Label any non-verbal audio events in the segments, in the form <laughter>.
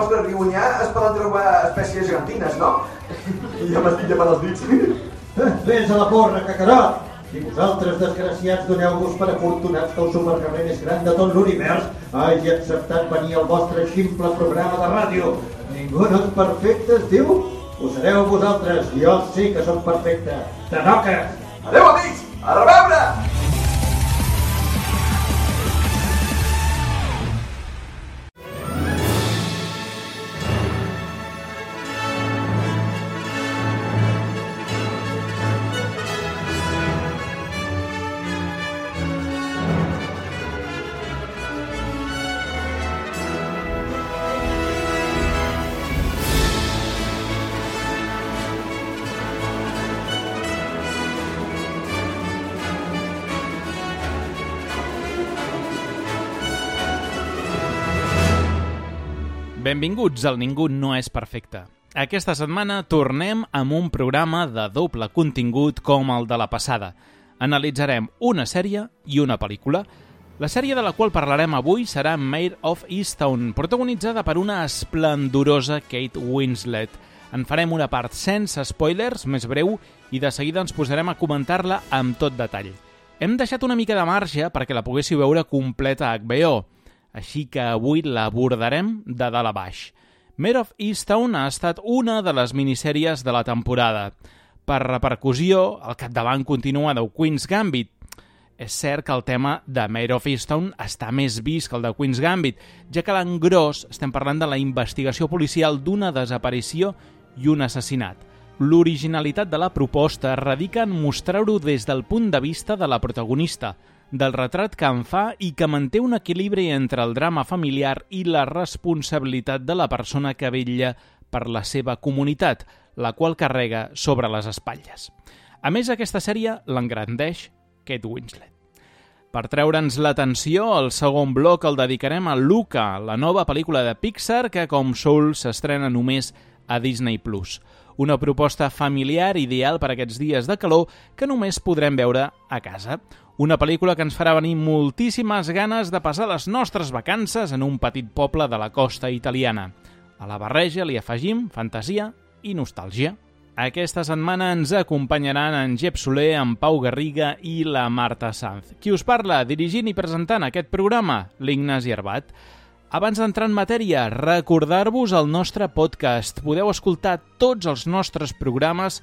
vostre riu Onyar es poden trobar espècies gegantines, no? I ja m'estic llamant els dits. Vés a la porra, cacarot! I vosaltres, desgraciats, doneu-vos per afortunats que el supercarrer més gran de tot l'univers hagi acceptat venir al vostre ximple programa de ràdio. Ningú no és perfecte, es diu? Ho sereu vosaltres, jo sí que sóc perfecte. Tanoques! Adéu, amics! A reveure! Benvinguts al Ningú no és perfecte. Aquesta setmana tornem amb un programa de doble contingut com el de la passada. Analitzarem una sèrie i una pel·lícula. La sèrie de la qual parlarem avui serà Maid of Easttown, protagonitzada per una esplendorosa Kate Winslet. En farem una part sense spoilers, més breu, i de seguida ens posarem a comentar-la amb tot detall. Hem deixat una mica de marge perquè la poguéssiu veure completa a HBO, així que avui l'abordarem de dalt a baix. Mare of Easttown ha estat una de les minissèries de la temporada. Per repercussió, al capdavant continua de Queen's Gambit. És cert que el tema de Mare of Easttown està més vist que el de Queen's Gambit, ja que l'engròs estem parlant de la investigació policial d'una desaparició i un assassinat. L'originalitat de la proposta radica en mostrar-ho des del punt de vista de la protagonista, del retrat que en fa i que manté un equilibri entre el drama familiar i la responsabilitat de la persona que vetlla per la seva comunitat, la qual carrega sobre les espatlles. A més, aquesta sèrie l'engrandeix Kate Winslet. Per treure'ns l'atenció, el segon bloc el dedicarem a Luca, la nova pel·lícula de Pixar que, com Soul, s'estrena només a Disney+. Plus. Una proposta familiar ideal per aquests dies de calor que només podrem veure a casa. Una pel·lícula que ens farà venir moltíssimes ganes de passar les nostres vacances en un petit poble de la costa italiana. A la barreja li afegim fantasia i nostàlgia. Aquesta setmana ens acompanyaran en Jep Soler, en Pau Garriga i la Marta Sanz. Qui us parla, dirigint i presentant aquest programa? L'Ignasi Arbat. Abans d'entrar en matèria, recordar-vos el nostre podcast. Podeu escoltar tots els nostres programes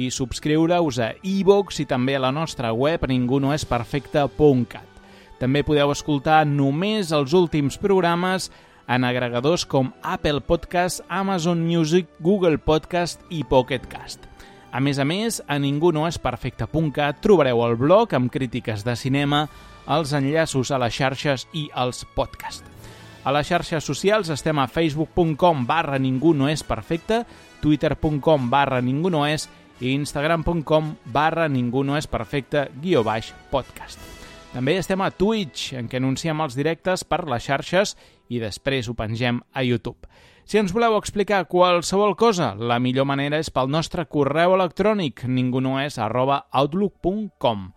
i subscriure-us a iVox i també a la nostra web ningunoesperfecte.cat. També podeu escoltar només els últims programes en agregadors com Apple Podcast, Amazon Music, Google Podcast i Pocket Cast. A més a més, a ningunoesperfecte.cat trobareu el blog amb crítiques de cinema, els enllaços a les xarxes i els podcasts. A les xarxes socials estem a facebook.com barra ningú no és perfecte, twitter.com barra ningú no és i instagram.com barra ningú no és perfecte guió baix podcast. També estem a Twitch, en què anunciem els directes per les xarxes i després ho pengem a YouTube. Si ens voleu explicar qualsevol cosa, la millor manera és pel nostre correu electrònic ningunoes arroba outlook.com.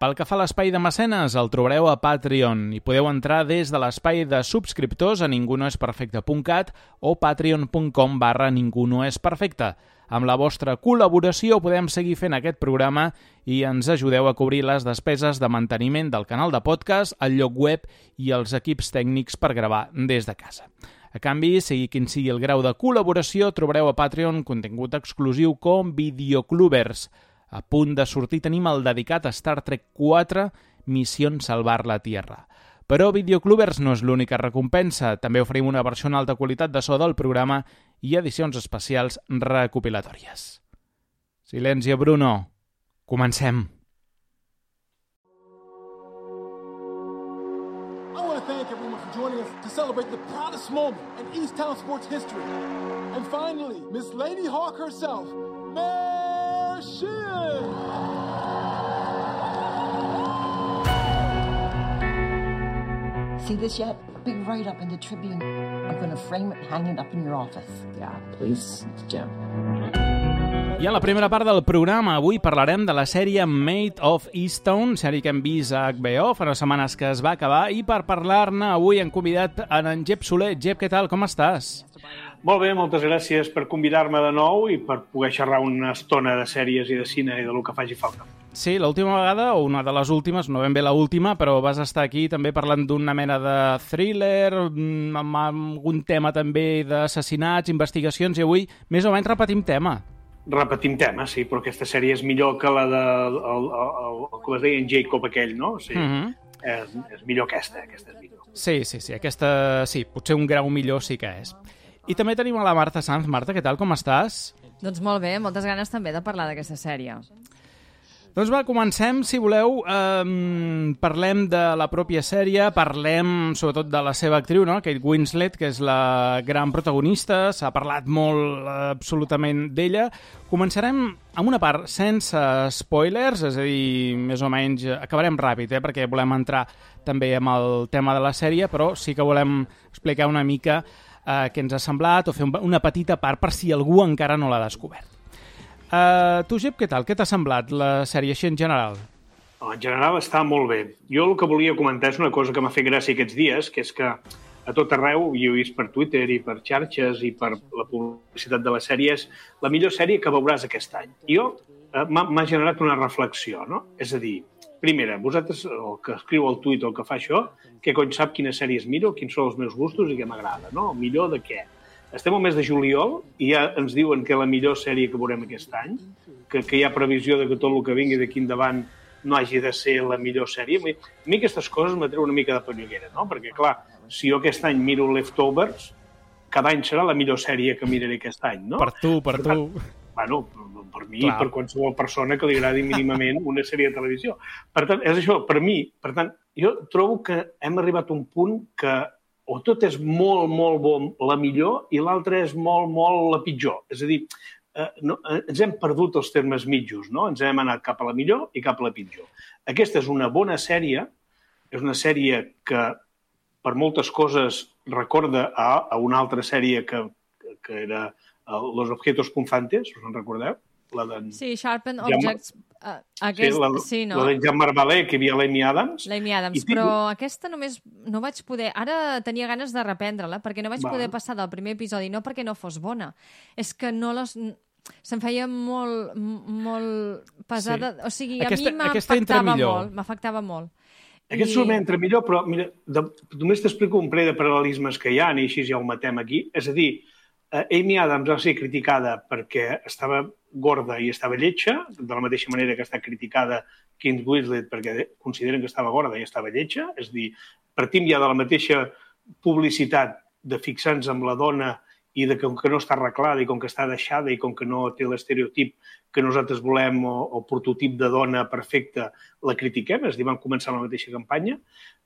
Pel que fa a l'espai de mecenes, el trobareu a Patreon i podeu entrar des de l'espai de subscriptors a ningunoesperfecte.cat o patreon.com barra ningunoesperfecte. Amb la vostra col·laboració podem seguir fent aquest programa i ens ajudeu a cobrir les despeses de manteniment del canal de podcast, el lloc web i els equips tècnics per gravar des de casa. A canvi, sigui quin sigui el grau de col·laboració, trobareu a Patreon contingut exclusiu com Videoclubers. A punt de sortir tenim el dedicat a Star Trek 4, Missió Salvar la Tierra. Però Videoclubers no és l'única recompensa. També oferim una versió en alta qualitat de so del programa i edicions especials recopilatòries. Silenci, Bruno. Comencem. I want to thank everyone for joining us to celebrate the proudest moment in East Town sports history. And finally, Miss Lady Hawk herself, Mayor See this yet? Big write up in the Tribune. I'm going to frame it hang it up in your office. Yeah, please, Jim. I en la primera part del programa avui parlarem de la sèrie Made of Easttown, sèrie que hem vist a HBO fa unes setmanes que es va acabar, i per parlar-ne avui hem convidat en, en Jep Soler. Jep, què tal? Com estàs? Molt bé, moltes gràcies per convidar-me de nou i per poder xerrar una estona de sèries i de cine i de lo que faci falta. Sí, l'última vegada, o una de les últimes, no ben bé l'última, però vas estar aquí també parlant d'una mena de thriller, mm, amb algun tema també d'assassinats, investigacions, i avui més o menys repetim tema. Repetim tema, sí, però aquesta sèrie és millor que la de, el, el, el, el com es deia en Jacob aquell, no? Sí, Mm -hmm. és, és millor aquesta, aquesta és millor. Sí, sí, sí, aquesta sí, potser un grau millor sí que és. I també tenim a la Marta Sanz. Marta, què tal, com estàs? Doncs molt bé, moltes ganes també de parlar d'aquesta sèrie. Doncs va, comencem, si voleu. Um, parlem de la pròpia sèrie, parlem sobretot de la seva actriu, no? Kate Winslet, que és la gran protagonista. S'ha parlat molt uh, absolutament d'ella. Començarem amb una part sense spoilers, és a dir, més o menys acabarem ràpid, eh? perquè volem entrar també amb el tema de la sèrie, però sí que volem explicar una mica eh, què ens ha semblat o fer una petita part per si algú encara no l'ha descobert. Uh, tu, Jep, què tal? Què t'ha semblat la sèrie així en general? En general està molt bé. Jo el que volia comentar és una cosa que m'ha fet gràcia aquests dies, que és que a tot arreu, i ho he vist per Twitter i per xarxes i per la publicitat de les sèries, la millor sèrie que veuràs aquest any. I jo eh, m'ha generat una reflexió, no? És a dir, primera, vosaltres, el que escriu el tuit o el que fa això, què cony sap quines sèries miro, quins són els meus gustos i què m'agrada, no? El millor de què? Estem al mes de juliol i ja ens diuen que la millor sèrie que veurem aquest any, que, que hi ha previsió de que tot el que vingui d'aquí endavant no hagi de ser la millor sèrie. A mi aquestes coses m'atreu una mica de panyolera, no? Perquè, clar, si jo aquest any miro Leftovers, cada any serà la millor sèrie que miraré aquest any, no? Per tu, per tu. Bueno, per mi, Clar. per qualsevol persona que li agradi mínimament <laughs> una sèrie de televisió. Per tant, és això, per mi. Per tant, jo trobo que hem arribat a un punt que o tot és molt, molt bo, la millor, i l'altre és molt, molt la pitjor. És a dir, eh, no, eh, ens hem perdut els termes mitjos, no? Ens hem anat cap a la millor i cap a la pitjor. Aquesta és una bona sèrie, és una sèrie que per moltes coses recorda a, a una altra sèrie que, que era Los Objetos Punzantes, us en recordeu? La de... Sí, Sharpen Objects Uh, aquest, sí, la, sí, no? la de Jean Marvalet, que hi havia l'Amy Adams. L'Amy Adams, I però tinc... aquesta només no vaig poder... Ara tenia ganes de reprendre-la, perquè no vaig Va. poder passar del primer episodi, no perquè no fos bona, és que no les... Se'm feia molt, molt pesada... Sí. O sigui, aquesta, a mi m'afectava molt. M'afectava molt. Aquest I... solament entra millor, però mira, de, només t'explico un parell de paral·lelismes que hi ha, i així ja ho matem aquí. És a dir, eh, Amy Adams va ser criticada perquè estava gorda i estava lletja, de la mateixa manera que està criticada Kate Winslet perquè consideren que estava gorda i estava lletja, és dir, partim ja de la mateixa publicitat de fixar-nos amb la dona i de que com que no està arreglada i com que està deixada i com que no té l'estereotip que nosaltres volem o el prototip de dona perfecta, la critiquem, és a dir, vam començar la mateixa campanya,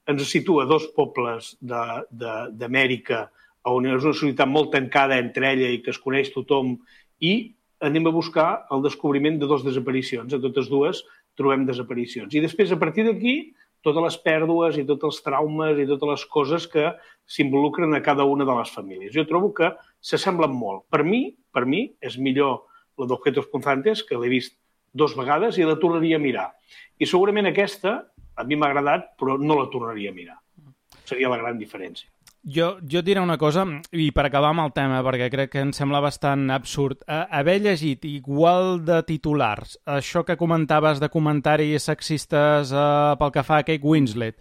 ens situa dos pobles d'Amèrica on és una societat molt tancada entre ella i que es coneix tothom i anem a buscar el descobriment de dues desaparicions. A totes dues trobem desaparicions. I després, a partir d'aquí, totes les pèrdues i tots els traumes i totes les coses que s'involucren a cada una de les famílies. Jo trobo que s'assemblen molt. Per mi, per mi, és millor la d'Objetos Punzantes, que l'he vist dos vegades i la tornaria a mirar. I segurament aquesta a mi m'ha agradat, però no la tornaria a mirar. Seria la gran diferència. Jo, jo et diré una cosa, i per acabar amb el tema, perquè crec que em sembla bastant absurd. Haver llegit igual de titulars això que comentaves de comentaris sexistes eh, pel que fa a Kate Winslet,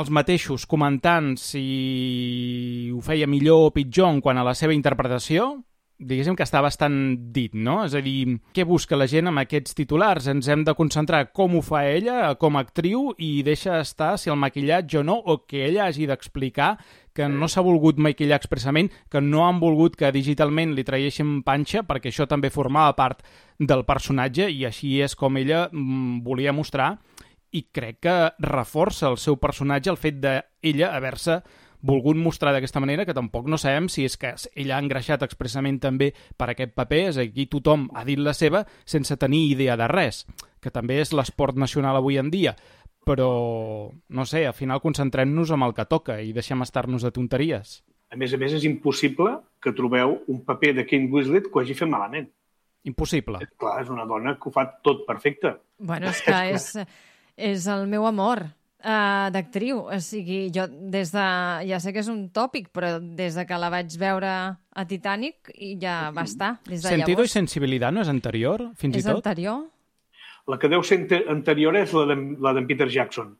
els mateixos comentant si ho feia millor o pitjor en quant a la seva interpretació, diguéssim que està bastant dit, no? És a dir, què busca la gent amb aquests titulars? Ens hem de concentrar com ho fa ella com a actriu i deixa estar si el maquillatge o no, o que ella hagi d'explicar que no s'ha volgut maquillar expressament, que no han volgut que digitalment li traguessin panxa, perquè això també formava part del personatge i així és com ella mm, volia mostrar i crec que reforça el seu personatge el fet d'ella haver-se volgut mostrar d'aquesta manera, que tampoc no sabem si és que ella ha engreixat expressament també per aquest paper, és aquí tothom ha dit la seva sense tenir idea de res, que també és l'esport nacional avui en dia. Però, no sé, al final concentrem-nos amb el que toca i deixem estar-nos de tonteries. A més a més, és impossible que trobeu un paper de Kate Winslet que ho hagi fet malament. Impossible. Clar, és una dona que ho fa tot perfecte. Bueno, és que és, és el meu amor uh, d'actriu. O sigui, jo des de... Ja sé que és un tòpic, però des de que la vaig veure a Titanic i ja va estar. Des de Sentido i llavors. sensibilitat no és anterior, fins És i tot? anterior? La que deu ser ante- anterior és la d'en Peter Jackson.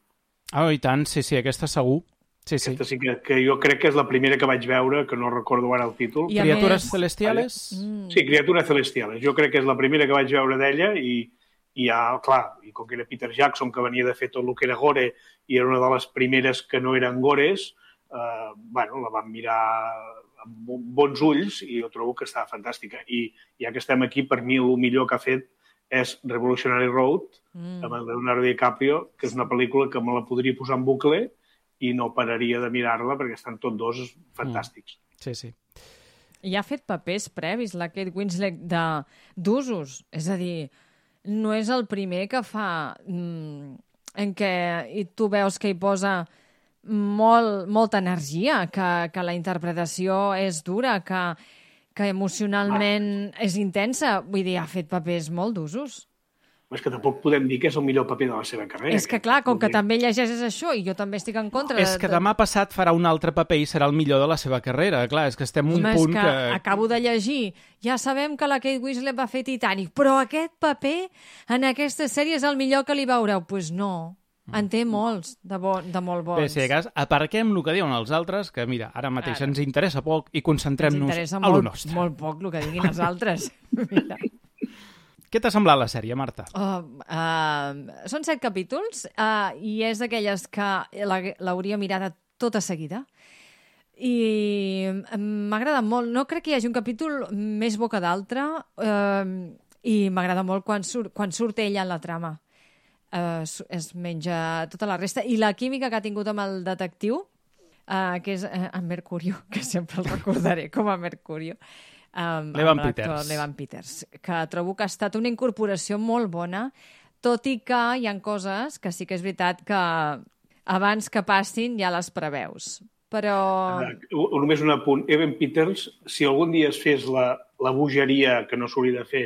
Ah, i tant, sí, sí, aquesta segur. Sí, sí. Aquesta sí que, que jo crec que és la primera que vaig veure, que no recordo ara el títol. I Criatures més- celestiales? Mm. Sí, Criatures Celestiales. Jo crec que és la primera que vaig veure d'ella i, i ja, clar, i com que era Peter Jackson, que venia de fer tot el que era gore i era una de les primeres que no eren gores, eh, bueno, la vam mirar amb bo- bons ulls i jo trobo que estava fantàstica. I ja que estem aquí, per mi el millor que ha fet és Revolutionary Road, Mm. amb el Leonardo DiCaprio, que és una pel·lícula que me la podria posar en bucle i no pararia de mirar-la perquè estan tots dos fantàstics. Sí, sí. I ha fet papers previs, la Kate Winslet, de- d'usos. És a dir, no és el primer que fa mm, en què i tu veus que hi posa molt, molta energia, que, que la interpretació és dura, que, que emocionalment és intensa. Vull dir, ha fet papers molt d'usos. És que tampoc podem dir que és el millor paper de la seva carrera. És que, clar, com que també llegeixes això i jo també estic en contra... És que demà passat farà un altre paper i serà el millor de la seva carrera. Clar, és que estem en un Home, punt que, que... acabo de llegir. Ja sabem que la Kate Winslet va fer Titanic, però aquest paper en aquesta sèrie és el millor que li veureu. Doncs pues no. En té molts, de, bo, de molt bons. Bé, si de cas, aparquem el que diuen els altres, que mira, ara mateix Ara. ens interessa poc i concentrem-nos a lo nostre. molt poc el que diguin els altres. <laughs> Mira. Què t'ha semblat la sèrie, Marta? Oh, uh, són set capítols uh, i és d'aquelles que l'hauria mirada tota seguida. I m'ha agradat molt. No crec que hi hagi un capítol més bo que d'altre uh, i m'agrada molt quan surt, quan surt ella en la trama. Uh, es menja tota la resta. I la química que ha tingut amb el detectiu, uh, que és uh, en Mercurio, <laughs> que sempre el recordaré com a Mercurio, um, L'Evan amb l'actor Peters. L'Evan Peters, que trobo que ha estat una incorporació molt bona, tot i que hi han coses que sí que és veritat que abans que passin ja les preveus. Però... eh, Només un apunt. Evan Peters, si algun dia es fes la, la bogeria que no s'hauria de fer,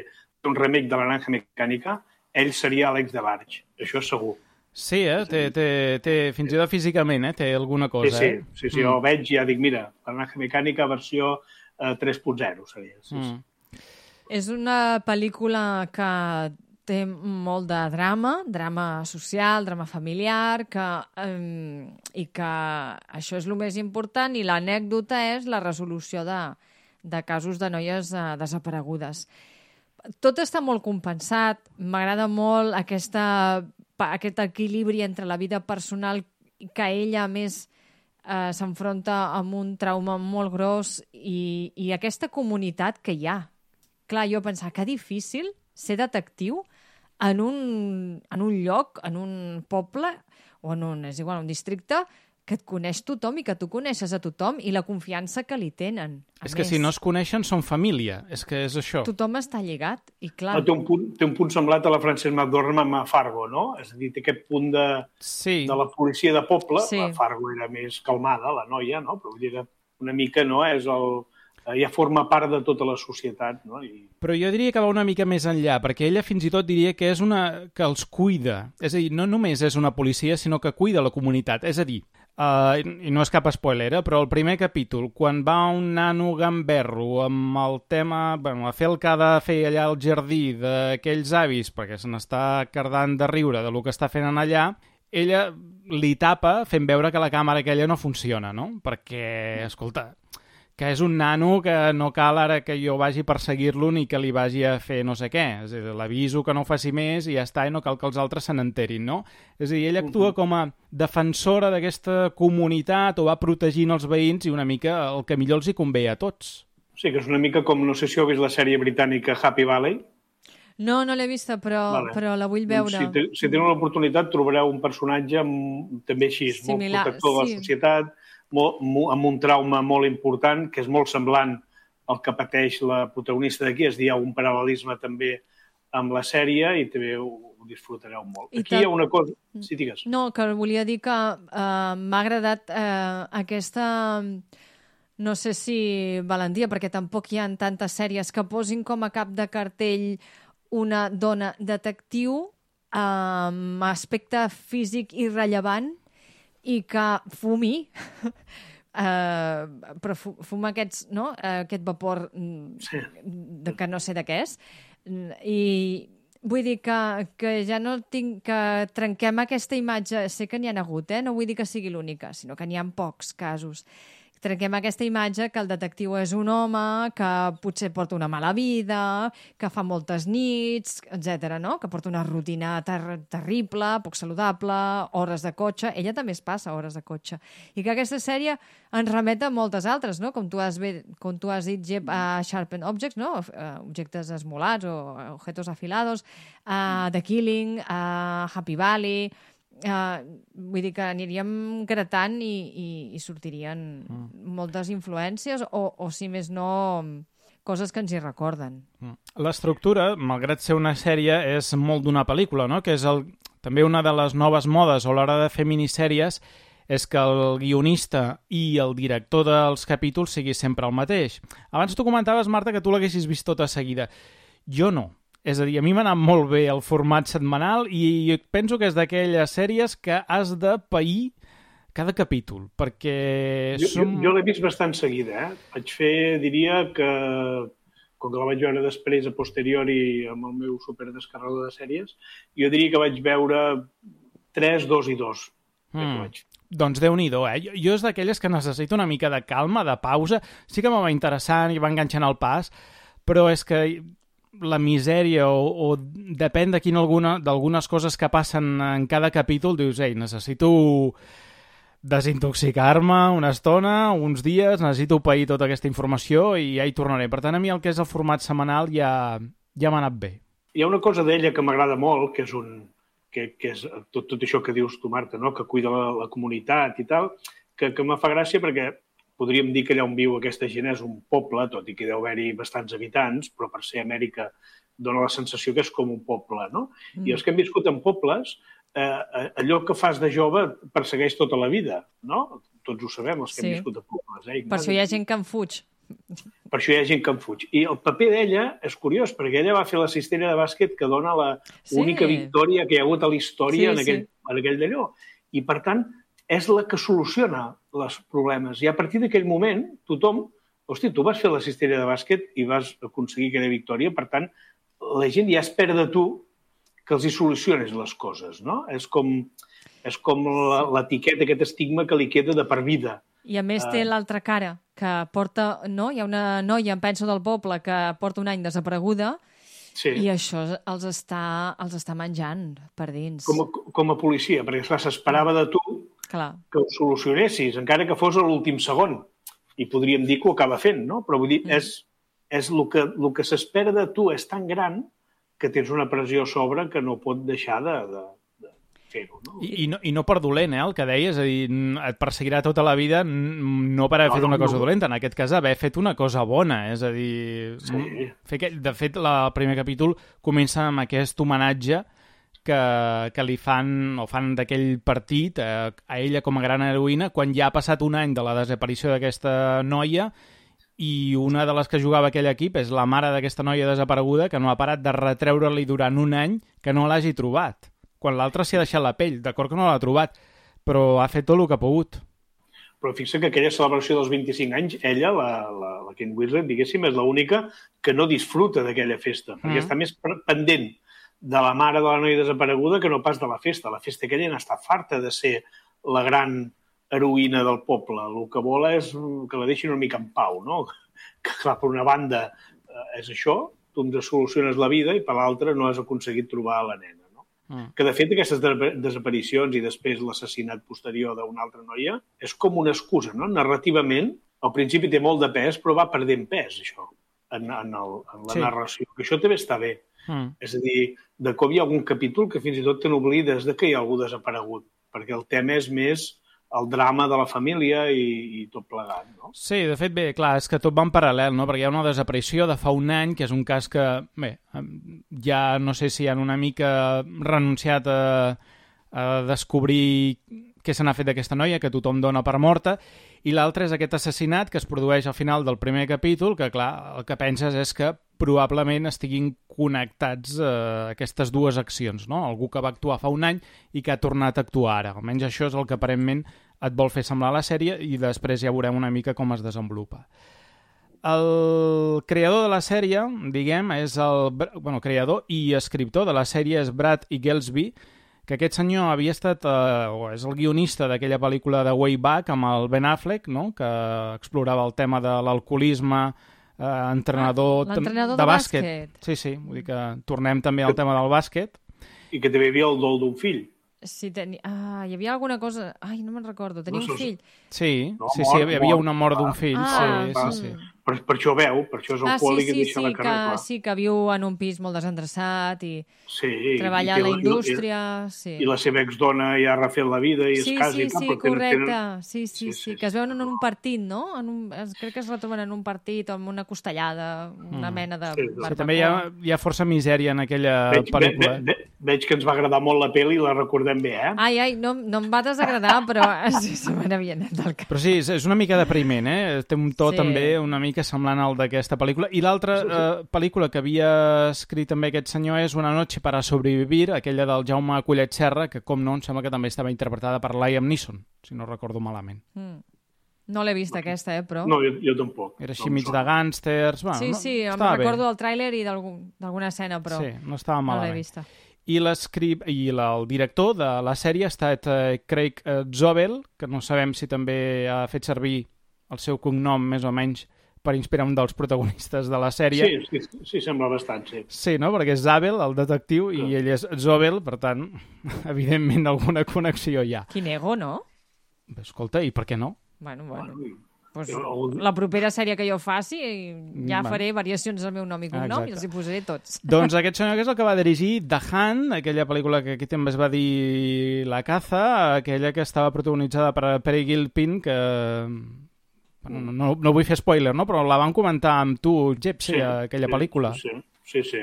un remake de la Naranja Mecànica, ell seria Àlex de Barge. Això és segur. Sí, eh? Té, té, té, fins i tot físicament, eh? Té alguna Sí, cosa, sí, eh? sí, sí, jo el veig i ja dic, mira, la Naranja Mecànica versió eh, 3.0 seria. Sí, sí. Mm. És una pel·lícula que té molt de drama, drama social, drama familiar, que, um, i que això és el més important, i l'anècdota és la resolució de, de casos de noies uh, desaparegudes. Tot està molt compensat, m'agrada molt aquesta, aquest equilibri entre la vida personal que ella, més, eh, s'enfronta amb un trauma molt gros i, i aquesta comunitat que hi ha. Clar, jo pensava que difícil ser detectiu en un, en un lloc, en un poble, o en un, és igual, un districte, que et coneix tothom i que tu coneixes a tothom i la confiança que li tenen. A És que més, si no es coneixen són família, és que és això. Tothom està lligat i clar... No, té, un punt, té un punt semblat a la Frances McDormand a Fargo, no? És a dir, té aquest punt de, Sí, de la policia de poble. Sí. La Fargo era més calmada, la noia, no? Però vull dir, era una mica, no? És el, ja forma part de tota la societat, no? I, però jo diria que va una mica més enllà, perquè ella fins i tot diria que és una que els cuida. És a dir, no només és una policia, sinó que cuida la comunitat. És a dir, uh, i no és cap spoiler, eh, però el primer capítol, quan va un nano gamberro amb el tema, bueno, a fer el que ha de fer allà al jardí d'aquells avis, perquè se n'està cardant de riure de lo que està fent en allà, ella li tapa fent veure que la càmera aquella no funciona, no? Perquè, escolta, que és un nano que no cal ara que jo vagi a perseguir-lo ni que li vagi a fer no sé què. És a dir, l'aviso que no ho faci més i ja està, i no cal que els altres se n'enterin, no? És a dir, ella actua com a defensora d'aquesta comunitat o va protegint els veïns i una mica el que millor els hi convé a tots. sí, que és una mica com, no sé si heu vist la sèrie britànica Happy Valley. No, no l'he vista, però, Vale. però la vull veure. Doncs si, te, si teniu l'oportunitat trobareu un personatge amb, també així, Similar, molt protector de la sí. societat, molt, amb un trauma molt important, que és molt semblant al que pateix la protagonista d'aquí, és a dir, hi ha un paral·lelisme també amb la sèrie i també ho, ho disfrutareu molt. I Aquí hi ha una cosa... Sí, digues. No, que volia dir que uh, m'ha agradat uh, aquesta no sé si valentia, perquè tampoc hi ha tantes sèries que posin com a cap de cartell una dona detectiu amb aspecte físic irrellevant i que fumi, uh, <laughs> però fu fuma aquests, no? Uh, aquest vapor mm, Sí. de, que no sé de què és. Mm, I vull dir que, que ja no tinc que trenquem aquesta imatge. Sé que n'hi ha hagut, eh? No vull dir que sigui l'única, sinó que n'hi ha pocs casos. Trenquem aquesta imatge que el detectiu és un home, que potser porta una mala vida, que fa moltes nits, etc. no? Que porta una rutina ter terrible, poc saludable, hores de cotxe. Ella també es passa hores de cotxe. I que aquesta sèrie ens remet a moltes altres, no? Com tu has, ve- com tu has dit, Jep, a Sharpen Objects, no? Eh, Objectes esmolats o objetos afilados, a The Killing, a Happy Valley... Uh, vull dir que aniríem gratant i, i, i sortirien mm. moltes influències o, o, si més no, coses que ens hi recorden. L'estructura, malgrat ser una sèrie, és molt d'una pel·lícula, no? Que és el, també una de les noves modes a l'hora de fer minissèries és que el guionista i el director dels capítols sigui sempre el mateix. Abans tu comentaves, Marta, que tu l'haguessis vist tota seguida. Jo no. És a dir, a mi m'ha anat molt bé el format setmanal i penso que és d'aquelles sèries que has de pair cada capítol, perquè Jo, som... jo, jo l'he vist bastant seguida, eh? Vaig fer, diria que, com que la vaig veure després, a posteriori, amb el meu superdescarregador de sèries, jo diria que vaig veure 3, 2 i 2. Mm. Vaig. Doncs déu nhi eh? Jo, jo és d'aquelles que necessito una mica de calma, de pausa. Sí que me va interessant i va enganxant el pas, però és que la misèria o, o depèn alguna d'algunes coses que passen en cada capítol, dius, ei, necessito desintoxicar-me una estona, uns dies, necessito pair tota aquesta informació i ja hi tornaré. Per tant, a mi el que és el format setmanal ja, ja m'ha anat bé. Hi ha una cosa d'ella que m'agrada molt, que és un que, que és tot, tot això que dius tu, Marta, no? que cuida la, la comunitat i tal, que, que me fa gràcia perquè podríem dir que allà on viu aquesta gent és un poble, tot i que deu haver-hi bastants habitants, però per ser Amèrica dona la sensació que és com un poble, no? Mm. I els que hem viscut en pobles, eh, allò que fas de jove persegueix tota la vida, no? Tots ho sabem, els que Sí. hem viscut a pobles. Eh? Per això hi ha gent que en fuig. Per això hi ha gent que en fuig. I el paper d'ella és curiós, perquè ella va fer la cistella de bàsquet que dona la Sí. única victòria que hi ha hagut a la història Sí, en, aquell, en aquell d'allò. I, per tant, és la que soluciona els problemes. I a partir d'aquell moment, tothom... Hosti, tu vas fer la cistella de bàsquet i vas aconseguir aquella victòria, per tant, la gent ja espera de tu que els hi soluciones les coses, no? És com, és com l'etiqueta, aquest estigma que li queda de per vida. I a més té l'altra cara, que porta... No? Hi ha una noia, em penso, del poble que porta un any desapareguda Sí. i això els està, els està menjant per dins. Com a, com a policia, perquè s'esperava de tu Clar. que ho solucionessis, encara que fos a l'últim segon. I podríem dir que ho acaba fent, no? Però vull dir, Mm. és, és el que, el que s'espera de tu és tan gran que tens una pressió a sobre que no pot deixar de, de, fer-ho, no? I, i, no, I no per dolent, eh, el que deies, és a dir, et perseguirà tota la vida no per haver No, fet no, una cosa no. dolenta, en aquest cas haver fet una cosa bona, és a dir... Sí. Fer que, de fet, la, el primer capítol comença amb aquest homenatge que, que li fan, o fan d'aquell partit a, a ella com a gran heroïna quan ja ha passat un any de la desaparició d'aquesta noia i una de les que jugava aquell equip és la mare d'aquesta noia desapareguda que no ha parat de retreure-li durant un any que no l'hagi trobat. Quan l'altre s'hi ha deixat la pell, d'acord que no l'ha trobat, però ha fet tot el que ha pogut. Però fixa que aquella celebració dels 25 anys, ella, la, la, la Kate Winslet, diguéssim, és l'única que no disfruta d'aquella festa, perquè Mm. està més pendent de la mare de la noia desapareguda que no pas de la festa. La festa aquella n'està farta de ser la gran heroïna del poble. El que vol és que la deixin una mica en pau, no? Que, clar, per una banda eh, és això, tu ens soluciones la vida i per l'altra no has aconseguit trobar la nena, no? Mm. que de fet aquestes de- desaparicions i després l'assassinat posterior d'una altra noia és com una excusa, no? Narrativament, al principi té molt de pes, però va perdent pes, això, en, en, el, en la sí. narració. Que això també està bé. Mm. És a dir, de cop hi ha algun capítol que fins i tot te n'oblides de que hi ha algú desaparegut, perquè el tema és més el drama de la família i, i tot plegat, no? Sí, de fet, bé, clar, és que tot va en paral·lel, no? Perquè hi ha una desaparició de fa un any, que és un cas que, bé, ja no sé si han una mica renunciat a, a descobrir què se n'ha fet d'aquesta noia, que tothom dona per morta, i l'altre és aquest assassinat que es produeix al final del primer capítol, que clar, el que penses és que probablement estiguin connectats eh, aquestes dues accions, no? Algú que va actuar fa un any i que ha tornat a actuar ara. Almenys això és el que aparentment et vol fer semblar la sèrie i després ja veurem una mica com es desenvolupa. El creador de la sèrie, diguem, és el bueno, creador i escriptor de la sèrie és Brad Igelsby, que aquest senyor havia estat, eh, o és el guionista d'aquella pel·lícula de Way Back amb el Ben Affleck, no? que explorava el tema de l'alcoholisme, eh, entrenador, Ah, l'entrenador de, de bàsquet. bàsquet. Sí, sí, vull dir que tornem també al tema del bàsquet. I que també hi havia el dol d'un fill. Sí, teni... ah, hi havia alguna cosa... Ai, no me'n recordo. Tenia No un fill. Sí, No, sí, mort, sí, hi havia mort. una mort d'un fill, Ah, sí, ah, sí, sí. Per, per això veu, per això és Ah, sí, alcohòlic sí, i deixa sí, la que, carrera. clar. sí, que viu en un pis molt desendreçat i Sí, i treballa a té la i- i- indústria... Sí, I la seva exdona ja ha refet la vida i es sí, casa sí, i tal, sí, però tenen- correcte. tenen- Sí, sí, Sí, sí, sí, que es sí. veuen en un partit, no? En un... es- Crec que es retroben en un partit o en una costellada, una mena de... Sí, sí. Sí, també hi ha, hi ha força misèria en aquella Veig, ve, pel·lícula. ve, ve, veig que ens va agradar molt la pel·li i la recordem bé, eh? Ai, ai, no, no em va desagradar, però sí, se me n'havia anat del cap. Però sí, és, és una mica depriment, eh? Té un to Sí. sí. també una mica semblant al d'aquesta pel·lícula. I l'altra eh, pel·lícula que havia escrit també aquest senyor és Una noche para sobrevivir, aquella del Jaume Collet Serra, que com no, em sembla que també estava interpretada per Liam Neeson, si no recordo malament. Mm. No l'he vist aquesta, eh, però... No, jo, jo tampoc. Era així No mig sona. de gàngsters... Bueno, sí, no, sí, em estava bé. recordo del tràiler i d'algun- d'alguna escena, però Sí, no estava no l'he malament. vista. I l'escrip i la, el director de la sèrie ha estat eh, Craig eh, Zobel, que no sabem si també ha fet servir el seu cognom més o menys per inspirar un dels protagonistes de la sèrie. Sí, sí, sí, sembla bastant, sí. Sí, no? Perquè és Zabel, el detectiu, i Clar. ell és Zobel, per tant, <laughs> evidentment alguna connexió hi ha. Quin ego, no? Escolta, i per què no? Bueno, bueno. Bueno, Pues, la propera sèrie que jo faci ja faré variacions del meu nom i cognom Exacte. i els hi posaré tots. <laughs> Doncs aquest senyor que és el que va dirigir The Hunt, aquella pel·lícula que aquí també es va dir La caza, aquella que estava protagonitzada per Perry Gilpin, que... Bueno, no, no, no vull fer spoiler, no? però la van comentar amb tu, Jep, sí, aquella pel·lícula. Sí, sí, sí,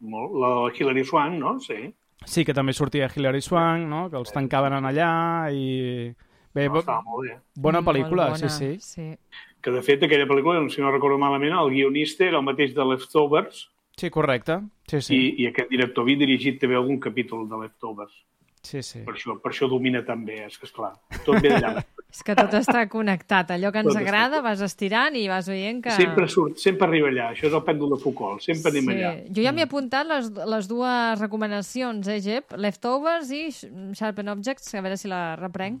molt. La Hilary Swank, no? Sí. Sí, que també sortia Hilary Swank, no? que els tancaven en allà i... Bé, No, bo, estava molt bé. bona Mm, pel·lícula, molt bona, sí, sí. sí. Que, de fet, aquella pel·lícula, si no recordo malament, el guionista era el mateix de Leftovers Sí, correcte. Sí, sí. sí. i, i aquest director havia dirigit també algun capítol de Leftovers. sí, sí. Per això, per això domina tan bé, és que, esclar, tot ve d'allà. <laughs> És que tot està connectat. Allò que ens Tot està agrada vas estirant i vas veient que... Sempre surt, sempre arriba allà. Això és el pèndol de Foucault, sempre anem Sí. allà. Jo ja m'he apuntat les, les dues recomanacions, eh, Jep? Leftovers i Sh- Sharpen Objects, a veure si la reprenc.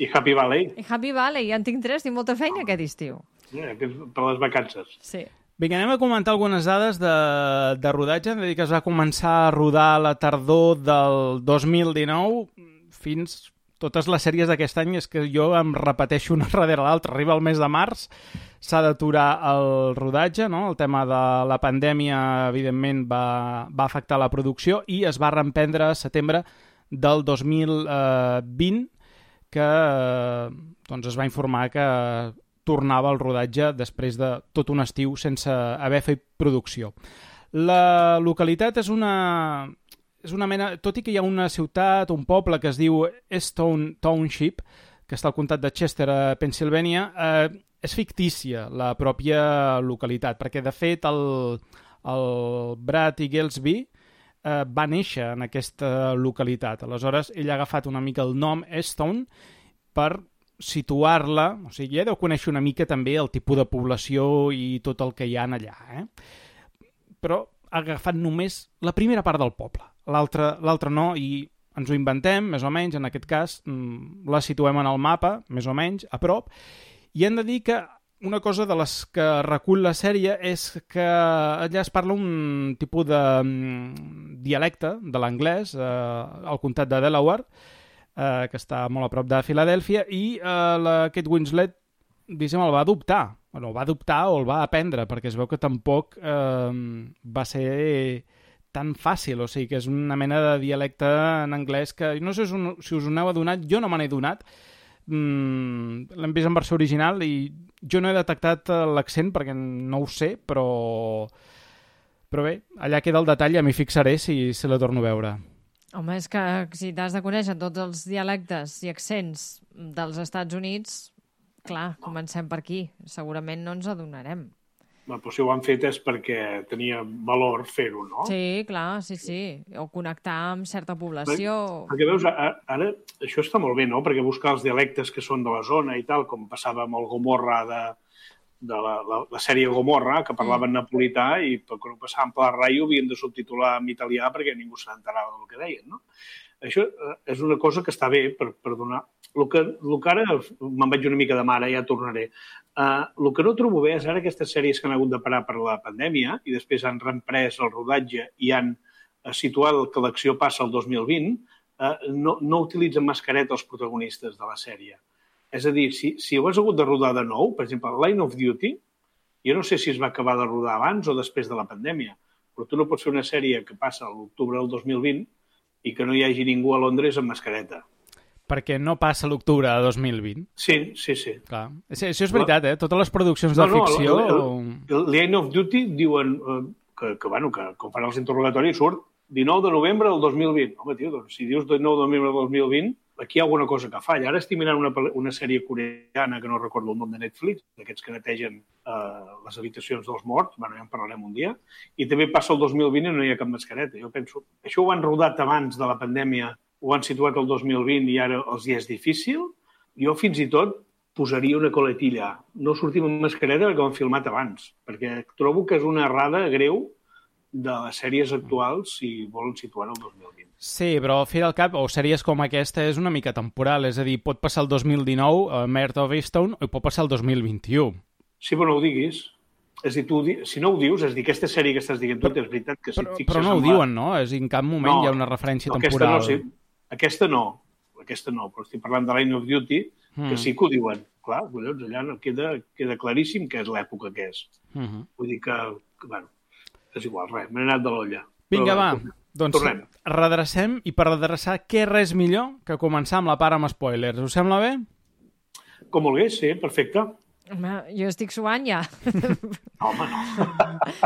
I Happy Valley, I Happy Valley, ja en tinc tres, tinc molta feina aquest estiu. eh, és per les vacances. Sí. Vinga, anem a comentar algunes dades de, de rodatge. Hem de dir que es va començar a rodar a la tardor del 2019 fins totes les sèries d'aquest any és que jo em repeteixo una <laughs> darrere l'altra. Arriba el mes de març, s'ha d'aturar el rodatge, no? el tema de la pandèmia, evidentment, va, va afectar la producció i es va reemprendre a setembre del 2020 que eh, doncs es va informar que tornava al rodatge després de tot un estiu sense haver fet producció. La localitat és una, és una mena... Tot i que hi ha una ciutat, un poble que es diu Stone Township, que està al comtat de Chester, a Pennsylvania, eh, és fictícia la pròpia localitat, perquè de fet el, el Brad Igelsby eh, va néixer en aquesta localitat. Aleshores, ell ha agafat una mica el nom Stone per situar-la, o sigui, ja deu conèixer una mica també el tipus de població i tot el que hi ha allà, eh? Però ha agafat només la primera part del poble, l'altra no, i ens ho inventem, més o menys, en aquest cas mm, la situem en el mapa, més o menys, a prop, i hem de dir que una cosa de les que recull la sèrie és que allà es parla un tipus de mm, dialecte de l'anglès eh, al comtat de Delaware, eh, que està molt a prop de Filadèlfia, i eh, la Kate Winslet diguéssim, el va adoptar. Bueno, el va adoptar o el va aprendre, perquè es veu que tampoc eh, va ser tan fàcil, o sigui que és una mena de dialecte en anglès que no sé si us, n'heu adonat, jo no me n'he donat, mm, l'hem vist en versió original i jo no he detectat eh, l'accent perquè no ho sé, però però bé, allà queda el detall i m'hi fixaré si, si la torno a veure. Home, és que si t'has de conèixer tots els dialectes i accents dels Estats Units, clar, comencem per aquí. Segurament no ens adonarem. Però si ho han fet és perquè tenia valor fer-ho, no? Sí, clar, sí, sí. O connectar amb certa població. Perquè veus, a- ara, això està molt bé, no? Perquè buscar els dialectes que són de la zona i tal, com passava amb el Gomorra de, de la, la, la sèrie Gomorra, que parlaven napolità i per quan ho passaven per la ràdio havien de subtitular en italià perquè ningú s'enterava del que deien, no? Això eh, és una cosa que està bé per, per donar... El que, el que ara me'n vaig una mica de mare, ja tornaré. Uh, el que no trobo bé és ara aquestes sèries que han hagut de parar per la pandèmia i després han reemprès el rodatge i han eh, situat que l'acció passa al 2020, eh, no, no utilitzen mascareta els protagonistes de la sèrie. És a dir, si, si ho has hagut de rodar de nou, per exemple, Line of Duty, jo no sé si es va acabar de rodar abans o després de la pandèmia, però tu no pots fer una sèrie que passa a l'octubre del 2020 i que no hi hagi ningú a Londres amb mascareta. Perquè no passa l'octubre de 2020. Sí, sí, sí. Clar. Això és veritat, eh? Totes les produccions de ficció... el, el, el Line of Duty diuen eh, que, que, bueno, que quan fan els interrogatoris surt 19 de novembre del 2020. Home, tio, doncs, si dius 19 de novembre del 2020, aquí hi ha alguna cosa que falla. Ara estic mirant una, una sèrie coreana que no recordo el nom de Netflix, d'aquests que netegen eh, les habitacions dels morts, bueno, ja en parlarem un dia, i també passa el 2020 i no hi ha cap mascareta. Jo penso, això ho han rodat abans de la pandèmia, ho han situat el 2020 i ara els hi és difícil. Jo fins i tot posaria una coletilla. No sortim amb mascareta perquè ho han filmat abans, perquè trobo que és una errada greu de les sèries actuals si volen situar el 2020. Sí, però al fi del cap, o sèries com aquesta, és una mica temporal. És a dir, pot passar el 2019, a Mare of Easttown, o pot passar el 2021. Sí, però no ho diguis. És a dir, tu, si no ho dius, és a dir, aquesta sèrie que estàs dient tu, és veritat que si Però, et fixes però no ho en la- diuen, no? És a dir, en cap moment No, hi ha una referència Aquesta temporal. no, sí. Aquesta no. Aquesta no, però estic parlant de Line of Duty, Mm. que sí que ho diuen. Clar, collons, allà no queda, queda claríssim que és l'època que és. Mhm. Vull dir que, que bueno, és igual, res, m'he anat de l'olla. Vinga, Però, va. tornem. Doncs Tornem. redrecem i per redreçar, què res millor que començar amb la part amb spoilers. Us sembla bé? Com vulguis, sí, perfecte. Home, jo estic suant ja. <laughs> Home, no.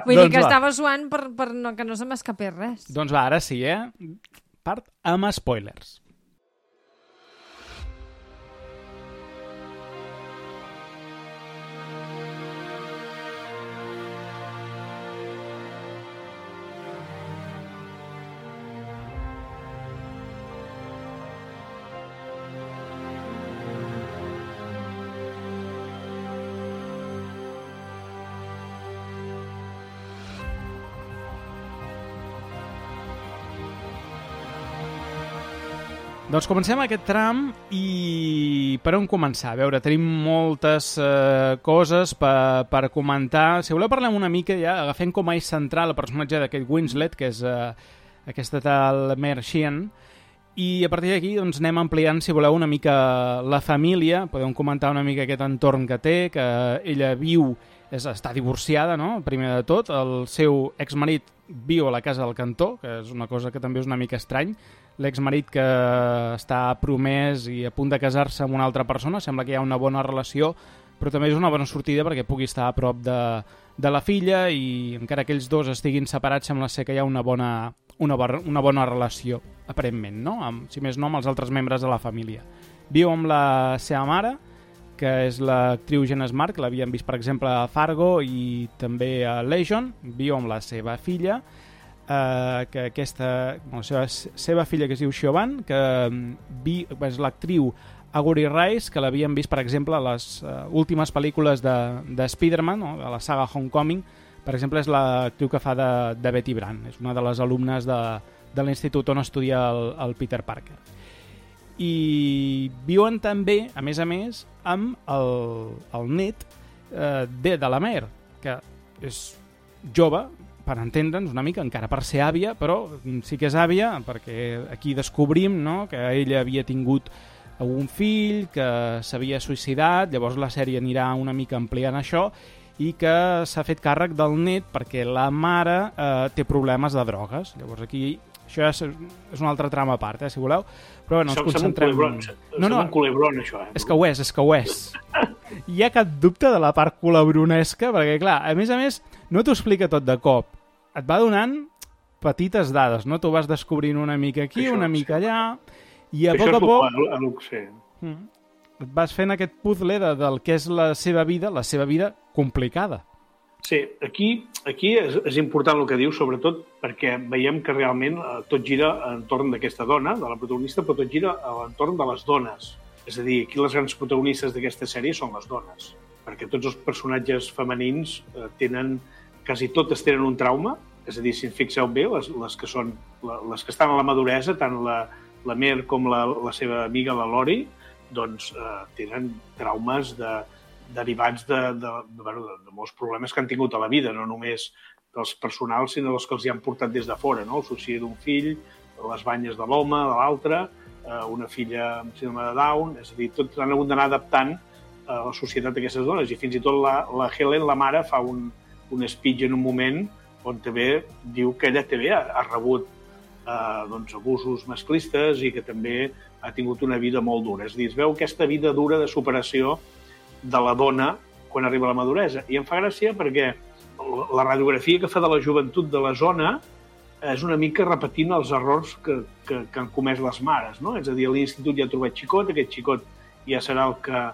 Vull Doncs dir que va. estava suant per, per no, que no se m'escapés res. Doncs va, ara sí, eh? Part amb spoilers. Doncs comencem aquest tram i per on començar? A veure, tenim moltes eh, coses per, per comentar. Si voleu parlem una mica ja, agafem com a eix central el personatge d'aquest Winslet, que és eh, aquesta tal Mer Sheehan, i a partir d'aquí doncs, anem ampliant, si voleu, una mica la família, podem comentar una mica aquest entorn que té, que ella viu, és, està divorciada, no?, primer de tot, el seu exmarit viu a la casa del cantó, que és una cosa que també és una mica estrany, l'exmarit que està promès i a punt de casar-se amb una altra persona, sembla que hi ha una bona relació, però també és una bona sortida perquè pugui estar a prop de, de la filla i encara que ells dos estiguin separats sembla ser que hi ha una bona, una, una bona relació, aparentment, no? Amb, si més no, amb els altres membres de la família. Viu amb la seva mare, que és l'actriu Jenna Smart, que l'havien vist, per exemple, a Fargo i també a Legion. Viu amb la seva filla, eh, que aquesta, bueno, la seva, seva filla que es diu Siobhan, que mm, vi, és l'actriu Aguri Rice, que l'havien vist, per exemple, a les uh, últimes pel·lícules de, de Spider-Man, no? de la saga Homecoming. Per exemple, és l'actriu que fa de, de Betty Brant. És una de les alumnes de, de l'institut on estudia el, el Peter Parker. I viuen també, a més a més, amb el, el net eh, de, de la Mer, que és jove, per entendre'ns una mica, encara per ser àvia, però sí que és àvia, perquè aquí descobrim no, que ella havia tingut un fill que s'havia suïcidat, llavors la sèrie anirà una mica ampliant això, i que s'ha fet càrrec del net perquè la mare eh, té problemes de drogues. Llavors aquí això és, és una altra trama a part, eh, si voleu. Però bueno, ens Sembla un concentrem... culebron, No, no, un culebron, això, eh? és que ho és, és que ho és. <laughs> Hi ha cap dubte de la part culebronesca, perquè, clar, a més a més, no t'ho explica tot de cop. Et va donant petites dades, no? Tu vas descobrint una mica aquí, Això, una mica allà, i a Això poc a és poc el, el, el, sí. mm, et vas fent aquest puzzle de, del que és la seva vida, la seva vida complicada. Sí, aquí, aquí és, és important el que diu, sobretot perquè veiem que realment eh, tot gira entorn d'aquesta dona, de la protagonista, però tot gira a l'entorn de les dones. És a dir, aquí les grans protagonistes d'aquesta sèrie són les dones, perquè tots els personatges femenins eh, tenen, quasi totes tenen un trauma, és a dir, si fixeu bé, les, les, que, són, les que estan a la maduresa, tant la, la Mer com la, la seva amiga, la Lori, doncs eh, tenen traumes de, derivats de, de, de, bueno, de, de molts problemes que han tingut a la vida, no només dels personals, sinó dels que els hi han portat des de fora, no? el suïcidi d'un fill, les banyes de l'home, de l'altre, eh, una filla amb síndrome de Down, és a dir, tots han hagut d'anar adaptant eh, a la societat d'aquestes dones, i fins i tot la, la Helen, la mare, fa un, un speech en un moment on també diu que ella també ha, ha rebut eh, doncs, abusos masclistes i que també ha tingut una vida molt dura. És a dir, es veu aquesta vida dura de superació de la dona quan arriba a la maduresa. I em fa gràcia perquè la radiografia que fa de la joventut de la zona és una mica repetint els errors que, que, que han comès les mares. No? És a dir, a l'institut ja ha trobat xicot, aquest xicot ja serà el que,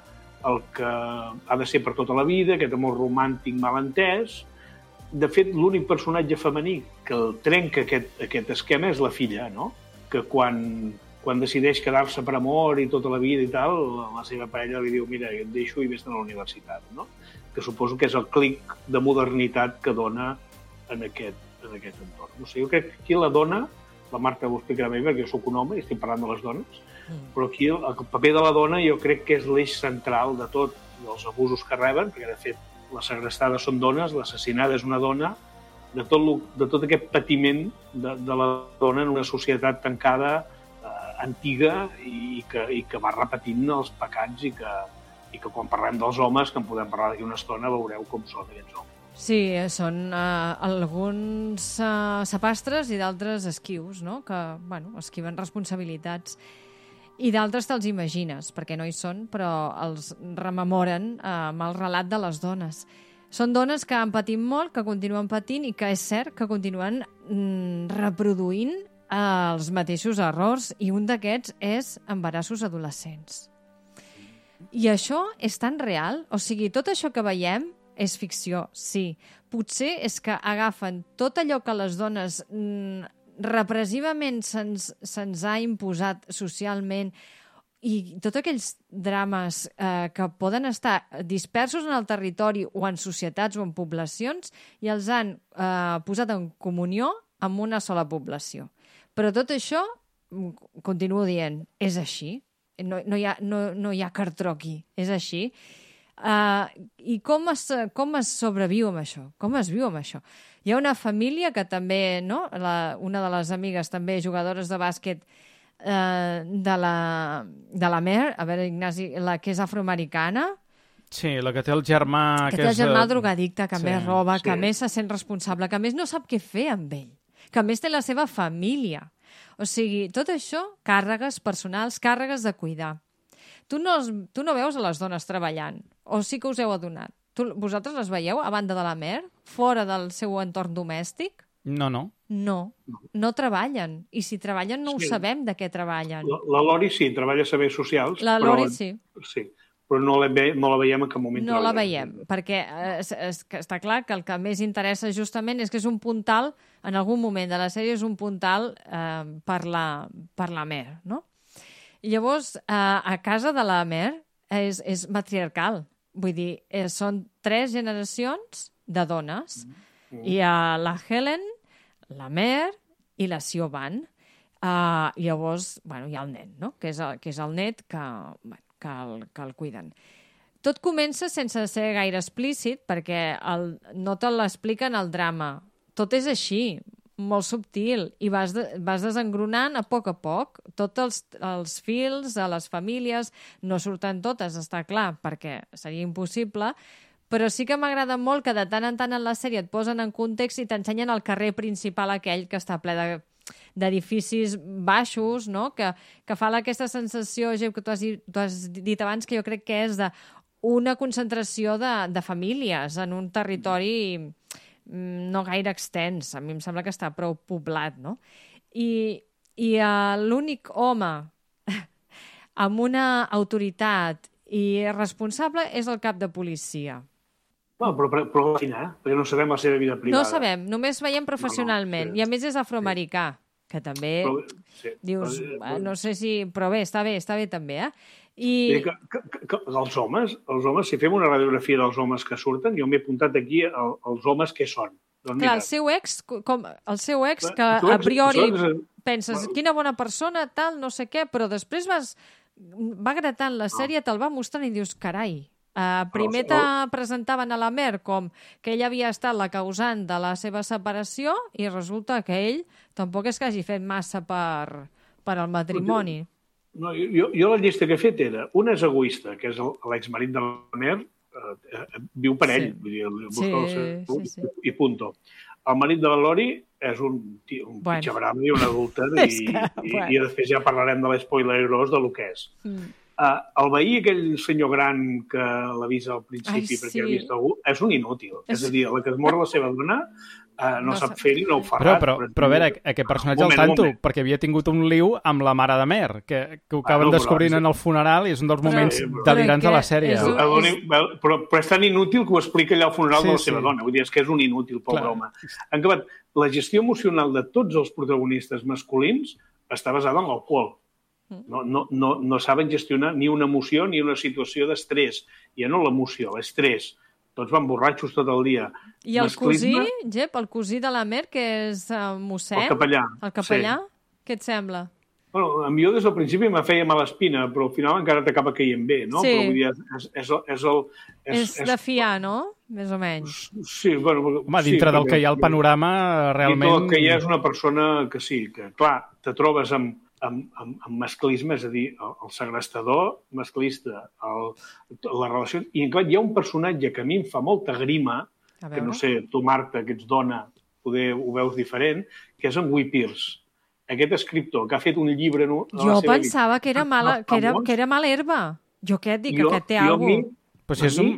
el que ha de ser per tota la vida, aquest amor romàntic malentès. De fet, l'únic personatge femení que el trenca aquest, aquest esquema és la filla, no? que quan, quan decideix quedar-se per amor i tota la vida i tal, la, seva parella li diu mira, et deixo i vés a la universitat, no? que suposo que és el clic de modernitat que dona en aquest, en aquest entorn. No sé, jo crec que aquí la dona, la Marta ho explicarà bé perquè jo sóc un home i estic parlant de les dones, però aquí el, el paper de la dona jo crec que és l'eix central de tot, dels abusos que reben, perquè de fet les segrestades són dones, l'assassinada és una dona, de tot, lo, de tot aquest patiment de, de la dona en una societat tancada, eh, antiga i que, i que va repetint els pecats i que, i que quan parlem dels homes, que en podem parlar d'aquí una estona, veureu com són aquests homes. Sí, eh, són uh, alguns uh, sapastres i d'altres esquius, no? que bueno, esquiven responsabilitats. I d'altres te'ls imagines, perquè no hi són, però els rememoren uh, amb el relat de les dones. Són dones que han patit molt, que continuen patint i que és cert que continuen mm, reproduint eh, els mateixos errors i un d'aquests és embarassos adolescents. I això és tan real? O sigui, tot això que veiem és ficció, sí. Potser és que agafen tot allò que les dones mm, repressivament se'ns se ha imposat socialment i tots aquells drames eh, que poden estar dispersos en el territori o en societats o en poblacions i els han eh, posat en comunió amb una sola població. Però tot això, mm, continuo dient, és així. No, no, hi ha, no, no hi ha cartró aquí, és així. Uh, I com es, com es sobreviu amb això? Com es viu amb això? Hi ha una família que també, no? La, una de les amigues també jugadores de bàsquet eh, de, la, de la Mer, a veure, Ignasi, la que és afroamericana, Sí, la que té el germà... que té el és, germà eh, drogadicte, que sí, més roba, sí. que més se sent responsable, que més no sap què fer amb ell, que més té la seva família. O sigui, tot això, càrregues personals, càrregues de cuidar. Tu no, tu no veus a les dones treballant, o sí que us heu adonat. Tu, vosaltres les veieu a banda de la mer, fora del seu entorn domèstic? No, no. No, no treballen. I si treballen no ho Sí. sabem de què treballen. La, la Lori sí, treballa a serveis socials. La però, Lori sí. Sí, però no la, ve, no la veiem en cap moment. No la treballant. veiem, perquè eh, és, és, que està clar que el que més interessa justament és que és un puntal, en algun moment de la sèrie és un puntal eh, per, la, per la Mer, no? I llavors, eh, a casa de la Mer és, és matriarcal. Vull dir, eh, són tres generacions de dones. Mm. Hi ha la Helen, la Mer i la Siobhan. Uh, llavors, bueno, hi ha el nen, no? que, és el, que és el net que, bueno, que, el, que el cuiden. Tot comença sense ser gaire explícit, perquè el, no te l'expliquen el drama. Tot és així, molt subtil, i vas, de, vas desengronant a poc a poc. Tots els, els fils a les famílies no surten totes, està clar, perquè seria impossible, però sí que m'agrada molt que de tant en tant en la sèrie et posen en context i t'ensenyen el carrer principal aquell que està ple de d'edificis baixos, no? que, que fa aquesta sensació, Gep, que tu has, dit, tu has dit abans, que jo crec que és de una concentració de, de famílies en un territori no gaire extens. A mi em sembla que està prou poblat, no? I, i uh, l'únic home <laughs> amb una autoritat i responsable és el cap de policia. Bueno, però, però, però eh? perquè no sabem la seva vida privada. No sabem, només veiem professionalment. sí. I a més és afroamericà, que també Però, sí. dius, Però, eh, no sé si... Però bé, està bé, està bé també, eh? I... Que, que, que, els homes, els homes, si fem una radiografia dels homes que surten, jo m'he apuntat aquí el, els homes que són. Doncs Clar, el seu ex, com, el seu ex, que a priori ex- penses, Bueno. quina bona persona, tal, no sé què, però després vas, va gratant la sèrie, te'l va mostrant i dius, carai, uh, primer te presentaven a la Mer com que ell havia estat la causant de la seva separació i resulta que ell tampoc és que hagi fet massa per, per al matrimoni. No, jo, jo la llista que he fet era un és egoista, que és l'exmarit de la Mer, eh, eh, viu per ell, Sí. vull dir, busca Sí, el sí, sí. i punto. El marit de la Lori és un, tio, un Bueno. pitxabrama i un adúlter <laughs> És i, que, i, bueno. i després ja parlarem de l'espoiler gros de lo que és. Mm. Uh, el veí, aquell senyor gran que l'avisa al principi Ai, perquè sí. ha vist algú, és un inútil. És- És, a dir, la que es mor la seva dona uh, no, No no sap fer-hi, no ho fa Però, però, però a veure, aquest personatge moment, un tanto, moment. perquè havia tingut un liu amb la mare de Mer, que, que ho acaben Bueno, però descobrint és- en el funeral i és un dels moments Sí, però- delirants de Però la sèrie. és El únic- Però, però és tan inútil que ho explica allà al funeral Sí, de la sí. seva dona. Vull dir, és que és un inútil, pobre Clar. home. En acabat, la gestió emocional de tots els protagonistes masculins està basada en l'alcohol. Mm. No, no, no, no saben gestionar ni una emoció ni una situació d'estrès. Ja no l'emoció, l'estrès. Tots van borratxos tot el dia. I el cosí, Jep, el cosí de la Mer, que és uh, mossèn, El capellà. el capellà, què et sembla? Bueno, a mi jo des del principi me feia mala espina, però al final encara t'acaba caient bé, no? Sí. Però vull dir, és, és, el- és el... És, de fiar, no? Més o menys. Sí, bueno, Home, dintre sí, del que hi ha al perquè- panorama, realment... Dintre del que hi ha és una persona que sí, que clar, te trobes amb, amb, amb, amb masclisme, és a dir, el, el segrestador masclista, el, la relació... I en clar, hi ha un personatge que a mi em fa molta grima, que no sé, tu, Marta, que ets dona, poder ho veus diferent, que és en Guy Pearce. Aquest escriptor que ha fet un llibre... No, Jo pensava vida, que era mala, que era, que era mala herba. Jo què et dic, Jo- que aquest té alguna cosa. Però si és un...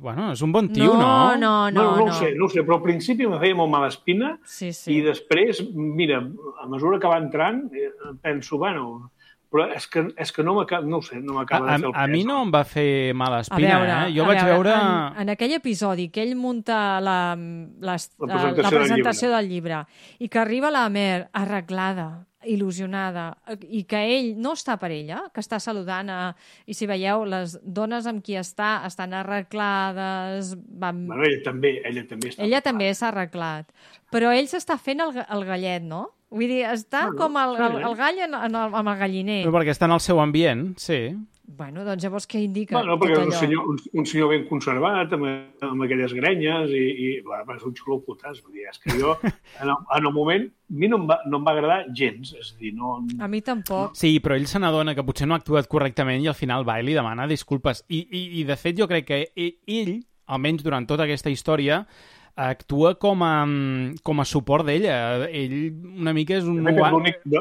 Bueno, és un bon tio, no, no? no, no, No, no, no. ho sé, no ho sé, però al principi me feia molt mala espina Sí, sí. i després, mira, a mesura que va entrant, eh, penso, bueno, però és que, és que no m'acaba, no ho sé, no A, m'acaba a, de fer el a mi pes. no em va fer mala A espina, veure, eh? Jo a vaig veure... En, en aquell episodi que ell munta la, la, la, presentació la del presentació del llibre i que arriba la Mer arreglada, il·lusionada, i que ell no està per ella, que està saludant a... I si veieu, les dones amb qui està estan arreglades, van... Bueno, ella també, ella també està. Ella també s'ha arreglat. Però ell s'està fent el, el gallet, no? Vull dir, està Bueno, com el, el, el gall en, en el, amb el galliner. Però perquè està en el seu ambient, sí. Bueno, doncs llavors què indica Bueno, perquè és un senyor, un, un senyor ben conservat, amb, amb aquelles grenyes, i, i bueno, és un xulo putàs. Vull dir, és que jo, <laughs> en el, en el moment, a mi no em, va, no em va agradar gens. És a dir, no... A mi tampoc. Sí, però ell se n'adona que potser no ha actuat correctament i al final va i li demana disculpes. I, i, i de fet, jo crec que ell, ell, almenys durant tota aquesta història, actua com a, com a suport d'ella. Ell una mica és un... Oa-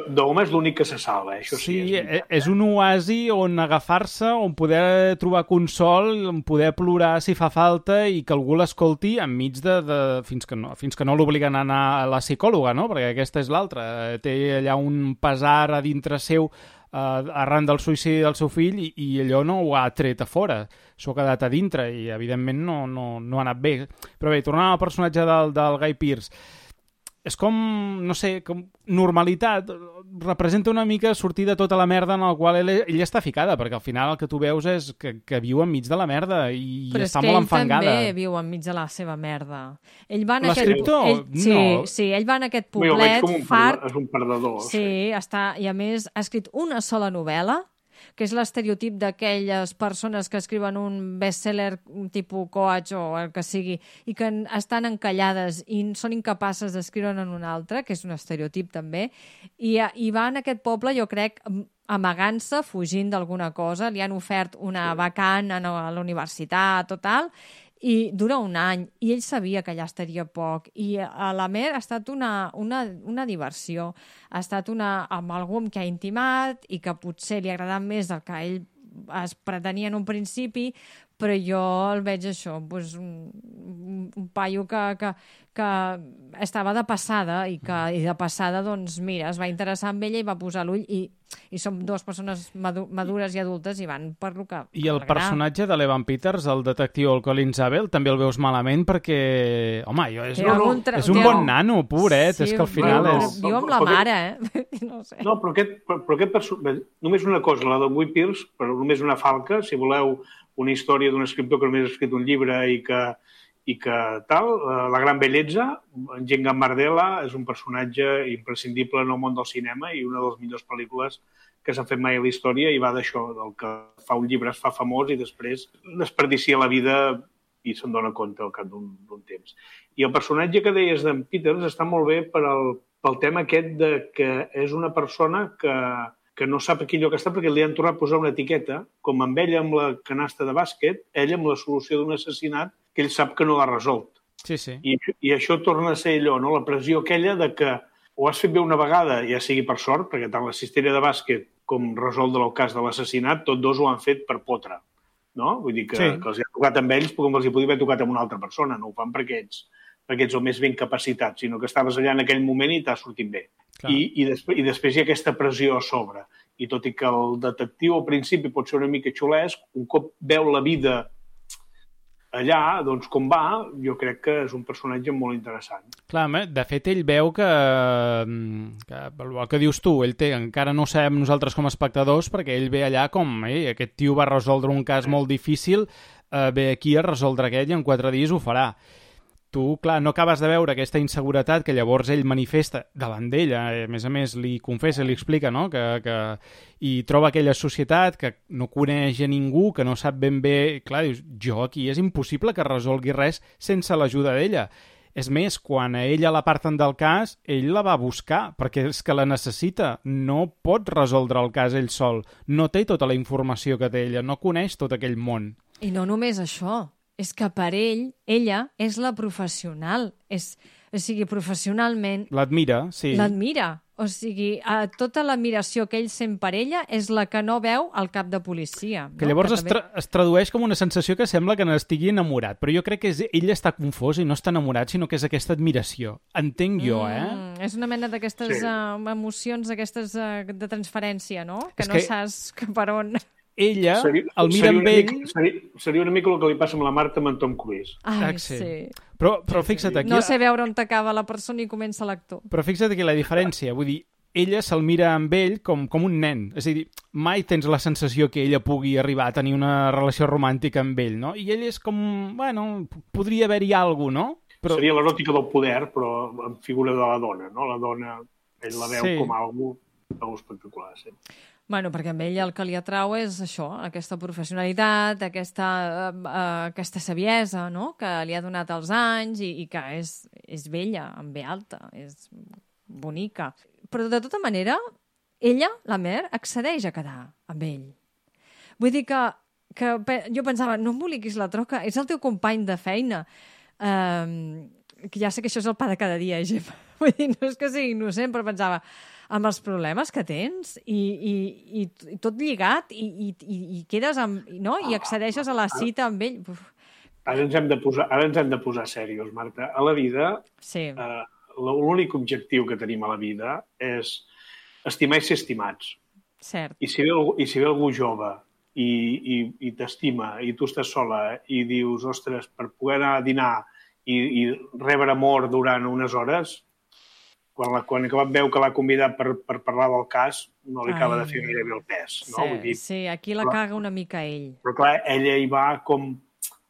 d'home és l'únic que se salva, eh? això sí. Sí, és és, veritat. és un oasi on agafar-se, on poder trobar consol, on poder plorar si fa falta i que algú l'escolti enmig de, de... fins que no, fins que no l'obliguen a anar a la psicòloga, no? Perquè aquesta és l'altra. Té allà un pesar a dintre seu eh, arran del suïcidi del seu fill i, i allò no ho ha tret a fora. S'ho ha quedat a dintre i, evidentment, no, no, no ha anat bé. Però bé, tornant al personatge del, del Guy Pearce, és com, no sé, com normalitat, representa una mica sortir de tota la merda en la qual ell, ell està ficada, perquè al final el que tu veus és que, que viu enmig de la merda i Però és està que molt ell enfangada. també viu enmig de la seva merda. Ell va en aquest... Ell, sí, No. sí, ell va en aquest poblet com un fart. és un perdedor. Sí, està, i a més ha escrit una sola novel·la, que és l'estereotip d'aquelles persones que escriuen un bestseller tipus coach o el que sigui, i que estan encallades i són incapaces d'escriure'n en un altre, que és un estereotip també, i, i va en aquest poble, jo crec, am- amagant-se, fugint d'alguna cosa, li han ofert una vacant a la universitat, total, i dura un any, i ell sabia que allà estaria poc, i a la Mer ha estat una, una, una diversió, ha estat una, amb algú amb qui ha intimat i que potser li ha agradat més del que ell es pretenia en un principi, però jo el veig això, doncs un, un paio que, que, que estava de passada i que i de passada, doncs, mira, es va interessar en ella i va posar l'ull i, i som dues persones madu madures i adultes i van per lo que... I el personatge de l'Evan Peters, el detectiu el Colin Zabel, també el veus malament perquè... Home, jo, és, Té un, tra- és un bon nano, pobret, és que al final bueno, és... Viu amb la mare, eh? <laughs> No sé. No, però aquest, però, però aquest perso... bé, només una cosa, la de Guy Pearce, però només una falca, si voleu una història d'un escriptor que només ha escrit un llibre i que, i que tal, eh, La gran bellesa, en Gent Gambardella és un personatge imprescindible en el món del cinema i una de les millors pel·lícules que s'han fet mai a la història i va d'això, del que fa un llibre es fa famós i després desperdicia la vida i se'n dona compte al cap d'un temps. I el personatge que deies d'en Peters està molt bé per al, pel tema aquest de que és una persona que, que no sap aquí lloc està perquè li han tornat a posar una etiqueta, com amb ella amb la canasta de bàsquet, ella amb la solució d'un assassinat que ell sap que no l'ha resolt. Sí, sí. I, I això torna a ser allò, no? la pressió aquella de que ho has fet bé una vegada, ja sigui per sort, perquè tant la cistella de bàsquet com resoldre el cas de l'assassinat, tots dos ho han fet per potre. No? Vull dir que, Sí. que els hi ha tocat amb ells com els hi podia haver tocat amb una altra persona. No ho fan perquè ets, perquè ets el més ben capacitat, sinó que estaves allà en aquell moment i t'ha sortit bé. Clar. I, i, després, I després hi ha aquesta pressió a sobre. I tot i que el detectiu al principi pot ser una mica xulesc, un cop veu la vida allà, doncs com va, jo crec que és un personatge molt interessant. Clar, de fet, ell veu que, mm, que el que dius tu, ell té, encara no ho sabem nosaltres com a espectadors, perquè ell ve allà com, eh, aquest tio va resoldre un cas molt difícil, eh, ve aquí a resoldre aquell i en quatre dies ho farà. Tu, clar, no acabes de veure aquesta inseguretat que llavors ell manifesta davant d'ella, eh, a més a més li confessa, li explica, no?, que, que... i troba aquella societat que no coneix a ningú, que no sap ben bé... Clar, dius, jo aquí és impossible que resolgui res sense l'ajuda d'ella. És més, quan a ella l'aparten del cas, ell la va buscar, perquè és que la necessita. No pot resoldre el cas ell sol. No té tota la informació que té ella, no coneix tot aquell món. I no només això, és que per ell, ella és la professional. És, o sigui, professionalment L'admira, sí. l'admira. O sigui, a tota l'admiració que ell sent per ella és la que no veu al cap de policia. Que no? llavors Que es, també- tra es tradueix com una sensació que sembla que n'estigui enamorat, però jo crec que és, ell està confós i no està enamorat, sinó que és aquesta admiració. Entenc jo, eh? Mm, és una mena d'aquestes Sí. uh, emocions, d'aquestes uh, de transferència, no? Que És no que- saps per on... Ella Seria, el mira seria amb ell... Mica, seria, seria una mica el que li passa amb la Marta amb en Tom Cruise. Ai, Ah, sí. sí. Però, però fixa't aquí... No sé veure on t'acaba la persona i comença l'actor. Però fixa't aquí la diferència. Vull dir, ella se'l mira amb ell com, com un nen. És a dir, mai tens la sensació que ella pugui arribar a tenir una relació romàntica amb ell, no? I ell és com... Bueno, podria haver-hi alguna no? Però... Seria l'eròtica del poder, però en figura de la dona, no? La dona, ell la veu Sí. com algo, algo espectacular, sí. Bueno, perquè amb ell el que li atrau és això, aquesta professionalitat, aquesta, uh, aquesta saviesa, no?, que li ha donat els anys i, i que és, és vella, amb ve alta, és bonica. Però, de tota manera, ella, la Mer, accedeix a quedar amb ell. Vull dir que, que jo pensava, no emboliquis la troca, és el teu company de feina. Um, que ja sé que això és el pa de cada dia, Gemma. <laughs> Vull dir, no és que sigui innocent, però pensava, amb els problemes que tens i, i, i, i tot lligat i, i, i, i quedes amb, no? i accedeixes a la cita amb ell. Uf, Ara ens hem de posar, ara ens hem de posar serios, Marta. A la vida, sí, eh, l'únic objectiu que tenim a la vida és estimar i ser estimats. cert. I si ve algú, i si ve algú jove i, i, i t'estima i tu estàs sola i dius, ostres, per poder anar a dinar i, i rebre amor durant unes hores, quan, la, quan veu que l'ha convidat per, per parlar del cas, no li acaba Ai. de fer gaire bé el pes. No? Sí, Vull dir, sí, aquí la però- caga una mica ell. Però clar, ella hi va com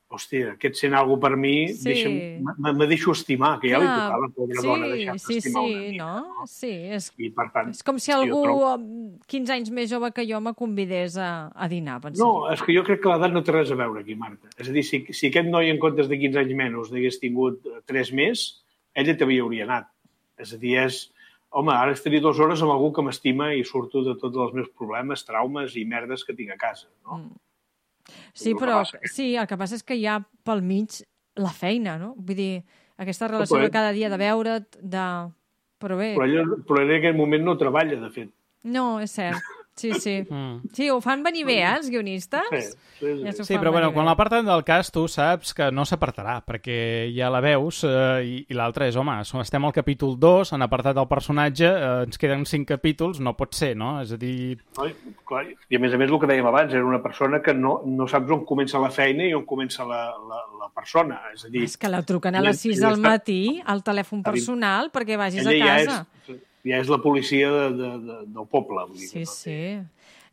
hòstia, aquest sent algú per mi, Sí. deixa'm, me, me deixo estimar, que ja li Clar, tocava, pobra sí, dona, deixar-se sí, estimar sí, una mica. no? Sí, és, I per tant... és com si algú trobo- amb 15 anys més jove que jo me convidés a, a dinar, pensaria. No, és que jo crec que l'edat no té res a veure aquí, Marta. És a dir, si, si aquest noi en comptes de 15 anys menys n'hagués tingut 3 més, ella també hi hauria anat. És a dir, és... Home, ara estaria dues hores amb algú que m'estima i surto de tots els meus problemes, traumes i merdes que tinc a casa. No? Mm. Sí, però passa. sí, el que passa és que hi ha pel mig la feina, no? Vull dir, aquesta relació però de cada dia de veure't, de... Però bé, Però, ella, però ella en aquell moment no treballa, de fet. no, és cert. Sí, sí. Mm. Sí, ho fan venir bé, eh, els guionistes? Sí, sí, sí. Ja Sí, però bueno, quan l'aparten del cas tu saps que no s'apartarà, perquè ja la veus eh, i, i l'altra és, home, estem al capítol 2, han apartat el personatge, eh, ens queden 5 capítols, no pot ser, no? És a dir, No? I, clar, I a més a més, el que dèiem abans, era una persona que no, no saps on comença la feina i on comença la, la, la persona. És a dir, És que la truquen a les 6 ella del matí al telèfon personal perquè vagis a ella ja casa. és, ja és la policia de, de, de, del poble. Vull dir, Sí, no sí.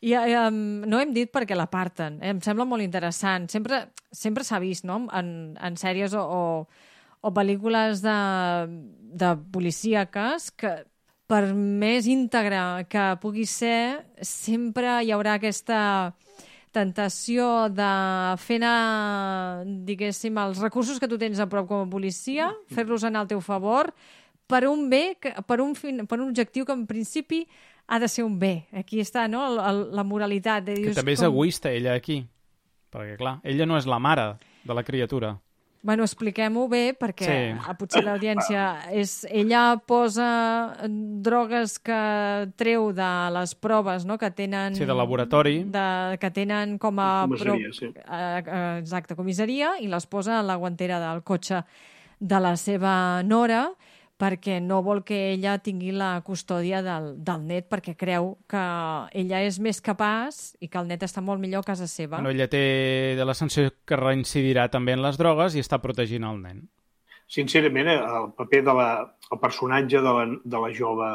I um, no hem dit per què l'aparten. Em sembla molt interessant. Sempre sempre s'ha vist, no?, en, en sèries o, o, o pel·lícules de, de policíaques que per més íntegre que pugui ser, sempre hi haurà aquesta tentació de fer anar, diguéssim, els recursos que tu tens a prop com a policia, fer-los anar al teu favor, per un bé, que- per un, fin, per un objectiu que en principi ha de ser un bé. Aquí està, no?, el, el, la moralitat. De, que dius, també és com- egoista ella aquí, perquè clar, ella no és la mare de la criatura. Bueno, expliquem-ho bé, perquè Sí. sí. potser l'audiència és... Ella posa drogues que treu de les proves no? que tenen... Sí, de laboratori. De, que tenen com a... Comissaria, sí. eh, eh, exacte, comissaria, i les posa a la guantera del cotxe de la seva nora perquè no vol que ella tingui la custòdia del, del net perquè creu que ella és més capaç i que el net està molt millor a casa seva. Bueno, ella té de la sanció que reincidirà també en les drogues i està protegint el nen. Sincerament, eh, el paper de la, el personatge de la, de la jove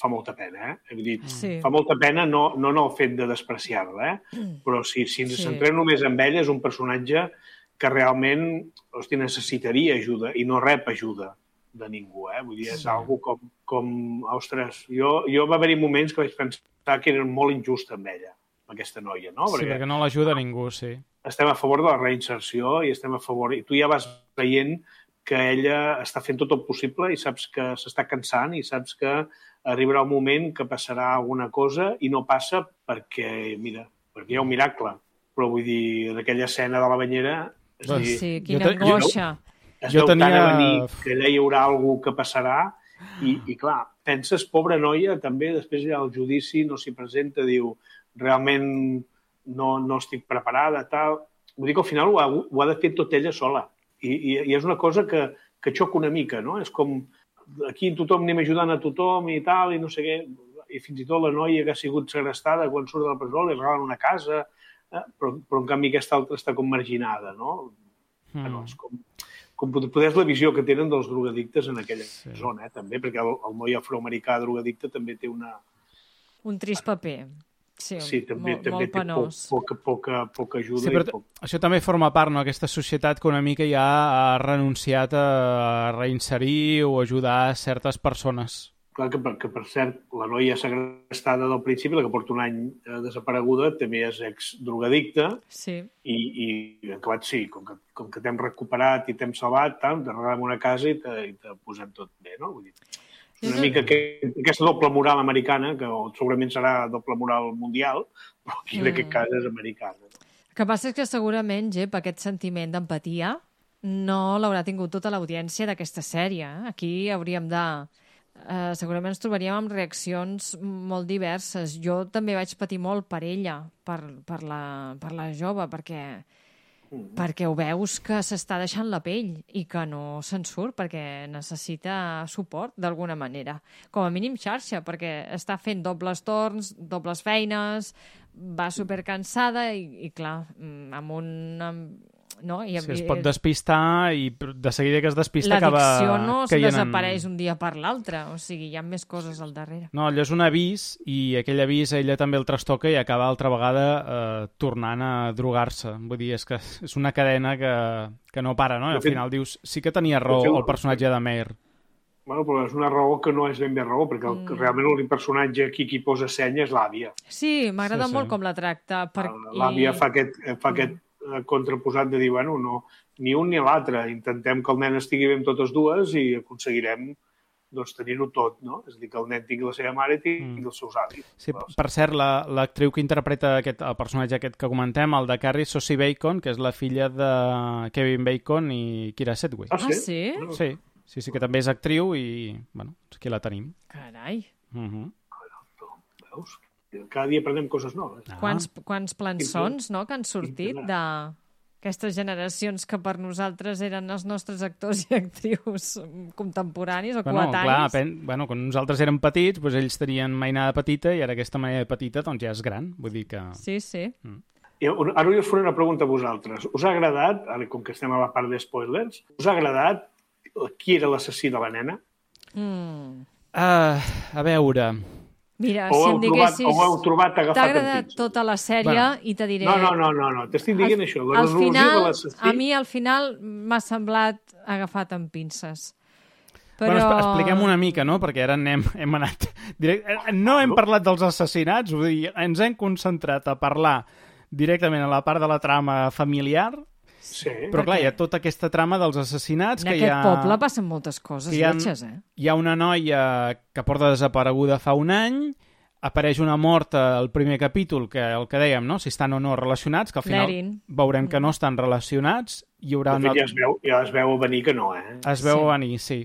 fa molta pena, eh? Vull dir, Sí. fa molta pena no, no en el fet de despreciar-la, eh? Però si, si ens Sí. centrem només en ella, és un personatge que realment hosti, necessitaria ajuda i no rep ajuda de ningú, eh? Vull dir, és Sí. algo com, com ostres, jo, jo va haver-hi moments que vaig pensar que era molt injust amb ella, amb aquesta noia, no? Sí, perquè no l'ajuda ningú, sí. estem a favor de la reinserció i estem a favor... I tu ja vas veient que ella està fent tot el possible i saps que s'està cansant i saps que arribarà un moment que passarà alguna cosa i no passa perquè, mira, perquè hi ha un miracle. Però vull dir, en aquella escena de la banyera... És Doncs dir, Sí, quina te- jo- angoixa. Es Jo tenia- venir que allà hi haurà algú que passarà i, i clar, penses, pobra noia, també després ja el judici no s'hi presenta, diu, realment no, no estic preparada, tal... Vull dir que al final ho ha, ho ha de fer tot ella sola. I, i, i és una cosa que, que xoca una mica, no? És com aquí tothom anem ajudant a tothom i tal, i no sé què, i fins i tot la noia que ha sigut segrestada quan surt de la presó li regalen una casa, eh? però, però en canvi aquesta altra està com marginada, no? Mm. Bueno, és com, com poder és la visió que tenen dels drogadictes en aquella Sí. zona, eh, també, perquè el, el noi afroamericà drogadicte també té una... Un trist paper. Sí, Sí, també, molt, també molt té po, penós. poca, poca, poca ajuda. Sí, però i poc... això també forma part, no?, aquesta societat que una mica ja ha renunciat a reinserir o ajudar certes persones. Clar que, per- que, per cert, la noia segrestada del principi, la que porta un any eh, desapareguda, també és ex-drogadicta Sí. i, i acabat sí, com que, com que t'hem recuperat i t'hem salvat, tant, te regalem una casa i te, i te posem tot bé, no? Vull dir, és una mica que, aquesta doble moral americana, que segurament serà doble moral mundial, però aquí en Mm. aquest cas és americana. El que passa és que segurament, Gep, aquest sentiment d'empatia no l'haurà tingut tota l'audiència d'aquesta sèrie. eh? Aquí hauríem de... Eh, segurament ens trobaríem amb reaccions molt diverses. Jo també vaig patir molt per ella, per, per, la, per la jove, perquè, perquè ho veus que s'està deixant la pell i que no se'n surt perquè necessita suport d'alguna manera. Com a mínim xarxa, perquè està fent dobles torns, dobles feines, va supercansada i, i clar, mm, amb un... amb- No? I, Si es pot despistar i de seguida que es despista L'addicció acaba no es caient en- desapareix un dia per l'altre, o sigui, hi ha més coses al darrere. No, allò és un avís i aquell avís ella també el trastoca i acaba altra vegada eh, tornant a drogar-se. Vull dir, és que és una cadena que, que no para, no? I al final dius, sí que tenia raó el personatge de Meir. Bueno, però és una raó que no és ben bé raó, perquè el, Mm. realment l'únic personatge aquí qui posa senya és l'àvia. Sí, m'agrada Sí, sí. molt com la tracta. Per... L'àvia i- fa aquest, fa aquest contraposat de dir, bueno, no, ni un ni l'altre. Intentem que el nen estigui bé amb totes dues i aconseguirem doncs, tenir-ho tot, no? És a dir, que el nen tingui la seva mare i tingui Mm. els seus avis. Sí, per cert, la- l'actriu que interpreta aquest, el personatge aquest que comentem, el de Carrie Sosie Bacon, que és la filla de Kevin Bacon i Kira Sedgwick. Ah, Ah, sí? Sí, sí, sí que també és actriu i, bueno, aquí la tenim. Carai. Uh -huh. Veus? Cada dia aprendem coses noves. Ah. Quants, quants plançons, no?, que han sortit Simple. d'aquestes generacions que per nosaltres eren els nostres actors i actrius contemporanis o Bueno, clar, coetanis. pen... bueno, quan nosaltres érem petits, doncs ells tenien mainada petita i ara aquesta mainada petita doncs ja és gran. Vull dir que... Sí, sí. I un- Ara us faré una pregunta a vosaltres. Us ha agradat, ara com que estem a la part de spoilers, us ha agradat qui era l'assassí de la nena? Mm. Uh, a veure... Mira, O si em trobat- diguessis... o ho heu trobat agafat T'ha agradat tota la sèrie Bueno. i te diré... No, no, no, no, no. t'estic dient això. La al final, de a mi al final m'ha semblat agafat amb pinces. Però... Bueno, expl- expliquem una mica, no? Perquè ara anem, hem anat... Direct... eh, No hem parlat dels assassinats, vull dir, ens hem concentrat a parlar directament a la part de la trama familiar, Sí. però clar, hi ha tota aquesta trama dels assassinats En que aquest hi ha... poble passen moltes coses hi ha- lletges, eh? Hi ha una noia que porta desapareguda fa un any, apareix una morta al primer capítol, que el que dèiem, no? si estan o no relacionats, que al final L'Erin. veurem que no estan relacionats, hi haurà De una... fet, ja es, veu, ja es veu venir que no, eh? Es veu Sí. venir, sí.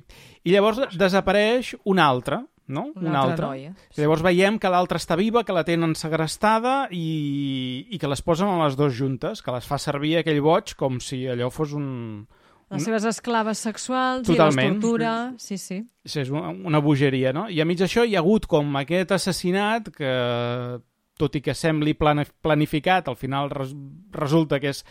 I llavors desapareix una altra, no? Una altra noia. I llavors veiem que l'altra està viva, que la tenen segrestada i, i que les posen a les dues juntes, que les fa servir aquell boig com si allò fos un... Les seves esclaves sexuals Totalment. i les tortura... Sí, sí. Sí, és una, una bogeria, no? I a mig d'això hi ha hagut com aquest assassinat que, tot i que sembli plani- planificat, al final res, resulta que és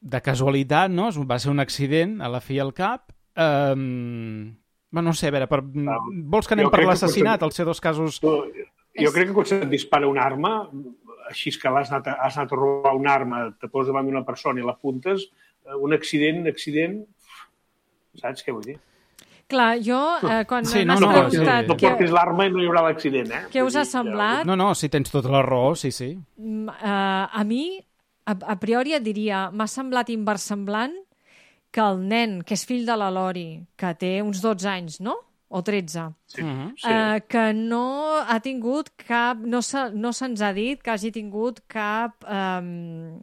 de casualitat, no? Va ser un accident, a la fi al cap. Um, bueno, no sé, a veure, per, vols que anem jo per l'assassinat, els dos casos... Tu, jo crec que quan se't dispara una arma, així que l'has anat, a- has anat a robar una arma, te poses davant d'una persona i l'apuntes, eh, un accident, un accident... Saps què vull dir? Clar, jo, eh, quan Sí, m'has no, no, preguntat sí. No portis l'arma i no hi haurà l'accident, eh? què us ha semblat, No, no, si tens tota la raó, sí, sí. eh, a mi, a, a priori et diria, m'ha semblat inversemblant que el nen, que és fill de la Lori, que té uns 12 anys, no? O 13, Sí, Mhm. sí. eh, que no ha tingut cap... No se- no se'ns ha dit que hagi tingut cap eh,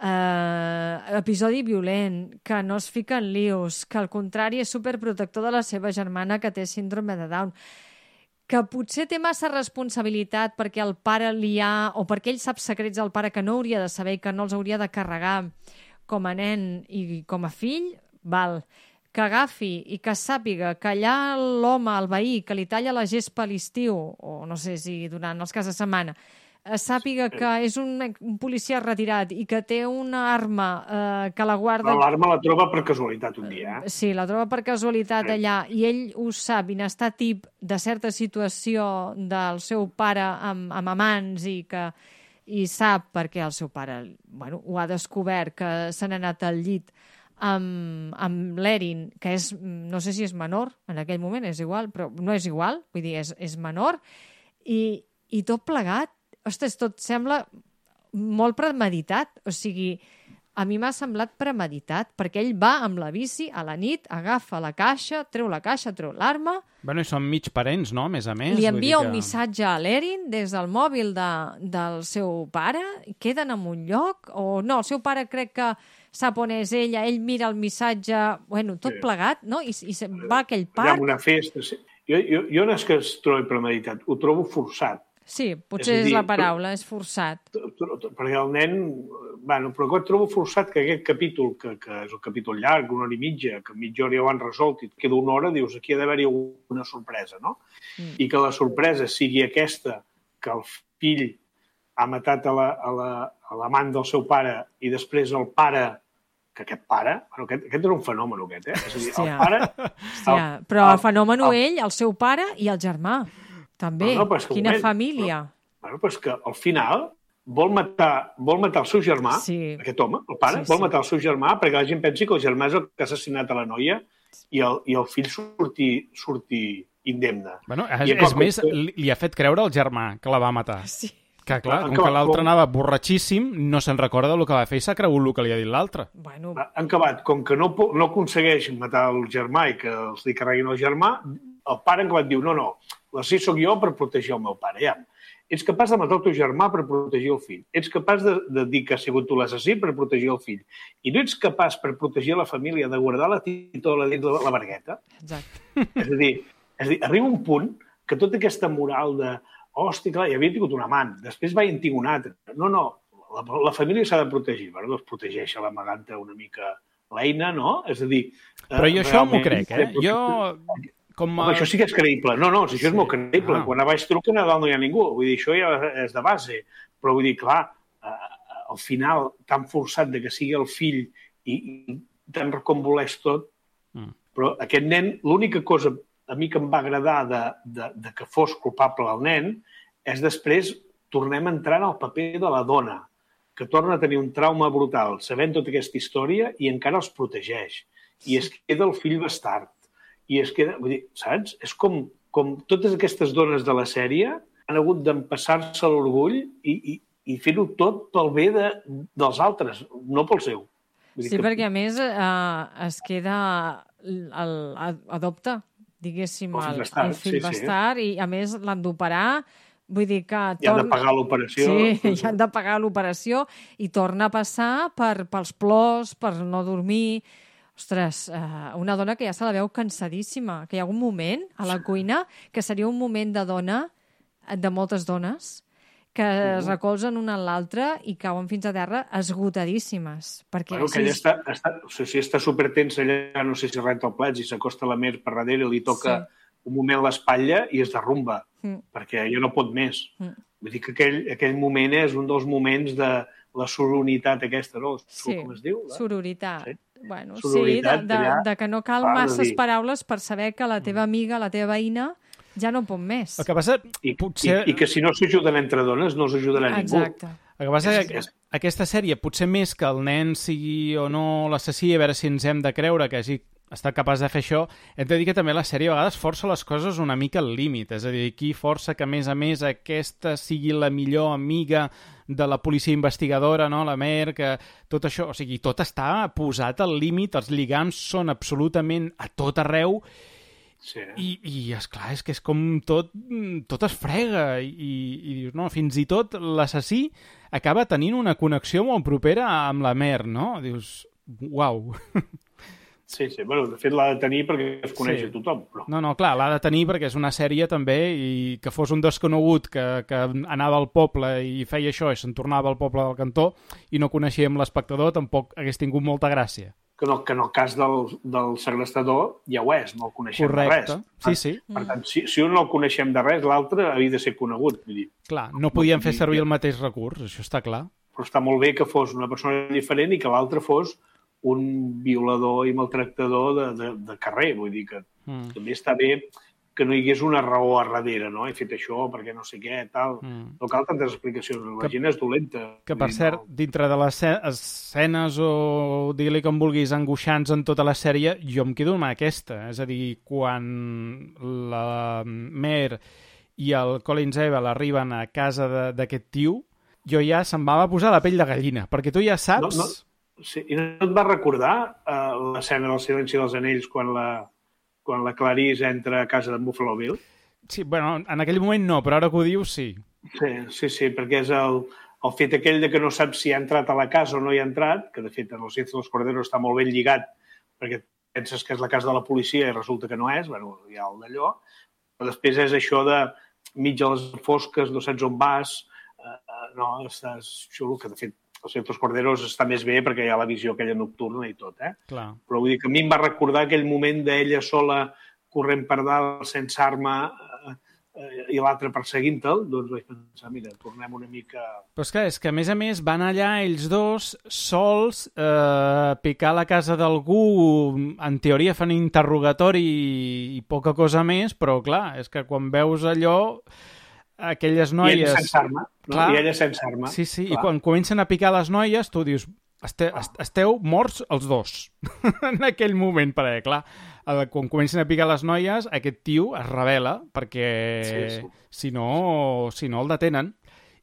eh, episodi violent, que no es fica en lius, que al contrari és superprotector de la seva germana que té síndrome de Down que potser té massa responsabilitat perquè el pare li ha... o perquè ell sap secrets del pare que no hauria de saber i que no els hauria de carregar com a nen i com a fill, val. Que agafi i que sàpiga que allà l'home, el veí, que li talla la gespa a l'estiu, o no sé si durant els casos de setmana, eh, sàpiga que és un, un policia retirat i que té una arma eh, que la guarda... Però l'arma la troba per casualitat un dia, eh? Sí, la troba per casualitat Sí. allà i ell ho sap i n'està tip de certa situació del seu pare amb, amb amants i que i sap perquè el seu pare bueno, ho ha descobert que se n'ha anat al llit amb, amb l'Erin, que és, no sé si és menor, en aquell moment és igual, però no és igual, vull dir, és, és menor, i, i tot plegat, ostres, tot sembla molt premeditat, o sigui, a mi m'ha semblat premeditat, perquè ell va amb la bici a la nit, agafa la caixa, treu la caixa, treu l'arma, Bueno, i són mig parents, no?, a més a més. li vull envia dir un missatge a l'Erin des del mòbil de, del seu pare, queden en un lloc, o no, el seu pare crec que sap on és ella, ell mira el missatge, bueno, tot Sí. plegat, no? I, i va a aquell parc. en una festa... Sí. Jo, jo, jo no és que es trobi premeditat, ho trobo forçat. Sí, potser És a és, dir, la paraula, és forçat. Perquè el nen... Bueno, però que trobo forçat que aquest capítol, que, que és un capítol llarg, una hora i mitja, que mitja hora ja ho han resolt i et queda una hora, dius, aquí ha d'haver-hi una sorpresa, no? Mm. I que la sorpresa sigui aquesta, que el fill ha matat a la- a la- del seu pare i després el pare que aquest pare, bueno, aquest, aquest és un fenomen, aquest, eh? És a dir, el pare... Hòstia, però el fenòmeno ell, el seu pare i el germà. També. No, no, però Quina moment, família. Bueno, però és que al final vol matar, vol matar el seu germà, Sí. aquest home, el pare, Sí, vol sí. matar el seu germà perquè la gent pensi que el germà és el que ha assassinat a la noia i el, i el fill surti, surti indemne. Bueno, I és, com és que- més, li, li ha fet creure al germà que la va matar. Sí. Que clar, Han com que l'altre com- anava borratxíssim, no se'n recorda del que va fer i s'ha cregut el que li ha dit l'altre. Bueno, Han acabat, com que no, no aconsegueix matar el germà i que els li carreguin el germà, el pare en acabat diu, no, no, l'assí sóc jo per protegir el meu pare, ja. Ets capaç de matar el teu germà per protegir el fill. Ets capaç de, de dir que ha sigut tu l'assassí per protegir el fill. I no ets capaç per protegir la família de guardar la titola dins la, la vergueta? exacte. És a dir, és a dir, arriba un punt que tota aquesta moral de hosti, clar, ja havia tingut un amant, després va tinc un altre. No, no, la, la família s'ha de protegir. Bueno, doncs protegeix l'amaganta una mica l'eina, no? És a dir... eh, Però jo això m'ho crec, eh? Jo, com a... Home, això sí que és creïble. No, no, si això és Sí. molt creïble. Ah. Quan a baix truquen, a dalt no hi ha ningú. Vull dir, això ja és de base. Però vull dir, clar, eh, al final, tan forçat de que sigui el fill i, i tan reconvoleix tot, Mm. però aquest nen, l'única cosa a mi que em va agradar de, de, de que fos culpable el nen és després tornem a entrar en el paper de la dona, que torna a tenir un trauma brutal, sabent tota aquesta història i encara els protegeix. I es queda el fill bastard. I es queda... Vull dir, saps? És com, com totes aquestes dones de la sèrie han hagut d'empassar-se l'orgull i, i, i fer-ho tot pel bé de, dels altres, no pel seu. Vull Sí, que- perquè a més eh, es queda... El, el, adopta, diguéssim, El fill el, bastard, el fill sí, sí. bastard i a més l'han d'operar Vull dir que... I han de pagar l'operació. Sí, i han de pagar l'operació i torna a passar per, pels plors, per no dormir... Ostres, eh, una dona que ja se la veu cansadíssima, que hi ha un moment a la cuina que seria un moment de dona, de moltes dones, que es recolzen una en l'altra i cauen fins a terra esgotadíssimes. Perquè Bueno, que ella està, està, o sigui, està supertensa allà, no sé si renta el plats i s'acosta la Mer per darrere i li toca un moment l'espatlla i es derrumba, Mm. perquè ella no pot més. Mm. Vull dir que aquell, aquell moment és un dels moments de la sororitat aquesta, no? Sí, Com es diu? sororitat. Sí. Bueno, sí, de, de, allà, de que no cal de masses dir- paraules per saber que la teva amiga, la teva veïna, ja no pot més. El que passa, I, potser... i, I que si no s'ajuden entre dones, no s'ajudarà ningú. Exacte. El que passa És- és, és- que aquesta sèrie, potser més que el nen sigui o no l'assassí, a veure si ens hem de creure que hagi estat capaç de fer això, hem de dir que també la sèrie a vegades força les coses una mica al límit. És a dir, aquí força que, a més a més, aquesta sigui la millor amiga de la policia investigadora, no? la Mer, que tot això... O sigui, tot està posat al límit, els lligams són absolutament a tot arreu Sí. i, i esclar, és que és com tot, tot es frega i, i dius, no, fins i tot l'assassí acaba tenint una connexió molt propera amb la Mer, no? Dius, uau. <laughs> Sí, sí. Bueno, de fet l'ha de tenir perquè es coneix Sí. a tothom. Però... No, no, clar, l'ha de tenir perquè és una sèrie també i que fos un desconegut que, que anava al poble i feia això i se'n tornava al poble del cantó i no coneixíem l'espectador, tampoc hagués tingut molta gràcia. Que, no, que en el cas del, del segrestador ja ho és, no el coneixem Correcte. de res. Sí, sí. Per tant, si, si un no el coneixem de res, l'altre havia de ser conegut. Vull dir, Clar, no podien fer servir el mateix recurs, això està clar. però està molt bé que fos una persona diferent i que l'altre fos un violador i maltractador de, de, de carrer. Vull dir que Mm. també està bé que no hi hagués una raó a darrere, no? He fet això perquè no sé què, tal. Mm. No cal tantes explicacions. La Que- gent és dolenta. Que, per cert, no. dintre de les esce- escenes o digue-li com vulguis, angoixants en tota la sèrie, jo em quedo amb aquesta. És a dir, quan la Mer i el Colin Zabel arriben a casa d'aquest tio, jo ja se'm va posar la pell de gallina, perquè tu ja saps... No, no. Sí, I no et va recordar uh, l'escena del silenci dels anells quan la, quan la Clarice entra a casa d'en Buffalo Bill? Sí, bueno, en aquell moment no, però ara que ho dius, sí. Sí, sí, sí, perquè és el, el fet aquell de que no saps si ha entrat a la casa o no hi ha entrat, que de fet en el Ciencio dels Corderos està molt ben lligat, perquè penses que és la casa de la policia i resulta que no és, bueno, hi ha el d'allò, però després és això de mig a les fosques, no saps on vas, eh, eh, no, estàs xulo, que de fet el Ciencio dels Corderos està més bé perquè hi ha la visió aquella nocturna i tot, eh? Clar. però vull dir que a mi em va recordar aquell moment d'ella sola corrent per dalt sense arma eh, eh, i l'altre perseguint-te'l, doncs vaig pensar, mira, tornem una mica... Però és que, és que a més a més van allà ells dos sols eh, picar la casa d'algú, en teoria fan interrogatori i, i poca cosa més, però clar, és que quan veus allò, aquelles I ella noies... sense arma, no? I ella sense arma. Sí, sí, i Clar. quan comencen a picar les noies, tu dius, este, est- esteu morts els dos <laughs> en aquell moment, perquè, clar, quan comencen a picar les noies, aquest tio es revela, perquè Sí, sí. si no, si no el detenen.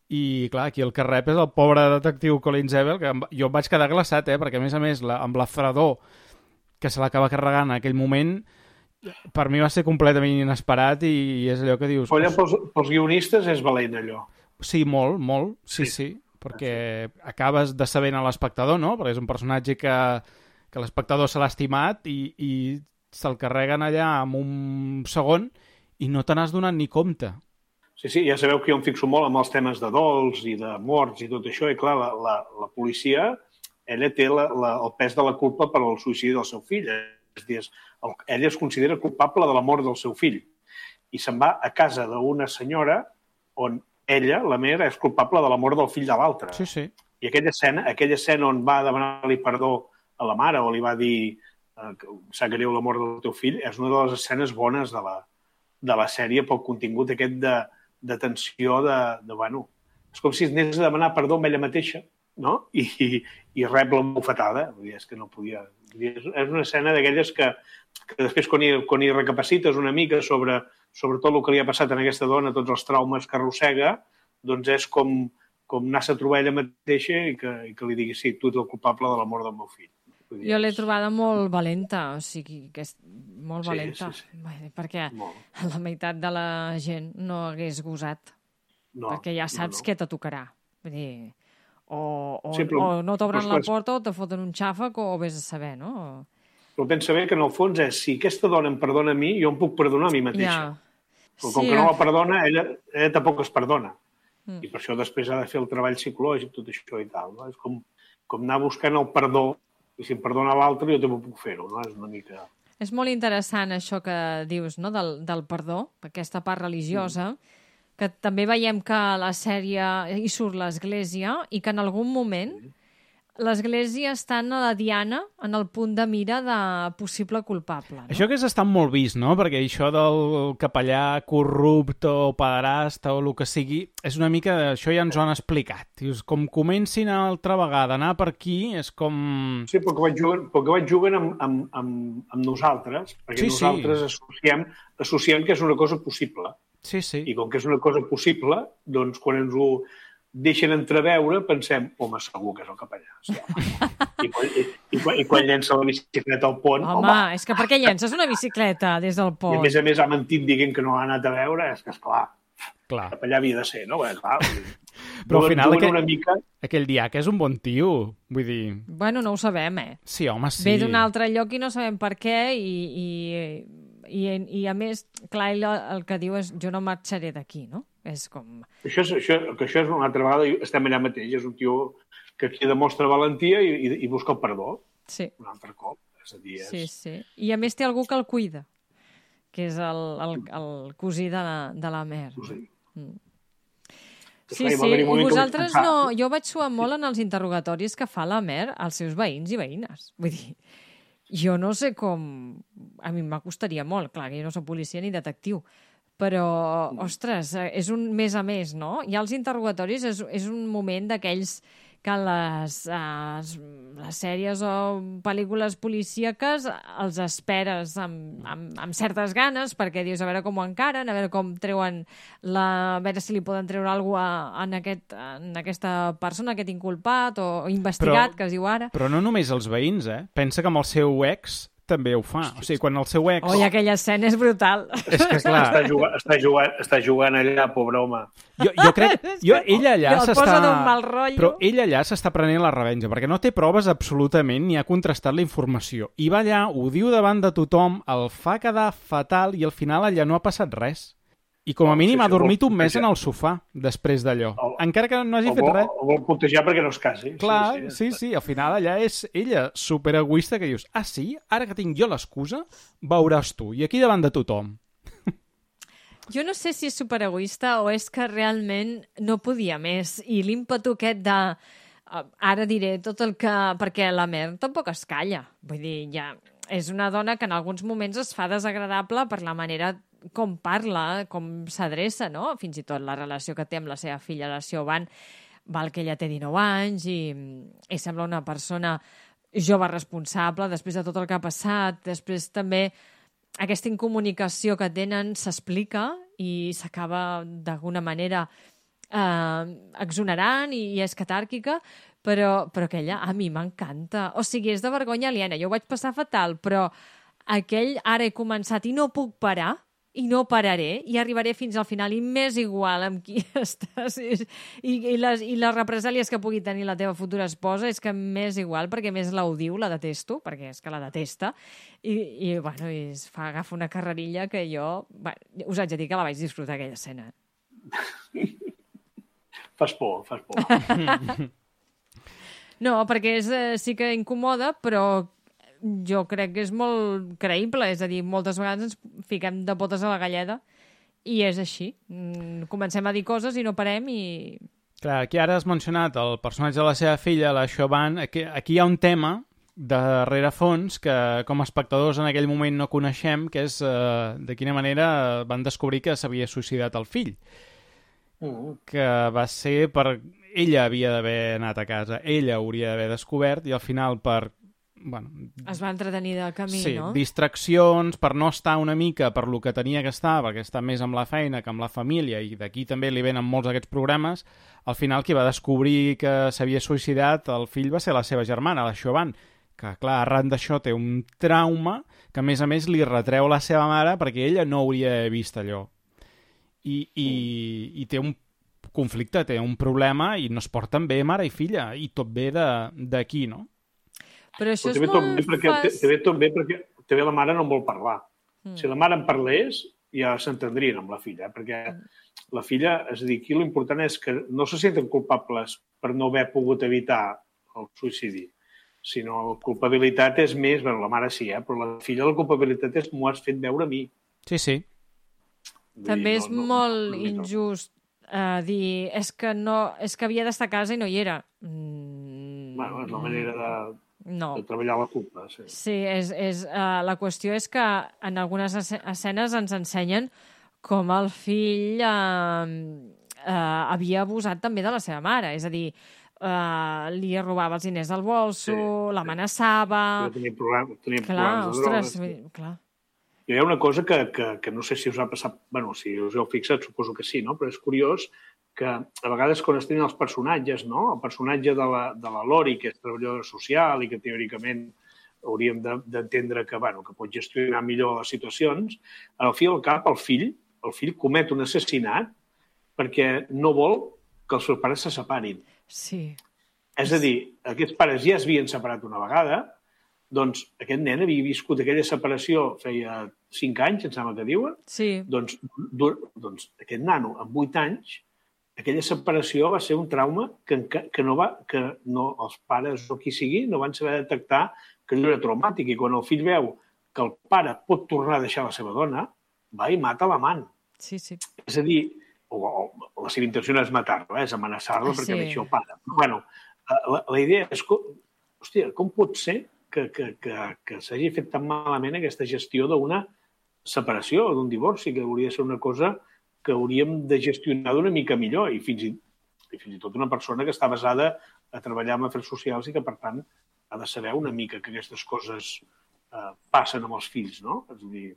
I, clar, aquí el que rep és el pobre detectiu Colin Zebel, que em jo em vaig quedar glaçat, eh? perquè, a més a més, la, amb la fredor que se l'acaba carregant en aquell moment, per mi va ser completament inesperat i, és allò que dius... Però pels, pels guionistes és valent, allò. Sí, molt, molt, sí, sí, Sí. sí perquè acabes decebent a l'espectador, no? Perquè és un personatge que, que l'espectador se l'ha estimat i, i se'l carreguen allà en un segon i no te n'has donat ni compte. Sí, sí, ja sabeu que jo em fixo molt amb els temes de dols i de morts i tot això, i clar, la, la, la policia, ella té la, la, el pes de la culpa per al suïcidi del seu fill. És dir, ella es considera culpable de la mort del seu fill. I se'n va a casa d'una senyora on ella, la mera, és culpable de la mort del fill de l'altre. Sí, sí. I aquella escena, aquella escena on va demanar-li perdó a la mare o li va dir eh, sap greu la mort del teu fill, és una de les escenes bones de la, de la sèrie pel contingut aquest de, de tensió de, de, bueno, és com si es anés a demanar perdó amb ella mateixa, no? I, i, i rep la bufetada. Vull dir, és que no podia... És una escena d'aquelles que, que després quan hi, quan hi recapacites una mica sobre, sobre tot el que li ha passat a aquesta dona, tots els traumes que arrossega, doncs és com, com anar-se a trobar ella mateixa i que, i que li digui sí, tu ets el culpable de la mort del meu fill. Jo l'he trobada molt valenta, o sigui, que és molt Sí, valenta. sí, sí. Bé, Perquè Molt. la meitat de la gent no hagués gosat, No, perquè ja saps no, no. què te tocarà. Vull dir, o, o, Sí, però- o no t'obren la porta o te foten un xàfec o vés a saber, no? Però pensa bé que en el fons és, si aquesta dona em perdona a mi, jo em puc perdonar a mi mateixa. Ja. Però com Sí, que no eh? la perdona, ella, ella tampoc es perdona. Mm. I per això després ha de fer el treball psicològic, tot això i tal. No? És com, com anar buscant el perdó, i si em perdona l'altre, jo també puc fer-ho. No? És una mica... És molt interessant això que dius, no?, del, del perdó, aquesta part religiosa, que també veiem que a la sèrie hi surt l'Església i que en algun moment l'Església està en la diana, en el punt de mira de possible culpable. No? Això hagués estat molt vist, no? Perquè això del capellà corrupte o pederasta o el que sigui, és una mica... Això ja ens ho han explicat. Dius, com comencin altra vegada a anar per aquí, és com... Sí, però que vaig jugant, però que vaig jugant amb, amb, amb, amb nosaltres, perquè Sí, sí. nosaltres associem, associem que és una cosa possible. Sí, sí. I com que és una cosa possible, doncs quan ens ho deixen entreveure, pensem, home, segur que és el capellà. Sí. I, quan, i, i, quan, I quan llença la bicicleta al pont, Home, home, és que per què llences una bicicleta des del i a pont? més a més ha mentit dient que no l'ha anat a veure, és que, esclar, Clar. capellà havia de ser, no? Bé, clar, vull dir, Però al final aquell- una mica... Aquell diac és un bon tio. Vull dir... Bueno, no ho sabem, eh? Sí, home, sí. Ve d'un altre lloc i no sabem per què i, i, i, i a més, clar, ell el que diu és jo no marxaré d'aquí, no? És com... Això és, això, que això és una altra vegada, estem allà mateix, és un tio que aquí demostra valentia i, i, i busca el perdó, Sí, un altre cop. És a dir, és... sí, sí. I a més té algú que el cuida, que és el, el, el cosí de la, de la Mer. No sé. Sí, sí, i que vosaltres pensar- no... Jo vaig suar molt en els interrogatoris que fa la Mer als seus veïns i veïnes. Vull dir, jo no sé com... A mi m'acostaria molt, clar, que jo no soc policia ni detectiu, però, ostres, eh, és un mes a més, no? I els interrogatoris és, és un moment d'aquells que les, uh, les sèries o pel·lícules policíaques els esperes amb, amb, amb certes ganes perquè dius a veure com ho encaren, a veure com treuen la... a veure si li poden treure alguna cosa en, aquest, en aquesta persona, aquest inculpat o investigat, Però- que es diu ara. Però no només els veïns, eh? Pensa que amb el seu ex també ho fa. O sigui, quan el seu ex... Oi, aquella escena és brutal. És que, clar, <laughs> Està jugant, està, jugant, està jugant allà, pobre home. jo, jo crec... <laughs> Jo, ella allà El s'està... posa d'un mal rotllo. Però ell allà s'està prenent la revenja, perquè no té proves absolutament ni ha contrastat la informació. I va allà, ho diu davant de tothom, el fa quedar fatal i al final allà no ha passat res. I com a mínim sí, ha dormit un mes en el sofà després d'allò. Encara que no hagi fet res. el vol putejar perquè no es casi. Clar, sí, sí, al final allà és ella superegoista que dius, ah sí, ara que tinc jo l'excusa, veuràs tu, i aquí davant de tothom. <laughs> Jo no sé si és superegoista o és que realment no podia més i l'ímpetu aquest de eh, ara diré tot el que... perquè la Mer tampoc es calla. Vull dir, ja és una dona que en alguns moments es fa desagradable per la manera com parla, com s'adreça, no? Fins i tot la relació que té amb la seva filla, la Siobhan, val que ella té 19 anys i, i sembla una persona jove responsable després de tot el que ha passat, després també aquesta incomunicació que tenen s'explica i s'acaba d'alguna manera eh, exonerant i, i és catàrquica, però, però aquella a mi m'encanta. O sigui, és de vergonya aliena. Jo ho vaig passar fatal, però aquell ara he començat i no puc parar, i no pararé, i arribaré fins al final, i m'és igual amb qui <laughs> estàs, i, i, les, i les represàlies que pugui tenir la teva futura esposa és que m'és igual, perquè més la odiu, la detesto, perquè és que la detesta, i, i bueno, i es fa, agafa una carrerilla que jo... Bueno, us haig de dir que la vaig disfrutar, aquella escena. <laughs> fas por, fas por. <laughs> No, perquè és, eh, sí que incomoda, però jo crec que és molt creïble. És a dir, moltes vegades ens fiquem de botes a la galleda i és així. Mm, Comencem a dir coses i no parem i... Clar, aquí ara has mencionat el personatge de la seva filla, la Chauvin. Aquí, aquí hi ha un tema de rerefons que com a espectadors en aquell moment no coneixem, que és eh, de quina manera van descobrir que s'havia suïcidat el fill. Mm. Que va ser per... Ella havia d'haver anat a casa, ella hauria d'haver descobert i al final per... Bueno, Es va entretenir de camí, sí, no? distraccions, per no estar una mica per lo que tenia que estar, perquè està més amb la feina que amb la família, i d'aquí també li venen molts d'aquests programes, al final qui va descobrir que s'havia suïcidat el fill va ser la seva germana, la Chauvin, que clar, arran d'això té un trauma que a més a més li retreu la seva mare perquè ella no hauria vist allò. I, i, i té un conflicte, té un problema i no es porten bé mare i filla, i tot ve de- d'aquí, no? Però això Però és molt... bé perquè, fàcil. també tot bé perquè també la mare no en vol parlar. Mm. Si la mare en parlés, ja s'entendrien amb la filla, eh? perquè la filla, és a dir, aquí l'important és que no se senten culpables per no haver pogut evitar el suïcidi, sinó la culpabilitat és més, bueno, la mare sí, eh? però la filla la culpabilitat és m'ho has fet veure a mi. Sí, sí. Vull També dir, és molt injust eh, dir és que, no, és que havia d'estar a casa i no hi era. Mm, Bueno, és la manera de, No. de treballar la culpa. Sí. Sí, és, és, uh, la qüestió és que en algunes esce- escenes ens ensenyen com el fill uh, uh, havia abusat també de la seva mare. És a dir, uh, li robava els diners del bolso, Sí, l'amenaçava... Tenia problemes, tenia Clar, problemes de ostres, drogues. dir, clar. Hi ha una cosa que, que, que no sé si us ha passat, bueno, si us heu fixat, suposo que sí, no? però és curiós que a vegades quan es tenen els personatges, no? el personatge de la, de la Lori, que és treballadora social i que teòricament hauríem de- d'entendre que, bueno, que pot gestionar millor les situacions, al fi al cap, el fill, el fill comet un assassinat perquè no vol que els seus pares se separin. Sí. És a dir, aquests pares ja es havien separat una vegada, doncs aquest nen havia viscut aquella separació feia 5 anys, em sembla que diuen, Sí, doncs, doncs aquest nano, amb 8 anys, aquella separació va ser un trauma que, que, no va, que no, els pares o qui sigui no van saber detectar que allò era traumàtic i quan el fill veu que el pare pot tornar a deixar la seva dona, va i mata l'amant. sí, sí. És a dir, o, o la seva intenció no és matar-lo, eh, és amenaçar-lo Ah, perquè sí. deixi el pare. Però, bueno, la, la idea és, com, hòstia, com pot ser que, que, que, que s'hagi fet tan malament aquesta gestió d'una separació o d'un divorci, que hauria de ser una cosa que hauríem de gestionar d'una mica millor i fins i, i fins i tot una persona que està basada a treballar amb afers socials i que, per tant, ha de saber una mica que aquestes coses eh, passen amb els fills, no? És a dir,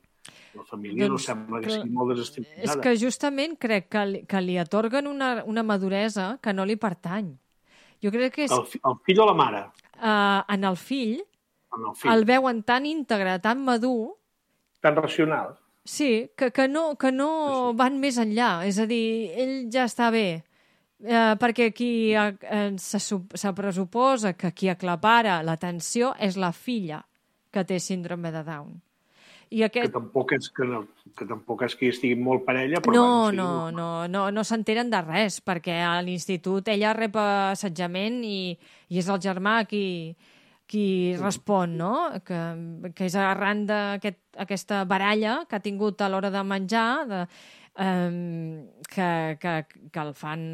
la família Doncs, no sembla que sigui molt És desestructurada. que justament crec que li, que li atorguen una, una maduresa que no li pertany. Jo crec que és, El, el fill o la mare? uh, en el fill En el fill. el veuen tan íntegre, tan madur, Tan racional. Sí, que, que, no, que no van més enllà. És a dir, ell ja està bé. Eh, perquè qui eh, se, se pressuposa que qui aclapara l'atenció és la filla que té síndrome de Down. I Que aquest... tampoc és que, no, que tampoc és que hi estigui molt parella, però No, bueno, sí, no, no, no, no s'enteren de res, perquè a l'institut ella rep assetjament i, i és el germà qui, qui respon, no? Que, que és arran d'aquesta baralla que ha tingut a l'hora de menjar, de, um, que, que, que el fan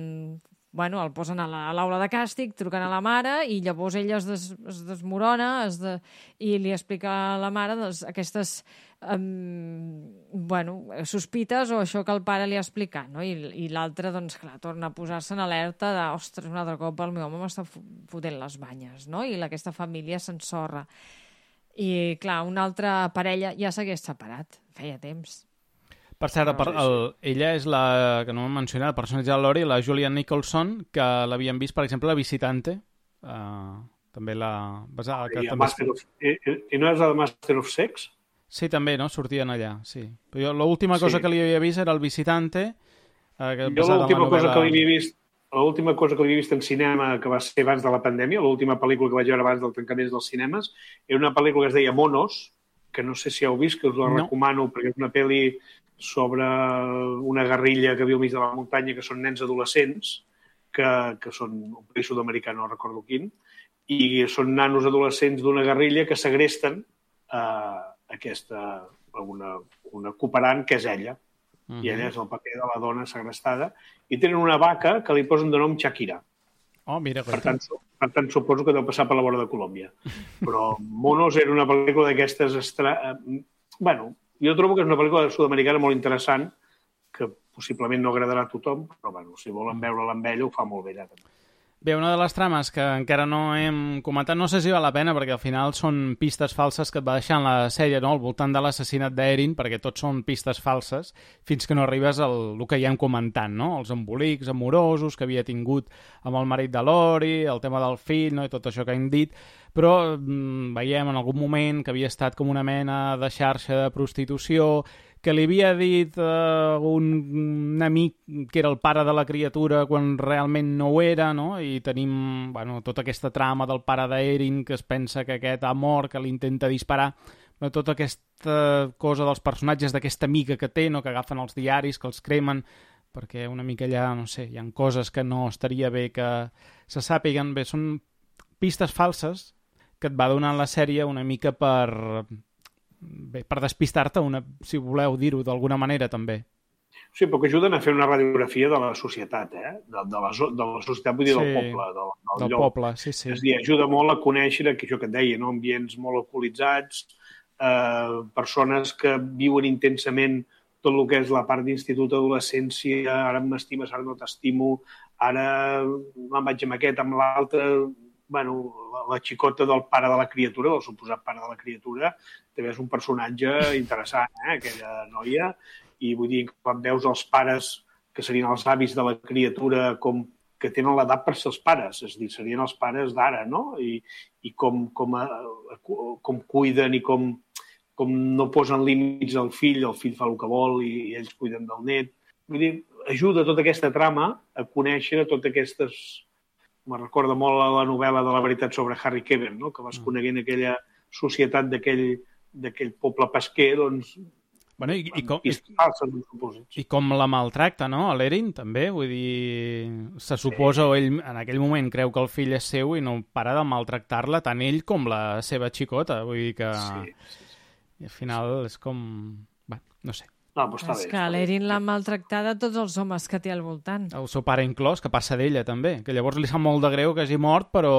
bueno, el posen a la- a l'aula de càstig, truquen a la mare i llavors ella es, des, es desmorona es de, i li explica a la mare doncs, aquestes um, bueno, sospites o això que el pare li ha explicat, no? I, i l'altre, doncs, clar, torna a posar-se en alerta de, ostres, un altre cop el meu home m'està fotent les banyes, no? I aquesta família s'ensorra. I, clar, una altra parella ja s'hagués separat, feia temps. Per cert, per, el, ella és la, que no m'he mencionat, el personatge de Lori, la Julian Nicholson, que l'havíem vist, per exemple, a Visitante. Uh, també la... Basada, que I, també... Master of, i, i- no és la Master of Sex? Sí, també, no? Sortien allà, sí. Però jo l'última Sí. cosa que li havia vist era el Visitante. Uh, que Jo l'última la cosa que l'havia vist l'última cosa que havia vist en cinema que va ser abans de la pandèmia, l'última pel·lícula que vaig veure abans del tancament dels cinemes, era una pel·lícula que es deia Monos, que no sé si heu vist, que us la No. recomano perquè és una pel·li sobre una guerrilla que viu al mig de la muntanya, que són nens adolescents, que, que són un país sud-americà, no recordo quin, i són nanos adolescents d'una guerrilla que segresten eh, aquesta, una, una cooperant que és ella. Uh -huh. I ella és el paper de la dona segrestada. I tenen una vaca que li posen de nom Shakira. Oh, mira, per tant, per tant, suposo que deu passar per la vora de Colòmbia. Però Monos era una pel·lícula d'aquestes... Estra... bueno, jo trobo que és una pel·lícula sud-americana molt interessant, que possiblement no agradarà a tothom, però bueno, si volen veure-la amb ell ho fa molt bé ja també. Bé, una de les trames que encara no hem comentat, no sé si val la pena, perquè al final són pistes falses que et va deixar en la sèrie, no?, al voltant de l'assassinat d'Erin, perquè tots són pistes falses, fins que no arribes al el que ja hem comentant, no?, els embolics amorosos que havia tingut amb el marit de Lori, el tema del fill, no?, i tot això que hem dit, però mm, veiem en algun moment que havia estat com una mena de xarxa de prostitució, que li havia dit uh, un, un amic que era el pare de la criatura quan realment no ho era, no? I tenim bueno, tota aquesta trama del pare d'Erin que es pensa que aquest ha mort, que l'intenta disparar, tota aquesta cosa dels personatges d'aquesta amiga que té, no? que agafen els diaris, que els cremen, perquè una mica allà, no sé, hi han coses que no estaria bé que se sàpiguen. Bé, són pistes falses que et va donar la sèrie una mica per, bé, per despistar-te, una, si voleu dir-ho d'alguna manera, també. Sí, però que ajuden a fer una radiografia de la societat, eh? de, de, la, de la societat, vull dir, sí, del poble, del, del, del lloc. poble, sí, sí. És a dir, ajuda molt a conèixer, que això que et deia, no? ambients molt alcoholitzats, eh, persones que viuen intensament tot el que és la part d'institut, adolescència, ara m'estimes, ara no t'estimo, ara me'n vaig amb aquest, amb l'altre, bueno, la, xicota del pare de la criatura, del suposat pare de la criatura, també és un personatge interessant, eh, aquella noia, i vull dir, quan veus els pares, que serien els avis de la criatura, com que tenen l'edat per ser els pares, és dir, serien els pares d'ara, no? I, i com, com, a, com cuiden i com, com no posen límits al fill, el fill fa el que vol i, i ells cuiden del net. Vull dir, ajuda tota aquesta trama a conèixer totes aquestes... Me recorda molt a la novel·la de la veritat sobre Harry Kevin, no? que vas coneguent aquella societat d'aquell poble pesquer, doncs, Bueno, i, i, com, i, i com la maltracta, no? L'Erin, també, vull dir... Se suposa, o ell en aquell moment creu que el fill és seu i no para de maltractar-la tant ell com la seva xicota, vull dir que... Sí, sí, sí. I al final és com... Bé, no sé. No, però està és bé, que l'Erin l'ha maltractada tots els homes que té al voltant. El seu pare inclòs, que passa d'ella també, que llavors li sap molt de greu que hagi mort, però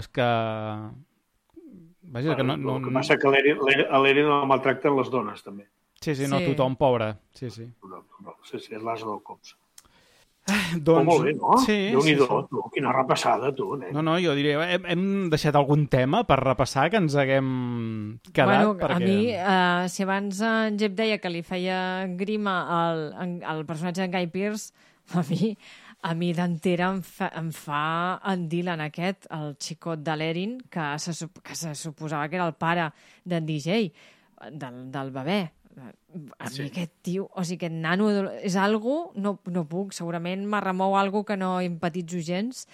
és que Vaja, bueno, que no, no, el que passa que l'Eren el maltracten les dones, també. Sí, sí, no sí. tothom, pobre. Sí, sí. No, no, sí, sí, és l'asa del cops. Ah, doncs... Oh, molt bé, no? Sí, Déu-n'hi-do, sí, sí. tu, quina repassada, tu, nen. No, no, jo diria, hem, hem deixat algun tema per repassar que ens haguem quedat? Bueno, perquè... a mi, uh, si abans en Jep deia que li feia grima al, al personatge d'en Guy Pearce, a mi a mi d'entera em, fa, em fa en Dylan aquest, el xicot de l'Erin, que, se, que se suposava que era el pare d'en DJ, del, del bebè. A sí. mi aquest tio, o sigui, aquest nano és algo, no, no puc, segurament me remou algo que no empatitzo gens,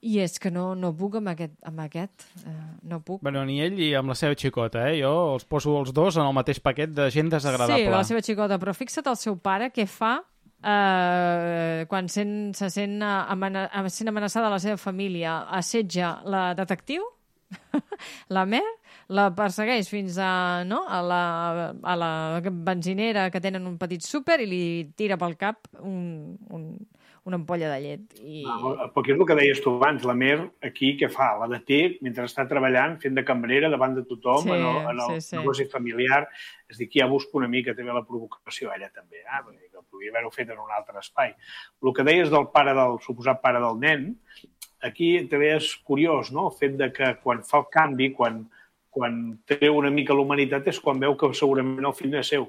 i és que no, no puc amb aquest, amb aquest eh, no puc. Bueno, ni ell i amb la seva xicota, eh? Jo els poso els dos en el mateix paquet de gent desagradable. Sí, la seva xicota, però fixa't el seu pare què fa eh, quan sent, se sent, amena, sent amenaçada la seva família, assetja la detectiu, <laughs> la Mer, la persegueix fins a, no, a, la, a la benzinera que tenen un petit súper i li tira pel cap un, un, una ampolla de llet. I... No, perquè és el que deies tu abans, la Mer aquí què fa? La deté mentre està treballant, fent de cambrera davant de tothom sí, en el, en el sí, sí. negoci familiar. És dir, aquí ja busca una mica també la provocació, ella també, eh? Vull dir que podria haver-ho fet en un altre espai. El que deies del pare del suposat pare del nen, aquí també és curiós, no?, el fet de que quan fa el canvi, quan, quan treu una mica la humanitat, és quan veu que segurament el fill no és seu.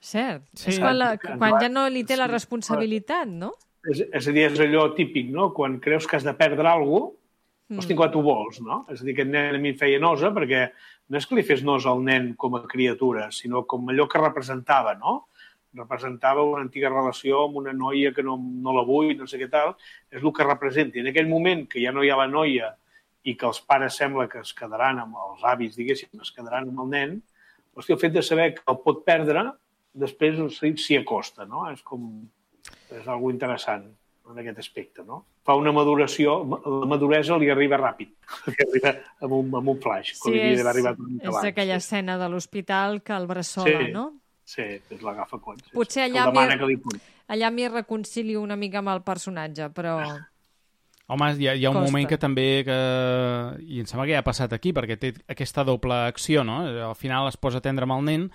Cert. Sí. És quan, la, quan ja no li té la responsabilitat, no? És, és a dir, és allò típic, no? Quan creus que has de perdre alguna cosa, mm. hosti, quan tu vols, no? És a dir, aquest nen a mi em feia nosa perquè no és que li fes nosa al nen com a criatura, sinó com allò que representava, no? representava una antiga relació amb una noia que no, no la vull, no sé què tal, és el que representa. I en aquell moment que ja no hi ha la noia i que els pares sembla que es quedaran amb els avis, diguéssim, es quedaran amb el nen, hosti, el fet de saber que el pot perdre després s'hi acosta, no? És com... És algo interessant en aquest aspecte, no? Fa una maduració, la maduresa li arriba ràpid, <laughs> li arriba amb un, amb un flash, Sí, quan li havia d'haver arribat mica és abans. aquella escena de l'hospital que el bressola, Sí. no? Sí, és l'agafa quan. Sí, Potser sí. allà m'hi- reconcilio una mica amb el personatge, però... <laughs> Home, hi ha, hi ha un Costa. moment que també... Que... I em sembla que ja ha passat aquí, perquè té aquesta doble acció, no? Al final es posa a tendre amb el nen,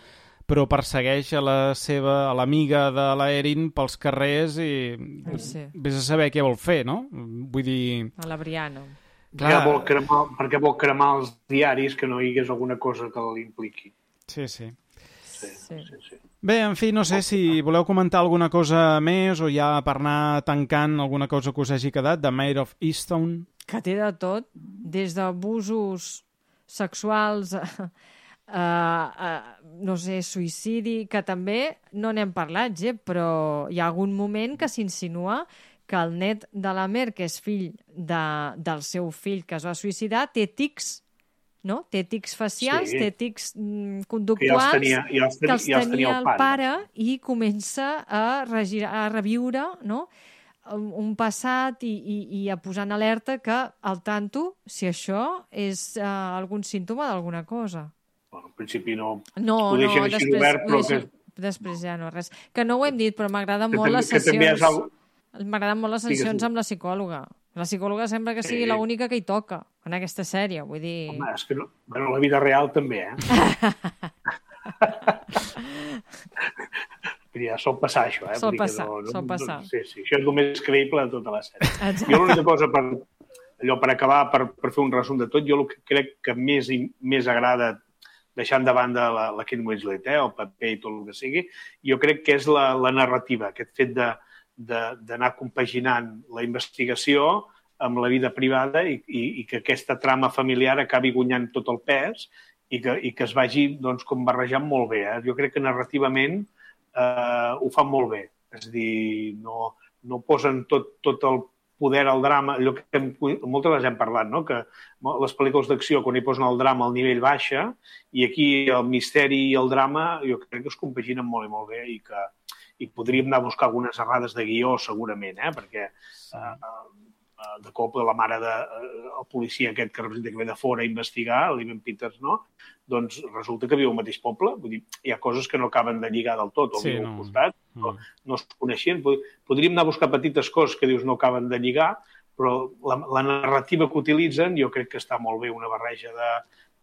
però persegueix a la seva, a l'amiga de l'Erin pels carrers i Ai, sí. vés a saber què vol fer, no? Vull dir... A la Briana. Clar. Perquè, vol cremar, perquè vol cremar els diaris que no hi hagués alguna cosa que l'impliqui. Sí, sí. Sí, sí, sí. sí. Bé, en fi, no sé si voleu comentar alguna cosa més o ja per anar tancant alguna cosa que us hagi quedat de Mayor of Easton. Que té de tot, des d'abusos sexuals a, a, a, no sé, suïcidi, que també no n'hem parlat, eh, però hi ha algun moment que s'insinua que el net de la Mer, que és fill de, del seu fill que es va suïcidar, té tics no? Té tics facials, Sí. té tics mm, Que ja conductuals els tenia, ja els que tenia, els ja els tenia el pare i comença a, regirar, a reviure no? un, passat i, i, i a posar en alerta que al tanto si això és uh, algun símptoma d'alguna cosa. Bueno, al principi no... No, Ho no, deixen així després, obert, però deixen- que- després ja no res. Que no ho hem dit, però m'agraden Que molt les que sessions. M'agraden molt les sessions amb la psicòloga. La psicòloga sembla que sigui Sí. l'única que hi toca en aquesta sèrie, vull dir... Home, és que no, bueno, la vida real també, eh? <laughs> Ja sol passar, això, eh? Sol Vull dir que passar, sol passar. sí, sí, això és el més creïble de tota la sèrie. Exacte. Jo l'única cosa, per, allò per acabar, per, per fer un resum de tot, jo el que crec que més, i- més agrada, deixant de banda la, la Kate Winslet, eh, el paper i tot el que sigui, jo crec que és la, la narrativa, aquest fet de- d'anar compaginant la investigació amb la vida privada i, i, i que aquesta trama familiar acabi guanyant tot el pes i que, i que es vagi doncs, com barrejant molt bé. Eh? Jo crec que narrativament eh, ho fan molt bé. És a dir, no, no posen tot, tot el poder al drama, allò que hem, moltes vegades hem parlat, no? que les pel·lícules d'acció, quan hi posen el drama al nivell baixa, i aquí el misteri i el drama jo crec que es compaginen molt i molt bé i que i podríem anar a buscar algunes errades de guió segurament, eh? perquè eh, eh, de cop la mare de, eh, el policia aquest que representa que ve de fora a investigar, l'Ivan Peters, no? doncs resulta que viu al mateix poble. Vull dir, hi ha coses que no acaben de lligar del tot, o Sí, viu no. al costat, no, Mm. no es coneixien. Pod- Podríem anar a buscar petites coses que dius no acaben de lligar, però la, la narrativa que utilitzen jo crec que està molt bé, una barreja de,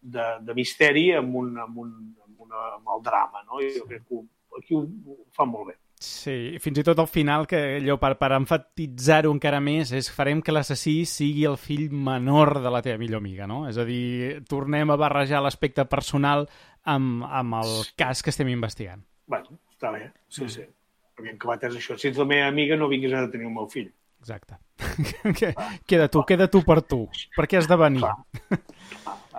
de, de misteri amb, un, amb, un, amb, una, amb el drama. No? Jo crec que aquí ho, ho fa molt bé. Sí, fins i tot al final, que allò per, per enfatitzar-ho encara més, és farem que l'assassí sigui el fill menor de la teva millor amiga, no? És a dir, tornem a barrejar l'aspecte personal amb, amb el cas que estem investigant. bueno, està bé, sí, sí. Perquè en acabat és això. Si ets la meva amiga, no vinguis a tenir el meu fill. Exacte. <laughs> Que- queda tu, queda tu per tu. Per què has de venir? Clar. <laughs>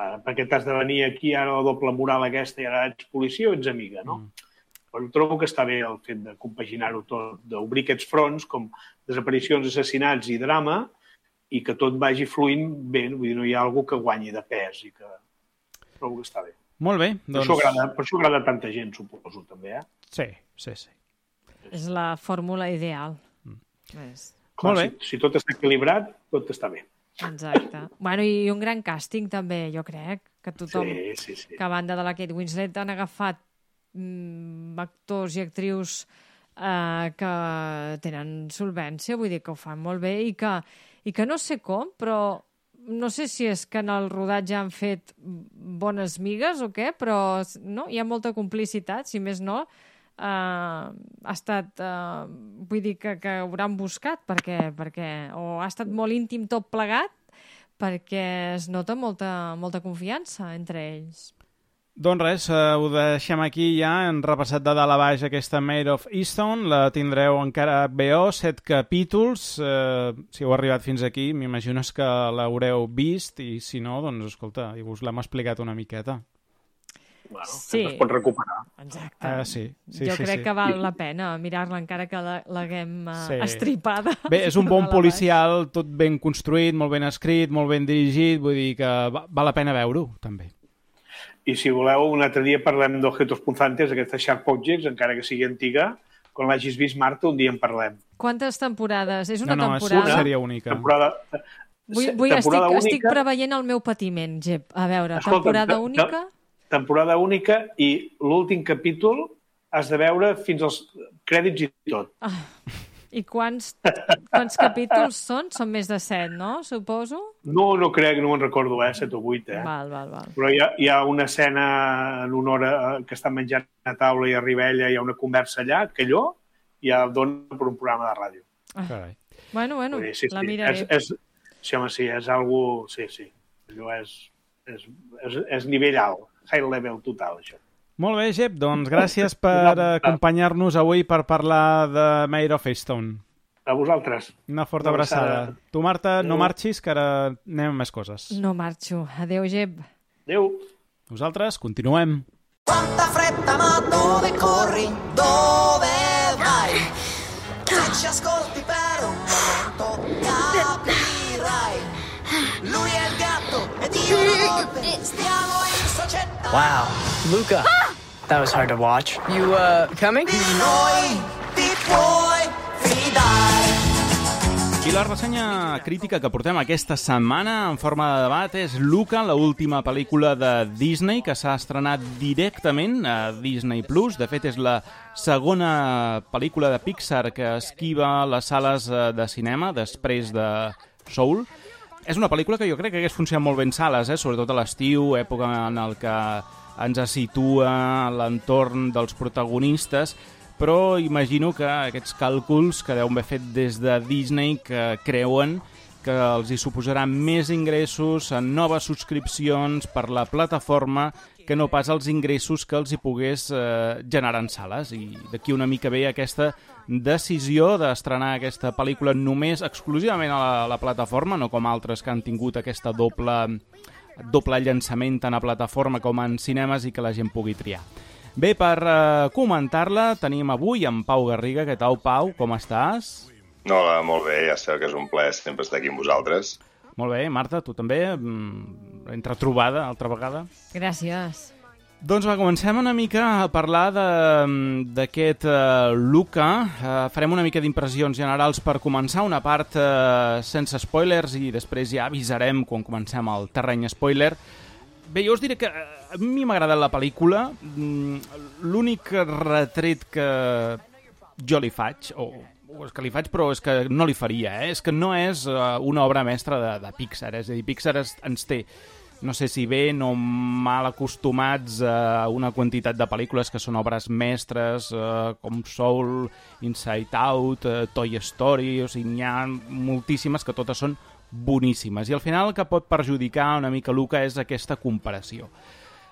Ah, perquè t'has de venir aquí ara la doble moral aquesta i ara ets policia o ets amiga, no? Mm. Però trobo que està bé el fet de compaginar-ho tot, d'obrir aquests fronts com desaparicions, assassinats i drama i que tot vagi fluint bé, vull dir, no hi ha algú que guanyi de pes i que trobo que està bé. Molt bé, Per, doncs... això agrada, per això agrada tanta gent, suposo, també, eh? Sí, sí, sí. És la fórmula ideal. Mm. És... Clar, Molt bé. Si, si tot està equilibrat, tot està bé. Exacte. bueno, i un gran càsting també, jo crec, que tothom, Sí, sí, sí. que a banda de la Kate Winslet han agafat actors i actrius eh, que tenen solvència, vull dir que ho fan molt bé i que, i que no sé com, però no sé si és que en el rodatge han fet bones migues o què, però no, hi ha molta complicitat, si més no, eh, ha estat, eh, vull dir que, que hauran buscat, perquè, perquè, o ha estat molt íntim tot plegat, perquè es nota molta, molta confiança entre ells. Doncs res, eh, ho deixem aquí ja, hem repassat de dalt a baix aquesta Made of Easton, la tindreu encara a HBO, set capítols, eh, si heu arribat fins aquí, m'imagino és que l'haureu vist, i si no, doncs escolta, i us l'hem explicat una miqueta. Bueno, Sí. es pot recuperar. Exacte. Ah, sí, sí, jo sí, crec sí. que val la pena mirar-la encara que la- l'haguem uh, Sí. estripada. Bé, és un bon policial, tot ben construït, molt ben escrit, molt ben dirigit, vull dir que va- val la pena veure-ho, també. I si voleu, un altre dia parlem d'Objetos Punzantes, aquesta Sharp Objects, encara que sigui antiga, quan l'hagis vist, Marta, un dia en parlem. Quantes temporades? És una no, no, és temporada? una sèrie única. Temporada, Vull, vull estic, temporada estic única, preveient el meu patiment, Gep. A veure, Escolta, temporada te- te- única... temporada única i l'últim capítol has de veure fins als crèdits i tot. I quants, quants capítols són? Són més de set, no? Suposo? No, no crec, no me'n recordo, eh, 7 o 8, eh? Val, val, val. Però hi ha, hi ha una escena en una hora eh, que estan menjant a taula i arriba ella, hi ha una conversa allà, que allò ja dona per un programa de ràdio. Carai. Bueno, bueno, dir, sí, la sí, miraré. És, és, sí, home, sí, és algo... Sí, sí. Allò és, és, és, és nivell alt, high level total, això. Molt bé, Jep, doncs gràcies <laughs> per acompanyar-nos avui per parlar de Maid of Eastone. A vosaltres. Una forta Una abraçada. abraçada. Tu, Marta, no marxis, que ara anem amb més coses. No marxo. Adéu, Gep. Adéu. Nosaltres continuem. Quanta fretta ma dove corri? Dove vai? Se ci ascolti per un momento capirai Lui è il gatto ed io la volpe Stiamo in società Wow. Luca. That was hard to watch. You, uh, coming? I la ressenya crítica que portem aquesta setmana en forma de debat és Luca, la última pel·lícula de Disney que s'ha estrenat directament a Disney+. Plus. De fet, és la segona pel·lícula de Pixar que esquiva les sales eh, de cinema després de Soul. És una pel·lícula que jo crec que hagués funcionat molt bé en sales, eh? sobretot a l'estiu, època en el que ens situa l'entorn dels protagonistes, però imagino que aquests càlculs que deuen haver fet des de Disney que creuen que els hi suposarà més ingressos en noves subscripcions per la plataforma que no pas els ingressos que els hi pogués eh, generar en sales. I d'aquí una mica ve aquesta decisió d'estrenar aquesta pel·lícula només exclusivament a la, a la plataforma, no com altres que han tingut aquesta doble, doble llançament tant a plataforma com en cinemes i que la gent pugui triar. Bé, per eh, comentar-la tenim avui en Pau Garriga. Què tal, Pau? Com estàs? Hola, molt bé, ja sabeu que és un plaer sempre estar aquí amb vosaltres. Molt bé, Marta, tu també? Mm, Entre trobada, altra vegada. Gràcies. Doncs va, comencem una mica a parlar d'aquest uh, Luca. Uh, farem una mica d'impressions generals per començar, una part uh, sense spoilers i després ja avisarem quan comencem el terreny spoiler. Bé, jo us diré que a mi m'ha agradat la pel·lícula. Mm, L'únic retret que jo li faig, o, o és que li faig però és que no li faria, eh? és que no és uh, una obra mestra de, de Pixar, és a dir, Pixar es, ens té no sé si bé o mal acostumats a una quantitat de pel·lícules que són obres mestres eh, com Soul, Inside Out, eh, Toy Story, o sigui, n'hi ha moltíssimes que totes són boníssimes. I al final el que pot perjudicar una mica Luca és aquesta comparació.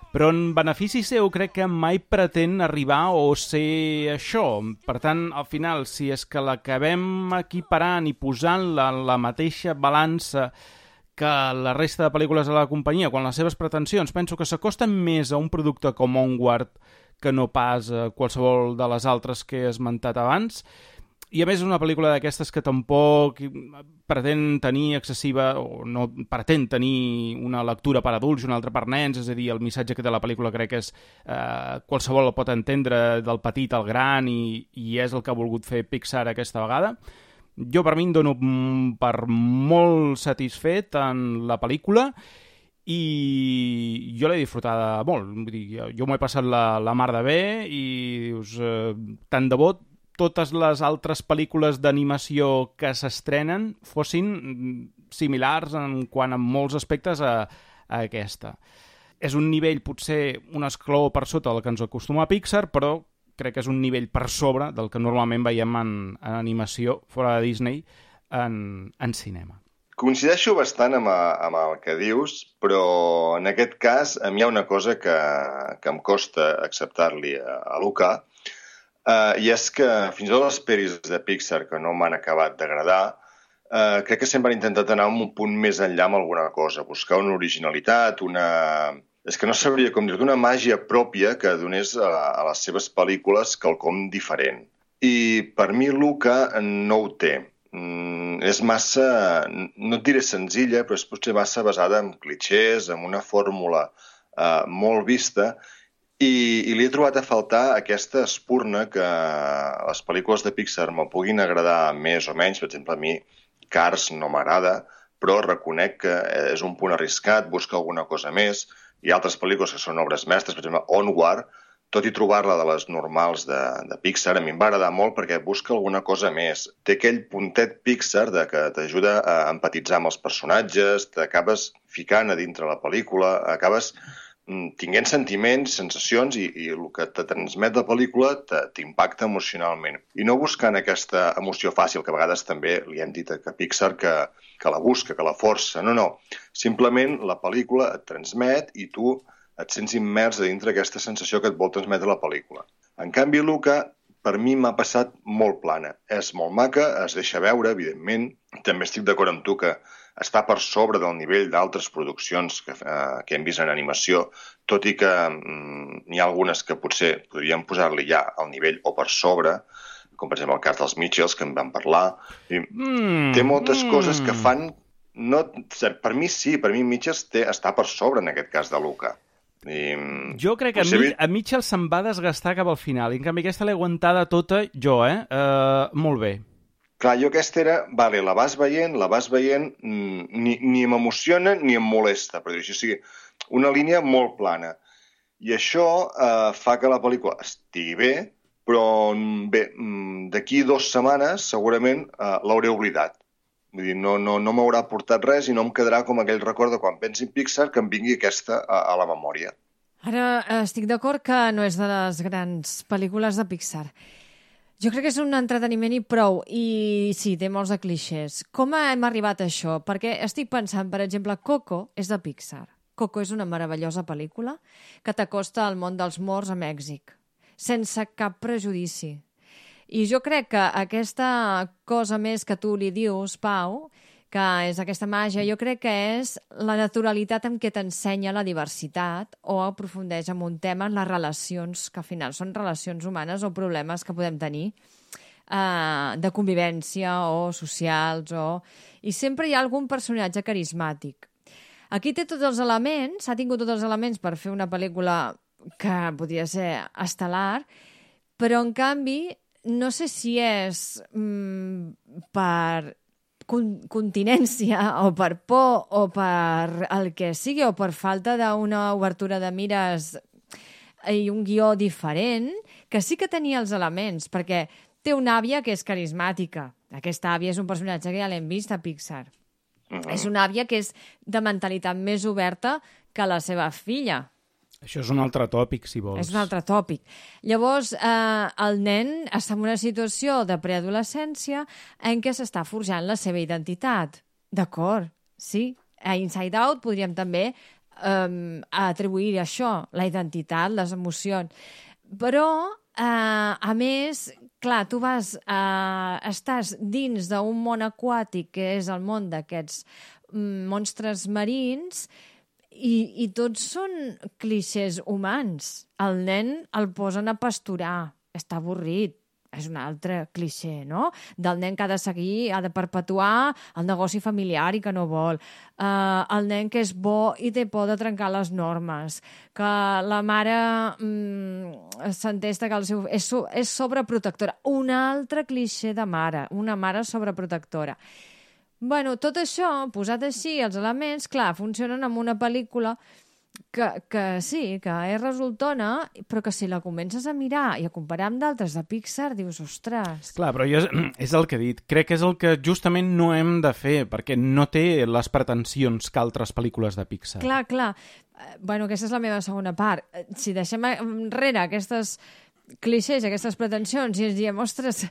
Però en benefici seu crec que mai pretén arribar o ser això. Per tant, al final, si és que l'acabem equiparant i posant la, la mateixa balança que la resta de pel·lícules de la companyia, quan les seves pretensions penso que s'acosten més a un producte com Onward que no pas a qualsevol de les altres que he esmentat abans. I a més és una pel·lícula d'aquestes que tampoc pretén tenir excessiva o no pretén tenir una lectura per adults i una altra per nens, és a dir, el missatge que té la pel·lícula crec que és eh, qualsevol el pot entendre del petit al gran i, i és el que ha volgut fer Pixar aquesta vegada. Jo per mi em dono mm, per molt satisfet en la pel·lícula i jo l'he disfrutada molt. Vull dir, jo, m'ho he passat la, la mar de bé i dius, eh, tant de bo totes les altres pel·lícules d'animació que s'estrenen fossin mm, similars en quant a molts aspectes a, a aquesta. És un nivell potser un escló per sota del que ens acostuma a Pixar, però crec que és un nivell per sobre del que normalment veiem en, en animació fora de Disney en, en cinema. Coincideixo bastant amb, a, amb el que dius, però en aquest cas a mi hi ha una cosa que, que em costa acceptar-li a, a Luca, eh, i és que fins i tot les peris de Pixar que no m'han acabat d'agradar, eh, crec que sempre han intentat anar un punt més enllà amb alguna cosa, buscar una originalitat, una... És que no sabria com dir una màgia pròpia que donés a, a les seves pel·lícules quelcom diferent. I per mi Luca no ho té. Mm, és massa, no et diré senzilla, però és potser massa basada en clichés, en una fórmula uh, molt vista, i, i li he trobat a faltar aquesta espurna que les pel·lícules de Pixar me puguin agradar més o menys. Per exemple, a mi Cars no m'agrada, però reconec que és un punt arriscat, busca alguna cosa més. Ha altres pel·lícules que són obres mestres, per exemple, Onward, tot i trobar-la de les normals de, de Pixar, a mi em va agradar molt perquè busca alguna cosa més. Té aquell puntet Pixar de que t'ajuda a empatitzar amb els personatges, t'acabes ficant a dintre la pel·lícula, acabes tinguent sentiments, sensacions i, i el que te transmet la pel·lícula t'impacta emocionalment. I no buscant aquesta emoció fàcil, que a vegades també li hem dit a Pixar que, que la busca, que la força. No, no. Simplement la pel·lícula et transmet i tu et sents immers dintre aquesta sensació que et vol transmetre la pel·lícula. En canvi, Luca, per mi m'ha passat molt plana. És molt maca, es deixa veure, evidentment. També estic d'acord amb tu que està per sobre del nivell d'altres produccions que, eh, que hem vist en animació, tot i que mm, n'hi ha algunes que potser podríem posar-li ja al nivell o per sobre, com per exemple el cas dels Mitchells, que en vam parlar. I Mm, té moltes mm. coses que fan... No, per mi sí, per mi Mitchells té, està per sobre en aquest cas de Luca. I, mm, Jo crec que a, potser mi, a Mitchell se'n va desgastar cap al final, i en canvi aquesta l'he aguantada tota jo, eh? Uh, molt bé. Clar, jo aquesta era, vale, la vas veient, la vas veient, mm, ni, ni m'emociona ni em molesta, per dir-ho així. O sigui, una línia molt plana. I això eh, fa que la pel·lícula estigui bé, però mm, bé, mm, d'aquí dues setmanes segurament eh, l'hauré oblidat. Vull dir, no, no, no m'haurà portat res i no em quedarà com aquell record de quan pensi en Pixar que em vingui aquesta a, a la memòria. Ara eh, estic d'acord que no és de les grans pel·lícules de Pixar. Jo crec que és un entreteniment i prou, i sí, té molts de clixés. Com hem arribat a això? Perquè estic pensant, per exemple, Coco és de Pixar. Coco és una meravellosa pel·lícula que t'acosta al món dels morts a Mèxic, sense cap prejudici. I jo crec que aquesta cosa més que tu li dius, Pau, que és aquesta màgia, jo crec que és la naturalitat amb què t'ensenya la diversitat o aprofundeix en un tema en les relacions, que al final són relacions humanes o problemes que podem tenir eh, de convivència o socials o... I sempre hi ha algun personatge carismàtic. Aquí té tots els elements, ha tingut tots els elements per fer una pel·lícula que podria ser estel·lar, però en canvi no sé si és mm, per continència o per por o per el que sigui o per falta d'una obertura de mires i un guió diferent, que sí que tenia els elements, perquè té una àvia que és carismàtica. Aquesta àvia és un personatge que ja l'hem vist a Pixar. Mm És una àvia que és de mentalitat més oberta que la seva filla. Això és un altre tòpic, si vols. És un altre tòpic. Llavors, eh, el nen està en una situació de preadolescència en què s'està forjant la seva identitat. D'acord, sí. A Inside Out podríem també eh, atribuir això, la identitat, les emocions. Però, eh, a més, clar, tu vas, eh, estàs dins d'un món aquàtic que és el món d'aquests mm, monstres marins i, i tots són clixés humans. El nen el posen a pasturar, està avorrit. És un altre clixé, no? Del nen que ha de seguir, ha de perpetuar el negoci familiar i que no vol. Uh, el nen que és bo i té por de trencar les normes. Que la mare mm, s'entesta que el seu... És, és sobreprotectora. Un altre clixé de mare, una mare sobreprotectora. Bueno, tot això, posat així, els elements, clar, funcionen amb una pel·lícula que, que sí, que és resultona, però que si la comences a mirar i a comparar amb d'altres de Pixar, dius, ostres... Clar, però jo és, <clears throat> és el que he dit. Crec que és el que justament no hem de fer, perquè no té les pretensions que altres pel·lícules de Pixar. Clar, clar. Eh, Bueno, aquesta és la meva segona part. Eh, Si deixem enrere aquestes clixés, aquestes pretensions, i ens diem, ostres,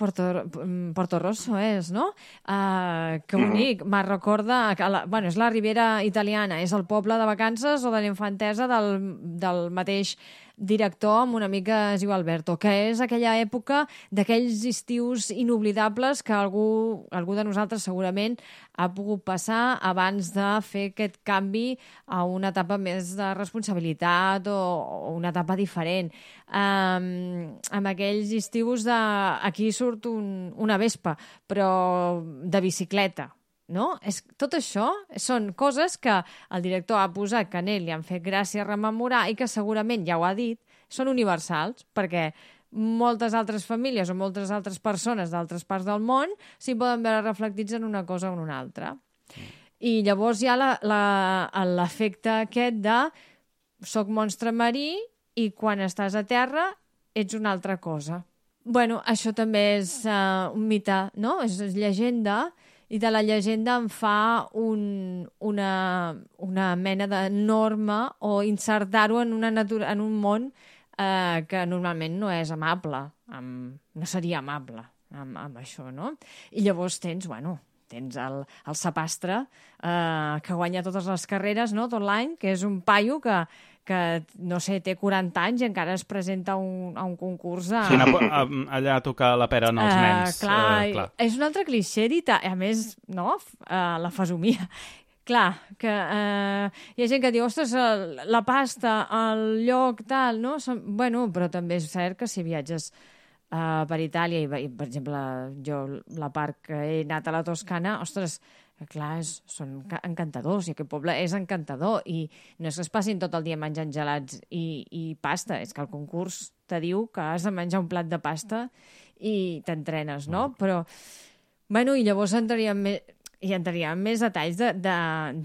Porto, mm, Porto Rosso és, no? Uh, que bonic. Mm. Me recorda... Que la, bueno, és la Ribera italiana, és el poble de vacances o de la infantesa del, del mateix director amb un amic que es diu Alberto, que és aquella època d'aquells estius inoblidables que algú, algú de nosaltres segurament ha pogut passar abans de fer aquest canvi a una etapa més de responsabilitat o, o una etapa diferent. Um, amb aquells estius de... Aquí surt un, una vespa, però de bicicleta, no? És, tot això són coses que el director ha posat que a ell li han fet gràcia rememorar i que segurament, ja ho ha dit, són universals, perquè moltes altres famílies o moltes altres persones d'altres parts del món s'hi poden veure reflectits en una cosa o en una altra. I llavors hi ha l'efecte aquest de soc monstre marí i quan estàs a terra ets una altra cosa. Bueno, això també és uh, un mite, no? És llegenda, i de la llegenda en fa un, una, una mena de norma o insertar-ho en, una natura, en un món eh, que normalment no és amable, amb, no seria amable amb, amb això, no? I llavors tens, bueno, tens el, el sapastre eh, que guanya totes les carreres no? tot l'any, que és un paio que, que, no sé, té 40 anys i encara es presenta a un, a un concurs de... Sí, anar a- allà a tocar la pera als Eh, nens. clar, eh, clar. és un altre clixé dit, a a més, no? Eh, la fesomia. <laughs> Clar, que eh, hi ha gent que diu, ostres, el- la pasta, el lloc, tal, no? Som... Bueno, però també és cert que si viatges uh, per Itàlia i, i, per exemple, jo la part que he anat a la Toscana, ostres, clar, és, són ca- encantadors i aquest poble és encantador i no és que es passin tot el dia menjant gelats i, i pasta, és que el concurs te diu que has de menjar un plat de pasta i t'entrenes, no? Però, bueno, i llavors entraríem més, i entraríem en més detalls de, de,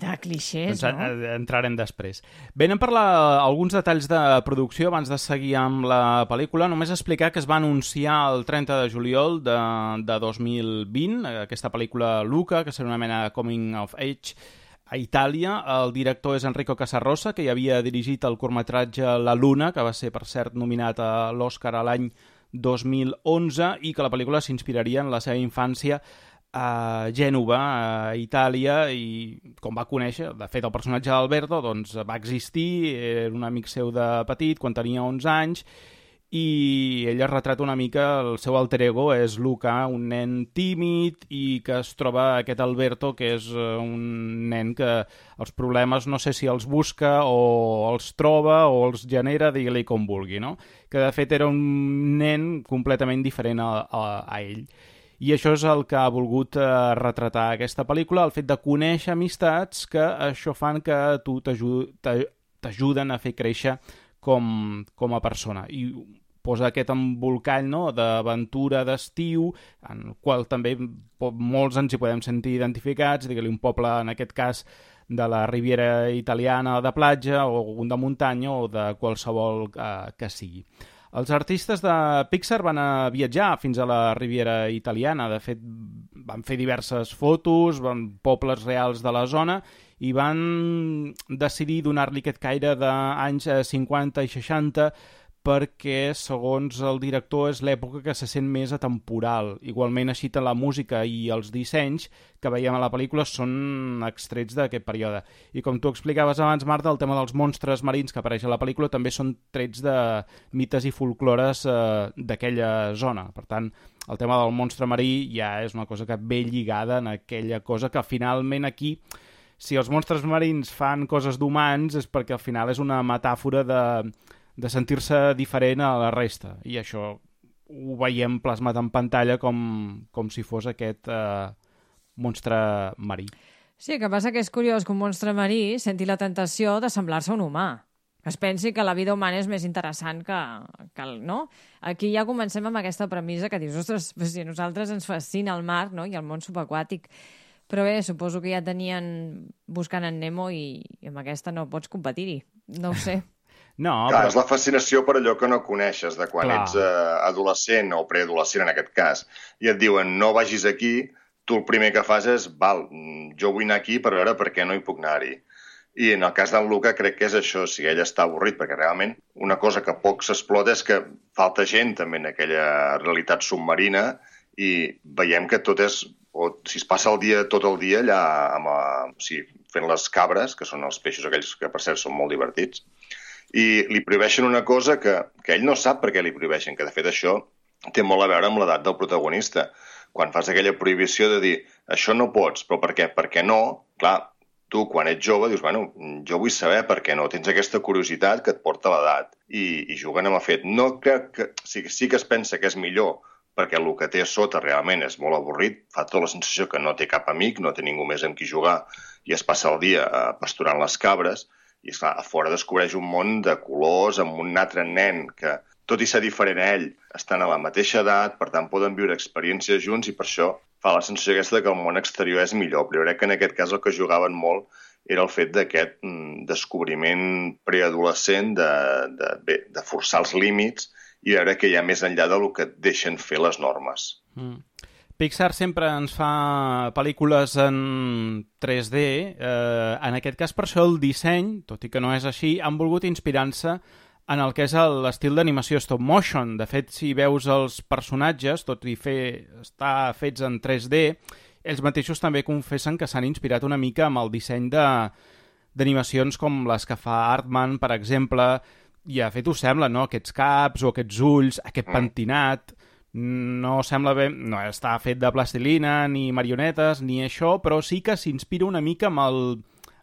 de clixés, Doncs no? eh, entrarem després. Bé, anem per la, alguns detalls de producció abans de seguir amb la pel·lícula. Només explicar que es va anunciar el 30 de juliol de, de 2020, eh, aquesta pel·lícula Luca, que serà una mena de coming of age a Itàlia. El director és Enrico Casarrosa, que ja havia dirigit el curtmetratge La Luna, que va ser, per cert, nominat a l'Oscar a l'any 2011 i que la pel·lícula s'inspiraria en la seva infància a Gènova, a Itàlia, i com va conèixer, de fet el personatge d'Alberto doncs, va existir, era un amic seu de petit, quan tenia 11 anys, i ell es retrata una mica, el seu alter ego és Luca, un nen tímid i que es troba aquest Alberto, que és eh, un nen que els problemes no sé si els busca o els troba o els genera, digue-li com vulgui, no? Que de fet era un nen completament diferent a, a, a ell. I això és el que ha volgut eh, retratar aquesta pel·lícula, el fet de conèixer amistats que això fan que tu t'aju- t'a- t'ajuden a fer créixer com, com a persona. I posa aquest embolcall no? d'aventura d'estiu, en el qual també molts ens hi podem sentir identificats, digue-li un poble, en aquest cas, de la Riviera Italiana de platja, o un de muntanya, o de qualsevol eh, que sigui. Els artistes de Pixar van a viatjar fins a la Riviera Italiana. De fet, van fer diverses fotos, van pobles reals de la zona i van decidir donar-li aquest caire d'anys eh, 50 i 60 perquè, segons el director, és l'època que se sent més atemporal. Igualment, així la música i els dissenys que veiem a la pel·lícula són extrets d'aquest període. I com tu explicaves abans, Marta, el tema dels monstres marins que apareix a la pel·lícula també són trets de mites i folclores eh, d'aquella zona. Per tant, el tema del monstre marí ja és una cosa que ve lligada en aquella cosa que finalment aquí si els monstres marins fan coses d'humans és perquè al final és una metàfora de, de sentir-se diferent a la resta i això ho veiem plasmat en pantalla com, com si fos aquest eh, monstre marí. Sí, que passa que és curiós que un monstre marí senti la tentació de semblar-se un humà. Que es pensi que la vida humana és més interessant que, que el, no? Aquí ja comencem amb aquesta premissa que dius, ostres, pues si a nosaltres ens fascina el mar no? i el món subaquàtic. Però bé, suposo que ja tenien buscant en Nemo i, i amb aquesta no pots competir-hi. No ho sé. <laughs> No, Clar, però... és la fascinació per allò que no coneixes, de quan Clar. ets eh, adolescent o preadolescent en aquest cas, i et diuen no vagis aquí, tu el primer que fas és, val, jo vull anar aquí per veure per què no hi puc anar-hi. I en el cas d'en Luca crec que és això, si ell està avorrit, perquè realment una cosa que poc s'explota és que falta gent també en aquella realitat submarina i veiem que tot és, o si es passa el dia tot el dia allà amb, eh, o sigui, fent les cabres, que són els peixos aquells que per cert són molt divertits, i li prohibeixen una cosa que, que ell no sap per què li prohibeixen, que de fet això té molt a veure amb l'edat del protagonista. Quan fas aquella prohibició de dir això no pots, però per què? Per què no? Clar, tu quan ets jove dius, bueno, jo vull saber per què no. Tens aquesta curiositat que et porta l'edat i, i juguen amb el fet. No crec que... Sí, sí que es pensa que és millor perquè el que té a sota realment és molt avorrit, fa tota la sensació que no té cap amic, no té ningú més amb qui jugar i es passa el dia eh, pasturant les cabres i, esclar, a fora descobreix un món de colors amb un altre nen que, tot i ser diferent a ell, estan a la mateixa edat, per tant poden viure experiències junts i per això fa la sensació aquesta que el món exterior és millor, però crec que en aquest cas el que jugaven molt era el fet d'aquest mm, descobriment preadolescent de, de, bé, de forçar els límits i veure que hi ha més enllà del que et deixen fer les normes. Mm. Pixar sempre ens fa pel·lícules en 3D. Eh, en aquest cas, per això el disseny, tot i que no és així, han volgut inspirar-se en el que és l'estil d'animació stop motion. De fet, si veus els personatges, tot i fer, estar fets en 3D, ells mateixos també confessen que s'han inspirat una mica amb el disseny de d'animacions com les que fa Artman, per exemple, i a fet ho sembla, no? Aquests caps o aquests ulls, aquest pentinat, no sembla bé, no està fet de plastilina, ni marionetes, ni això, però sí que s'inspira una mica amb, el,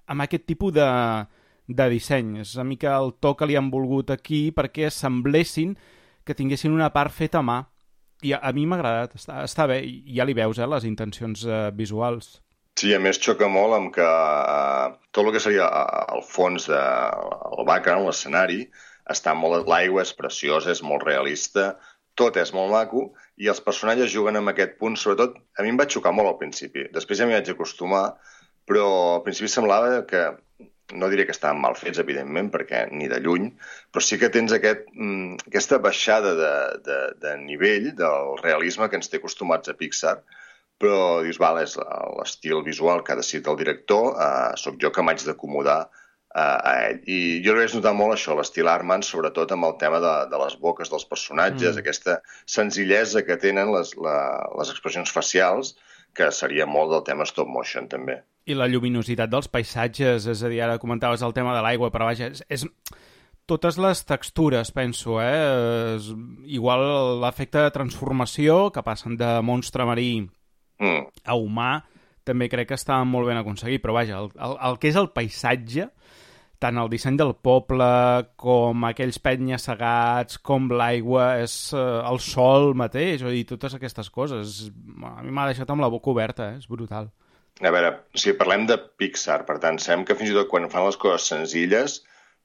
amb aquest tipus de, de disseny. És una mica el to que li han volgut aquí perquè semblessin que tinguessin una part feta a mà. I a, a mi m'ha agradat, està, està bé, ja li veus, eh, les intencions eh, visuals. Sí, a més xoca molt amb que uh, tot el que seria uh, el fons de el background, l'escenari, està molt... L'aigua és preciosa, és molt realista, tot és molt maco i els personatges juguen amb aquest punt, sobretot, a mi em va xocar molt al principi. Després ja m'hi vaig acostumar, però al principi semblava que no diré que estaven mal fets, evidentment, perquè ni de lluny, però sí que tens aquest, mm, aquesta baixada de, de, de nivell del realisme que ens té acostumats a Pixar, però dius, val, és l'estil visual que ha decidit el director, eh, sóc jo que m'haig d'acomodar eh, ell. I jo l'he notat molt això, l'estil Armand, sobretot amb el tema de, de les boques dels personatges, mm. aquesta senzillesa que tenen les, la, les expressions facials, que seria molt del tema stop motion, també. I la lluminositat dels paisatges, és a dir, ara comentaves el tema de l'aigua, però vaja, és, és totes les textures, penso, eh? És, igual l'efecte de transformació, que passen de monstre marí mm. a humà, també crec que està molt ben aconseguit, però vaja, el, el, el que és el paisatge, tant el disseny del poble com aquells penya-segats, com l'aigua, és uh, el sol mateix, dir, totes aquestes coses. A mi m'ha deixat amb la boca oberta, eh? és brutal. A veure, si parlem de Pixar, per tant, sabem que fins i tot quan fan les coses senzilles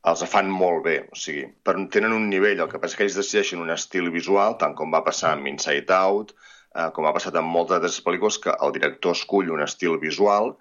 els fan molt bé, o sigui, tenen un nivell, el que passa que ells decideixen un estil visual, tant com va passar amb Inside Out, eh, com ha passat amb moltes altres pel·lícules, que el director escull un estil visual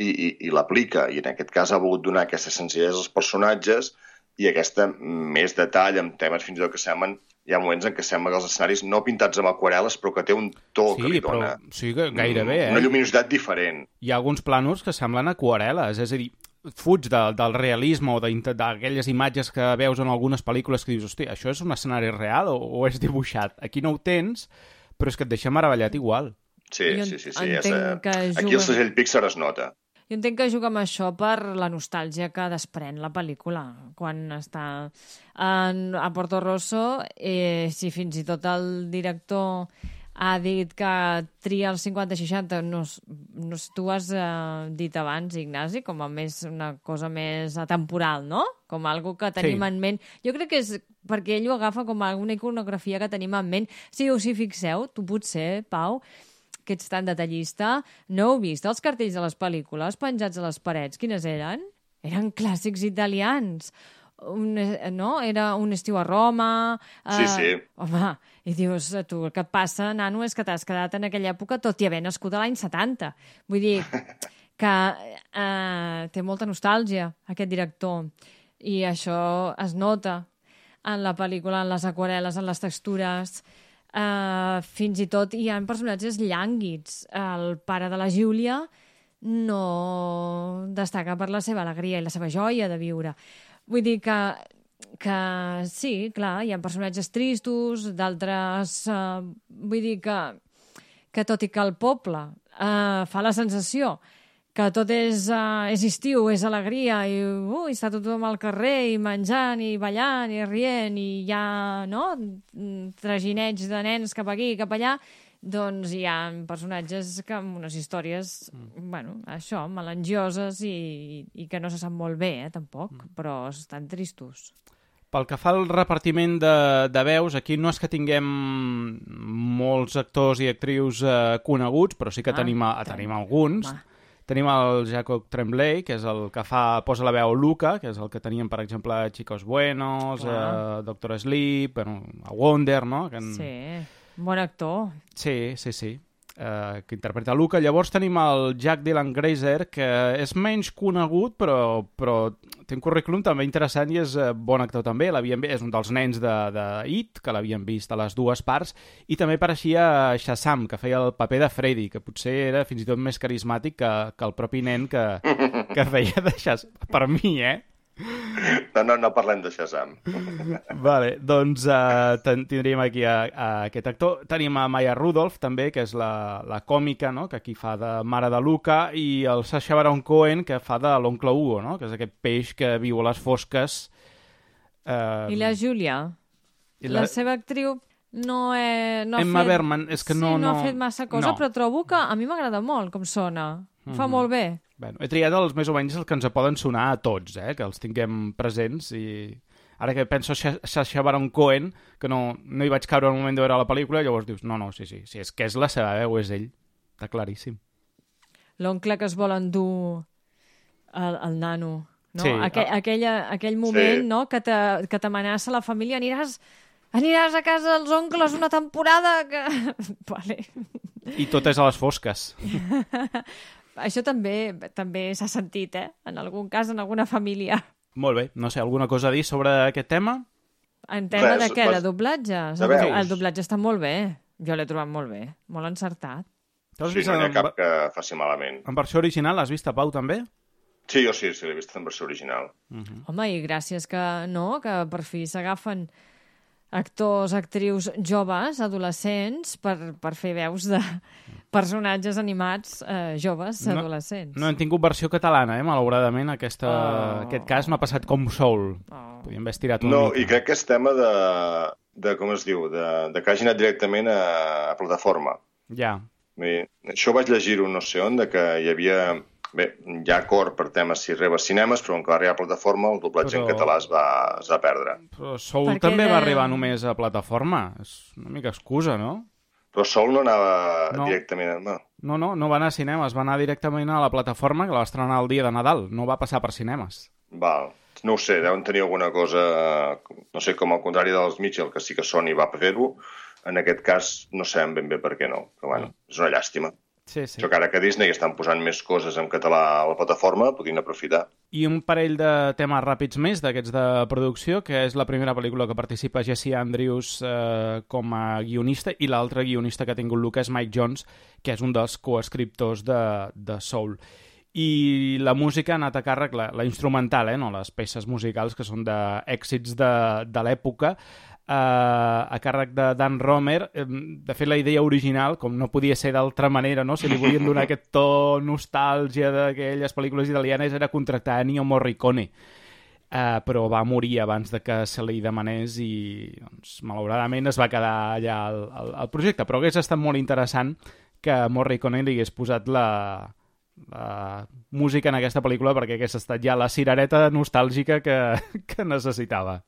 i, i, i l'aplica, i en aquest cas ha volgut donar aquesta senzillesa als personatges i aquesta més detall amb temes fins i tot que semblen hi ha moments en què sembla que els escenaris no pintats amb aquarel·les, però que té un to sí, que li dona. Però, sí, que gairebé, eh? Una lluminositat diferent. Hi ha alguns plànols que semblen aquarel·les, és a dir, fuig de, del realisme o d'aquelles imatges que veus en algunes pel·lícules que dius, hosti, això és un escenari real o, o és dibuixat? Aquí no ho tens, però és que et deixa meravellat igual. Sí, sí, sí. sí. És, eh, aquí el segell Pixar es nota. Jo entenc que juga amb això per la nostàlgia que desprèn la pel·lícula quan està en, a Porto Rosso. Eh, si fins i tot el director ha dit que tria el 50-60, no, no, tu has eh, dit abans, Ignasi, com a més una cosa més atemporal, no? Com algo que tenim sí. en ment. Jo crec que és perquè ell ho agafa com alguna iconografia que tenim en ment. Si us hi fixeu, tu potser, Pau, que ets tan detallista, no heu vist els cartells de les pel·lícules penjats a les parets? Quines eren? Eren clàssics italians. Un, no? Era un estiu a Roma... Sí, uh, sí. Home, i dius, tu, el que et passa, nano, és que t'has quedat en aquella època tot i haver nascut a l'any 70. Vull dir <laughs> que uh, té molta nostàlgia, aquest director. I això es nota en la pel·lícula, en les aquarel·les, en les textures... Uh, fins i tot hi ha personatges llànguids. El pare de la Júlia no destaca per la seva alegria i la seva joia de viure. Vull dir que, que sí, clar, hi ha personatges tristos, d'altres... Uh, vull dir que, que tot i que el poble uh, fa la sensació que tot és, uh, és estiu, és alegria, i uh, està tothom al carrer, i menjant, i ballant, i rient, i hi ha no? traginets de nens cap aquí, cap allà, doncs hi ha personatges que amb unes històries, mm. bueno, això, melangioses i, i que no se sap molt bé, eh, tampoc, mm. però estan tristos. pel que fa al repartiment de, de veus, aquí no és que tinguem molts actors i actrius eh, coneguts, però sí que Ah, tenim, a, tenim alguns. Va. Tenim el Jacob Tremblay, que és el que fa, posa la veu a Luca, que és el que teníem, per exemple, Chicos Buenos, Clar. a Doctor Sleep, bueno, a Wonder, no? Que en... Sí, bon actor. Sí, sí, sí. Uh, que interpreta Luca. Llavors tenim el Jack Dylan Grazer, que és menys conegut, però, però té un currículum també interessant i és uh, bon actor també. És un dels nens de, de It, que l'havien vist a les dues parts, i també apareixia Shazam, que feia el paper de Freddy, que potser era fins i tot més carismàtic que, que el propi nen que, que feia de Shazam. Per mi, eh? No, no, no parlem de Shazam. Vale, doncs uh, ten tindríem aquí a, a aquest actor. Tenim a Maya Rudolph, també, que és la, la còmica, no?, que aquí fa de mare de Luca, i el Sacha Baron Cohen, que fa de l'oncle Hugo, no?, que és aquest peix que viu a les fosques. Uh, I la Júlia? i La... seva actriu no, he, no ha Emma fet... Bergman, és que no- sí, no, no- ha fet massa cosa, no. però trobo que a mi m'agrada molt com sona. Fa Mhm. molt bé. Bueno, he triat els més o menys els que ens poden sonar a tots, eh? que els tinguem presents i ara que penso Sa- Sacha Baron Cohen, que no, no hi vaig caure al moment de veure la pel·lícula, llavors dius, no, no, sí, sí, sí és que és la seva veu, és ell. Està claríssim. L'oncle que es vol endur el, el nano. No? Sí, Aquell, ah. aquella, aquell moment Sí. no? que te- que t'amenaça la família, aniràs, aniràs a casa dels oncles una temporada que... <laughs> vale. I tot és a les fosques. <laughs> Això també també s'ha sentit, eh? En algun cas, en alguna família. Molt bé, no sé, alguna cosa a dir sobre aquest tema? En tema Res, de què? vas- De doblatge? de veus. El doblatge està molt bé. Jo l'he trobat molt bé. Molt encertat. Sí, vist no hi ha en, cap que faci malament. en versió original? L'has vist a Pau, també? Sí, jo sí, sí, l'he vist en versió original. Home, i gràcies que, no, que per fi s'agafen actors, actrius joves, adolescents, per, per fer veus de personatges animats eh, joves, No- adolescents. No hem tingut versió catalana, eh? malauradament. Aquesta, Oh. Aquest cas no ha passat com Soul. Oh. Podríem haver estirat una No, mica. i crec que és tema de, de com es diu, de, de que hagi anat directament a, a plataforma. Ja. Dir, això vaig llegir-ho no sé on, de que hi havia... Bé, hi ha acord per temes si reba cinemes, però com que va arribar a plataforma, el doblatge Però- en català es va, es va perdre. Però Soul Perquè també de- va arribar només a plataforma. És una mica excusa, no? Però Sol no anava No. directament... No. No, no, no va anar a cinemes, va anar directament a la plataforma que la va estrenar el dia de Nadal. No va passar per cinemes. Val. No ho sé, deuen tenir alguna cosa... No sé, com al contrari dels Mitchell, que sí que Sony va fer-ho. En aquest cas, no sabem ben bé per què no. Però, bueno, és una llàstima. Sí, sí. Això que ara que Disney estan posant més coses en català a la plataforma, podrien aprofitar. I un parell de temes ràpids més d'aquests de producció, que és la primera pel·lícula que participa Jesse Andrews eh, com a guionista i l'altre guionista que ha tingut Lucas Mike Jones, que és un dels coescriptors de, de Soul. I la música ha anat a càrrec, la, la instrumental, eh, no les peces musicals que són d'èxits de, de l'època, a càrrec de Dan Romer. De fet, la idea original, com no podia ser d'altra manera, no? si li volien donar aquest to nostàlgia d'aquelles pel·lícules italianes, era contractar Ennio Morricone. Uh, però va morir abans de que se li demanés i doncs, malauradament es va quedar allà el, el, el projecte però hagués estat molt interessant que Morricone li hagués posat la, la música en aquesta pel·lícula perquè hagués estat ja la cirereta nostàlgica que, que necessitava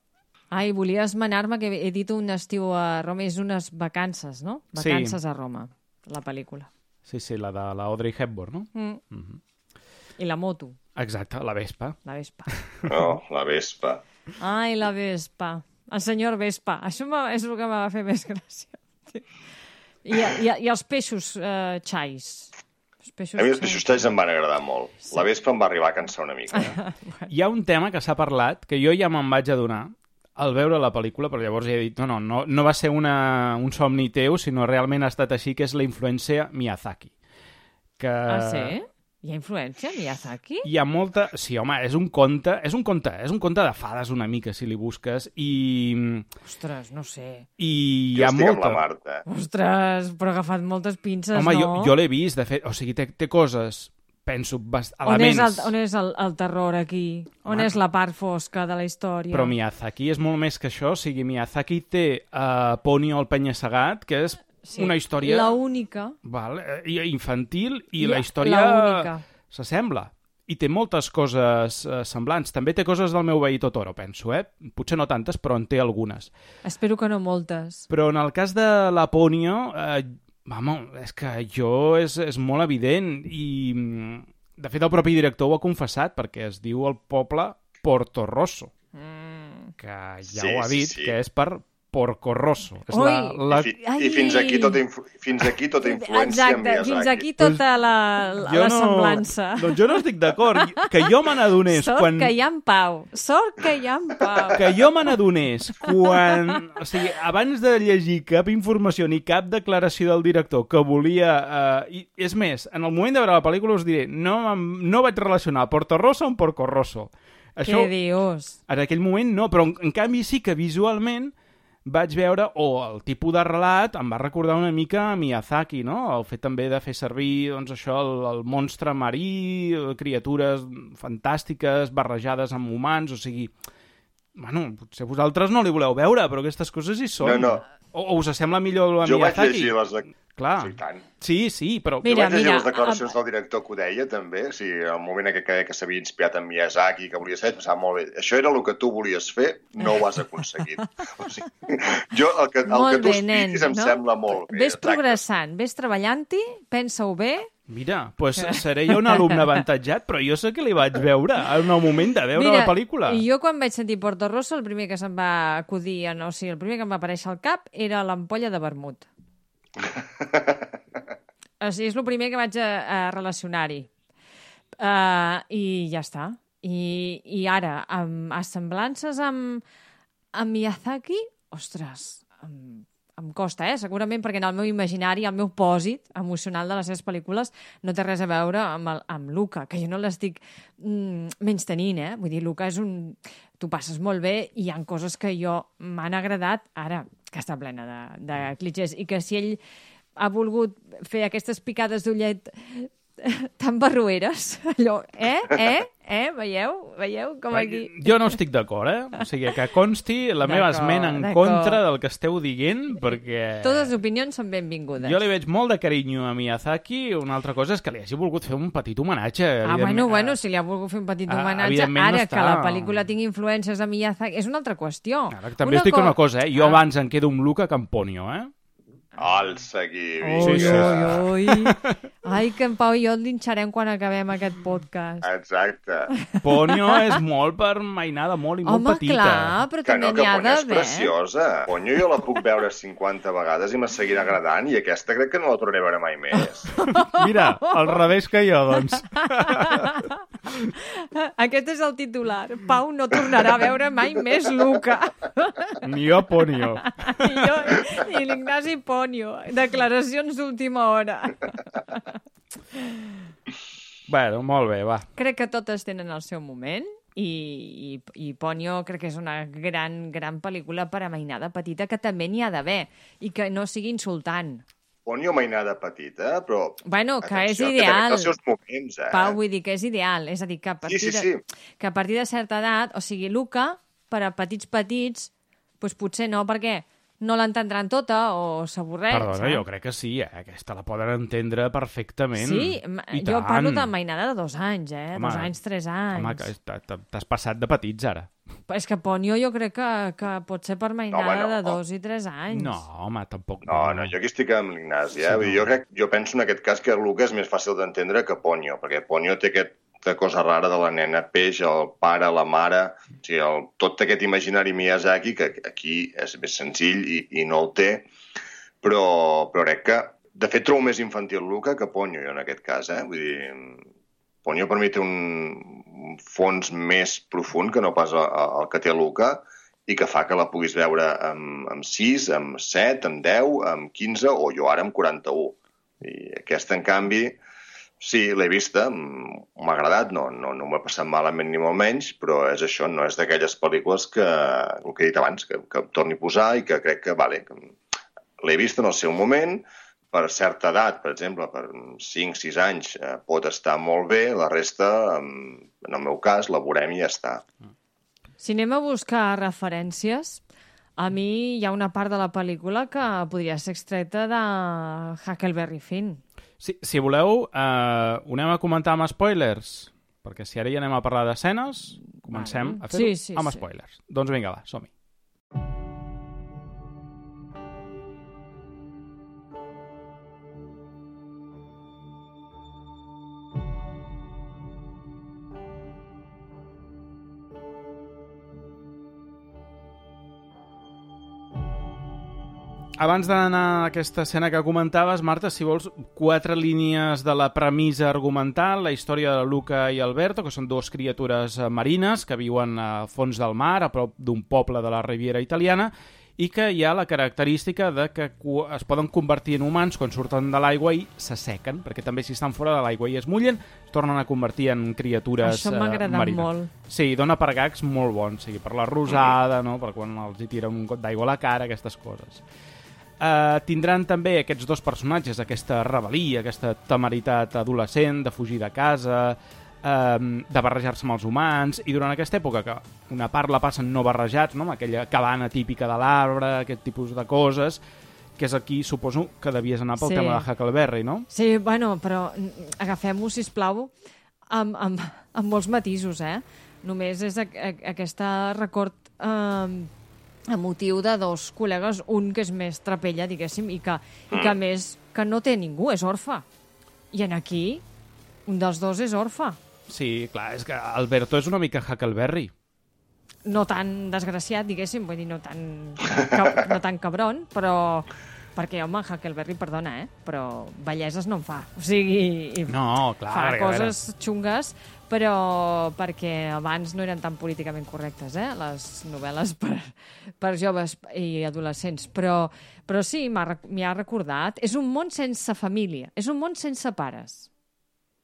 Ai, volia esmenar-me que he dit un estiu a Roma, és unes vacances, no? Sí. Vacances a Roma, la pel·lícula. sí, sí, la de la Audrey Hepburn no? Mm. Mhm. I la moto, exacte, la Vespa la Vespa. No, <laughs> la Vespa. Ai, la Vespa. El senyor Vespa. Això és el que m'ha fet més gràcia. I, i, i els peixos eh, xais. Els peixos, A mi els peixos talls em van agradar molt. La Vespa em va arribar a cansar una mica. Eh? <laughs> Hi ha un tema que s'ha parlat, que jo ja me'n vaig adonar, al veure la pel·lícula, però llavors ja he dit, no, no, no, no va ser una, un somni teu, sinó realment ha estat així, que és la influència Miyazaki. Que... Ah, sí? Hi ha influència, Miyazaki? Hi ha molta... Sí, home, és un conte, és un conte, és un conte de fades una mica, si li busques, i, Ostres, no sé. i hi Jo ha estic amb molta... la Marta. Ostres, però ha agafat moltes pinces, Home, no? jo, jo l'he vist, de fet, o sigui, té, té coses, penso, bast... on és, elements... el, on és el, el terror aquí? On Home. és la part fosca de la història? Però Miyazaki és molt més que això, o sigui, Miyazaki té uh, Ponyo el penya-segat, que és Sí, una història La única. val, infantil i I la història s'assembla. i té moltes coses eh, semblants. També té coses del meu veí Totoro, penso, eh? Potser no tantes, però en té algunes. Espero que no moltes. Però en el cas de la Ponyo, eh, vamos, és que jo és, és molt evident i, mm, de fet, el propi director ho ha confessat perquè es diu el poble Porto Rosso, Mm. que ja Sí, ho ha sí, dit, sí. que és per Porco Rosso. És Ui! la, la... I, fi, I fins aquí tota, influ fins aquí tota influència Exacte, en Miyazaki. fins aquí tota la, la semblança. Doncs jo no estic d'acord. Que jo me n'adonés Sort quan... que hi ha en Pau. Sort que hi ha en Pau. que jo me n'adonés quan... O sigui, abans de llegir cap informació ni cap declaració del director que volia... Eh, i, és més, en el moment de veure la pel·lícula us diré, no, no vaig relacionar Porto Rosso amb Porco Rosso. Què dius? En aquell moment no, però en, en canvi sí que visualment vaig veure, o el tipus de relat em va recordar una mica a Miyazaki, no? El fet també de fer servir, doncs això, el, el monstre marí, criatures fantàstiques barrejades amb humans, o sigui... Bueno, potser vosaltres no li voleu veure, però aquestes coses hi són. No, no. O, o us sembla millor la Jo vaig Miyazaki? llegir les... De... Clar. Sí, tant. Sí, sí, però... jo vaig llegir les declaracions del director que ho deia, també. O sigui, el moment en què creia que s'havia inspirat en Miyazaki, que volia ser, pensava molt bé. Això era el que tu volies fer, no ho has aconseguit. <laughs> o sigui, jo, el que, el Molt que tu bé, nen, expliquis em no? sembla molt bé. Ves exacte. progressant, ves treballant-hi, pensa-ho bé. Mira, pues seré jo un alumne <laughs> avantatjat, però jo sé que li vaig veure en el moment de veure Mira, la pel·lícula. i jo quan vaig sentir Porto Rosso, el primer que se'm va acudir, en- o sigui, el primer que em va aparèixer al cap era l'ampolla de vermut. <laughs> o sigui, és el primer que vaig a, a relacionar-hi. Uh, I ja està. I, i ara, amb assemblances amb, amb Miyazaki, ostres, em, em costa, eh? Segurament perquè en el meu imaginari, el meu pòsit emocional de les seves pel·lícules no té res a veure amb, el, amb Luca, que jo no l'estic mm, menys tenint, eh? Vull dir, Luca és un... Tu passes molt bé i hi han coses que jo m'han agradat, ara, que està plena de, de clitxers, i que si ell ha volgut fer aquestes picades d'ullet <laughs> tan barrueres, allò, eh, eh, eh, veieu? Veieu com aquí... Jo no estic d'acord, eh? O sigui, que consti la meva esmena en contra del que esteu dient, perquè... Totes les opinions són benvingudes. Jo li veig molt de carinyo a Miyazaki. Una altra cosa és que li hagi volgut fer un petit homenatge. Ah, bueno, bueno, si li ha volgut fer un petit Ah, homenatge, no ara està- que la pel·lícula tingui influències de Miyazaki, és una altra qüestió. Ara, També estic una cosa, eh? Jo abans em quedo amb Luca que amb Eh? Al seguir. Ui, ui, ui. Ai, que en Pau i jo el linxarem quan acabem aquest podcast. Exacte. Ponyo és molt per mainada, molt i molt Home, petita. clar, però Que també no, que n'hi ha Ponyo és d'haver. preciosa. Ponyo jo la puc veure 50 vegades i me seguirà agradant i aquesta crec que no la tornaré a veure mai més. Mira, al revés que jo, doncs. <laughs> <laughs> Aquest és el titular. Pau no tornarà a veure mai més Luca. <laughs> Ni jo Ponyo. <laughs> I, l'Ignasi Ponyo. Declaracions d'última hora. Bueno, molt bé, va. Crec que totes tenen el seu moment i, i, i Ponyo crec que és una gran, gran pel·lícula per a mainada petita que també n'hi ha d'haver i que no sigui insultant. Ponyo mainada petita, però... Bueno, que és atenció, ideal. Que els seus moments, eh? Pau, vull dir que és ideal. És a dir, que a partir, sí, sí. De, que a partir de certa edat, o sigui, Luca, per a petits petits, doncs potser no, perquè no l'entendran tota o s'avorreix. Perdona, jo crec que sí, eh? Aquesta la poden entendre perfectament. Sí, I jo tant. parlo de mainada de dos anys, eh? Home, dos anys, tres anys. Home, t'has passat de petits, ara. Però és que Ponyo jo crec que, que pot ser per mainada home, no. de dos i tres anys. No, home, tampoc. No, no, jo aquí estic amb l'Ignasi, eh? Sí, no. jo, crec, jo penso en aquest cas que Luca és més fàcil d'entendre que Ponyo, perquè Ponyo té aquesta cosa rara de la nena peix, el pare, la mare, o sigui, el, tot aquest imaginari Miyazaki, que aquí és més senzill i, i no el té, però, però crec que, de fet, trobo més infantil Luca que Ponyo, jo, en aquest cas, eh? Vull dir, Ponyo per mi té un, un fons més profund que no pas el, el que té Luca i que fa que la puguis veure amb, amb 6, amb 7, amb 10, amb 15 o jo ara amb 41. I aquesta, en canvi, sí, l'he vista, m'ha agradat, no, no, no he passat malament ni molt menys, però és això, no és d'aquelles pel·lícules que, el que he dit abans, que, que em torni a posar i que crec que, vale, que l'he vist en el seu moment, per certa edat, per exemple, per 5-6 anys, eh, pot estar molt bé, la resta, en el meu cas, la veurem i ja està. Si anem a buscar referències, a mi hi ha una part de la pel·lícula que podria ser extreta de Huckleberry Finn. Si, si voleu, eh, ho anem a comentar amb spoilers. perquè si ara ja anem a parlar d'escenes, comencem Bueno, a fer-ho sí, sí, amb sí. spoilers. Doncs vinga, va, som-hi. Abans d'anar a aquesta escena que comentaves, Marta, si vols, quatre línies de la premissa argumental, la història de Luca i Alberto, que són dues criatures eh, marines que viuen al fons del mar, a prop d'un poble de la Riviera italiana, i que hi ha la característica de que es poden convertir en humans quan surten de l'aigua i s'assequen, perquè també si estan fora de l'aigua i es mullen, es tornen a convertir en criatures Això m'ha eh, agradat marines. molt. Sí, dona per gags molt bons, sigui, per la rosada, no? per quan els hi tiren un got d'aigua a la cara, aquestes coses. Uh, tindran també aquests dos personatges, aquesta rebel·lia, aquesta temeritat adolescent de fugir de casa, uh, de barrejar-se amb els humans, i durant aquesta època, que una part la passen no barrejats, no? amb aquella cabana típica de l'arbre, aquest tipus de coses, que és aquí, suposo, que devies anar pel Sí. tema de Huckleberry, no? Sí, bueno, però mm, agafem-ho, sisplau, amb, amb, amb molts matisos, eh? Només és a, a, aquesta record eh, emotiu de dos col·legues, un que és més trapella, diguéssim, i que, i que a més que no té ningú, és orfe. I en aquí, un dels dos és orfe. Sí, clar, és que Alberto és una mica Huckleberry. No tan desgraciat, diguéssim, vull dir, no tan, no tan cabron, però... Perquè, home, Huckleberry, perdona, eh? Però belleses no en fa. O sigui... No, clar, fa a coses xungues, però perquè abans no eren tan políticament correctes, eh? Les novel·les <laughs> per, per joves i adolescents. Però, però sí, m'hi ha recordat. És un món sense família. És un món sense pares.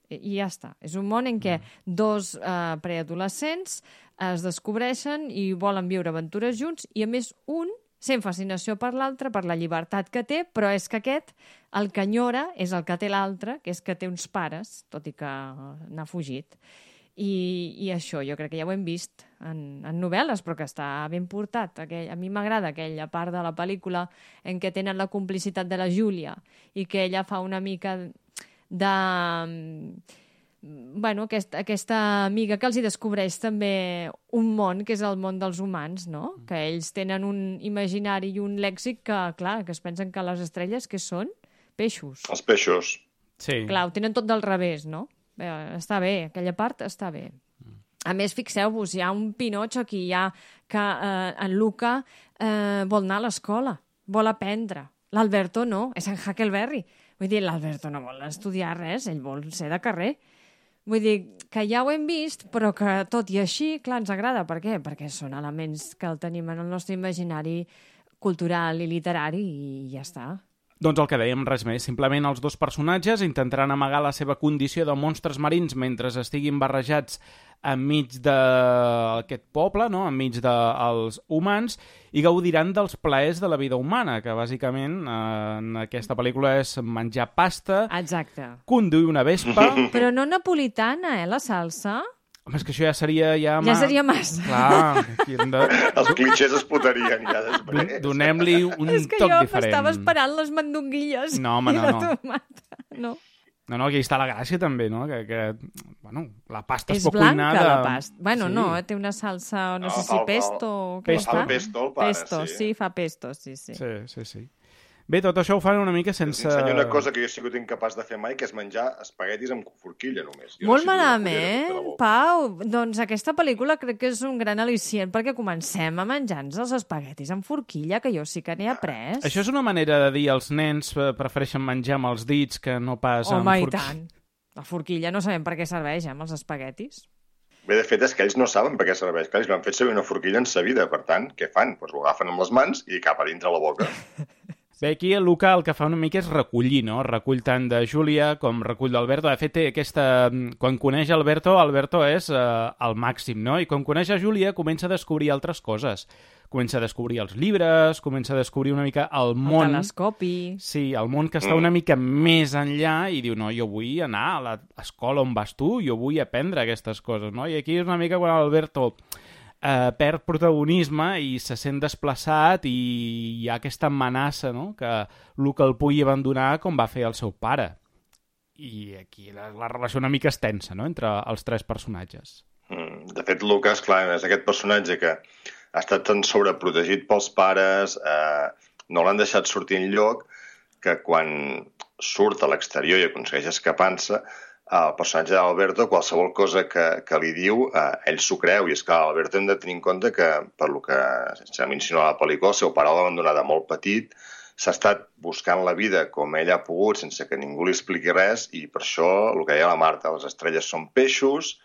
I, i ja està. És un món en què dos eh, preadolescents es descobreixen i volen viure aventures junts i, a més, un sent fascinació per l'altre, per la llibertat que té, però és que aquest, el que enyora, és el que té l'altre, que és que té uns pares, tot i que n'ha fugit. I, I això jo crec que ja ho hem vist en, en novel·les, però que està ben portat. Aquell, a mi m'agrada aquella part de la pel·lícula en què tenen la complicitat de la Júlia i que ella fa una mica de bueno, aquesta, aquesta amiga que els hi descobreix també un món, que és el món dels humans, no? Que ells tenen un imaginari i un lèxic que, clar, que es pensen que les estrelles, que són? Peixos. Els peixos. Sí. Clar, ho tenen tot del revés, no? Bé, està bé, aquella part està bé. A més, fixeu-vos, hi ha un Pinocho aquí, hi ha que eh, en Luca eh, vol anar a l'escola, vol aprendre. L'Alberto no, és en Huckleberry. Vull dir, l'Alberto no vol estudiar res, ell vol ser de carrer. Vull dir, que ja ho hem vist, però que tot i així, clar, ens agrada. Per què? Perquè són elements que el tenim en el nostre imaginari cultural i literari i ja està. Doncs el que dèiem, res més. Simplement els dos personatges intentaran amagar la seva condició de monstres marins mentre estiguin barrejats enmig d'aquest poble, no? enmig dels humans, i gaudiran dels plaers de la vida humana, que bàsicament eh, en aquesta pel·lícula és menjar pasta, Exacte. conduir una vespa... <laughs> Però no napolitana, eh, la salsa? Home, és que això ja seria... Ja, Ja seria massa. Clar, aquí hem de... Els clitxers es putarien ja després. <laughs> Donem-li un és que toc jo diferent. m'estava esperant les mandonguilles No, home, i no, la no. tomata. No. No, no, aquí està la gràcia també, no? Que, que bueno, la pasta es És pot blanca, cuinar de... la pasta. Bueno, Sí. no, eh, té una salsa, no, No, sé si el- pesto o què Pesto. fa. El pesto, el pare, pesto, sí. sí, fa pesto, sí, sí. Sí, sí, sí. Bé, tot això ho fan una mica sense... ensenyo una cosa que jo he sigut incapaç de fer mai, que és menjar espaguetis amb forquilla només. Jo Molt no malament. Pau. Doncs aquesta pel·lícula crec que és un gran al·licient perquè comencem a menjar-nos els espaguetis amb forquilla, que jo sí que n'he après. Això és una manera de dir als nens eh, prefereixen menjar amb els dits que no pas amb Home, i forquilla. tant. La forquilla no sabem per què serveix, eh, amb els espaguetis. Bé, de fet, és que ells no saben per què serveix. Clar, ells no han fet servir una forquilla en sa vida. Per tant, què fan? Pues ho agafen amb les mans i cap a dintre la boca. <laughs> Bé, aquí el Luca el que fa una mica és recollir, no? Recull tant de Júlia com recull d'Alberto. De fet, té aquesta... Quan coneix Alberto, Alberto és eh, el màxim, no? I quan coneix a Júlia comença a descobrir altres coses. Comença a descobrir els llibres, comença a descobrir una mica el El món... telescopi... Sí, el món que està una mica més enllà i diu, no, jo vull anar a l'escola on vas tu, jo vull aprendre aquestes coses, no? I aquí és una mica quan Alberto eh, perd protagonisme i se sent desplaçat i hi ha aquesta amenaça, no?, que Luke el pugui abandonar com va fer el seu pare. i aquí la, la relació una mica extensa, no?, entre els tres personatges. Mm, De fet, Lucas, clar, és aquest personatge que ha estat tan sobreprotegit pels pares, eh, no l'han deixat sortir en lloc, que quan surt a l'exterior i aconsegueix escapar-se, el personatge d'Alberto, qualsevol cosa que, que li diu, eh, ell s'ho creu. I és clar, Alberto hem de tenir en compte que, per lo que s'ha mencionat la pel·lícula, el seu pare l'ha abandonat de molt petit, s'ha estat buscant la vida com ell ha pogut sense que ningú li expliqui res i per això, el que deia la Marta, les estrelles són peixos,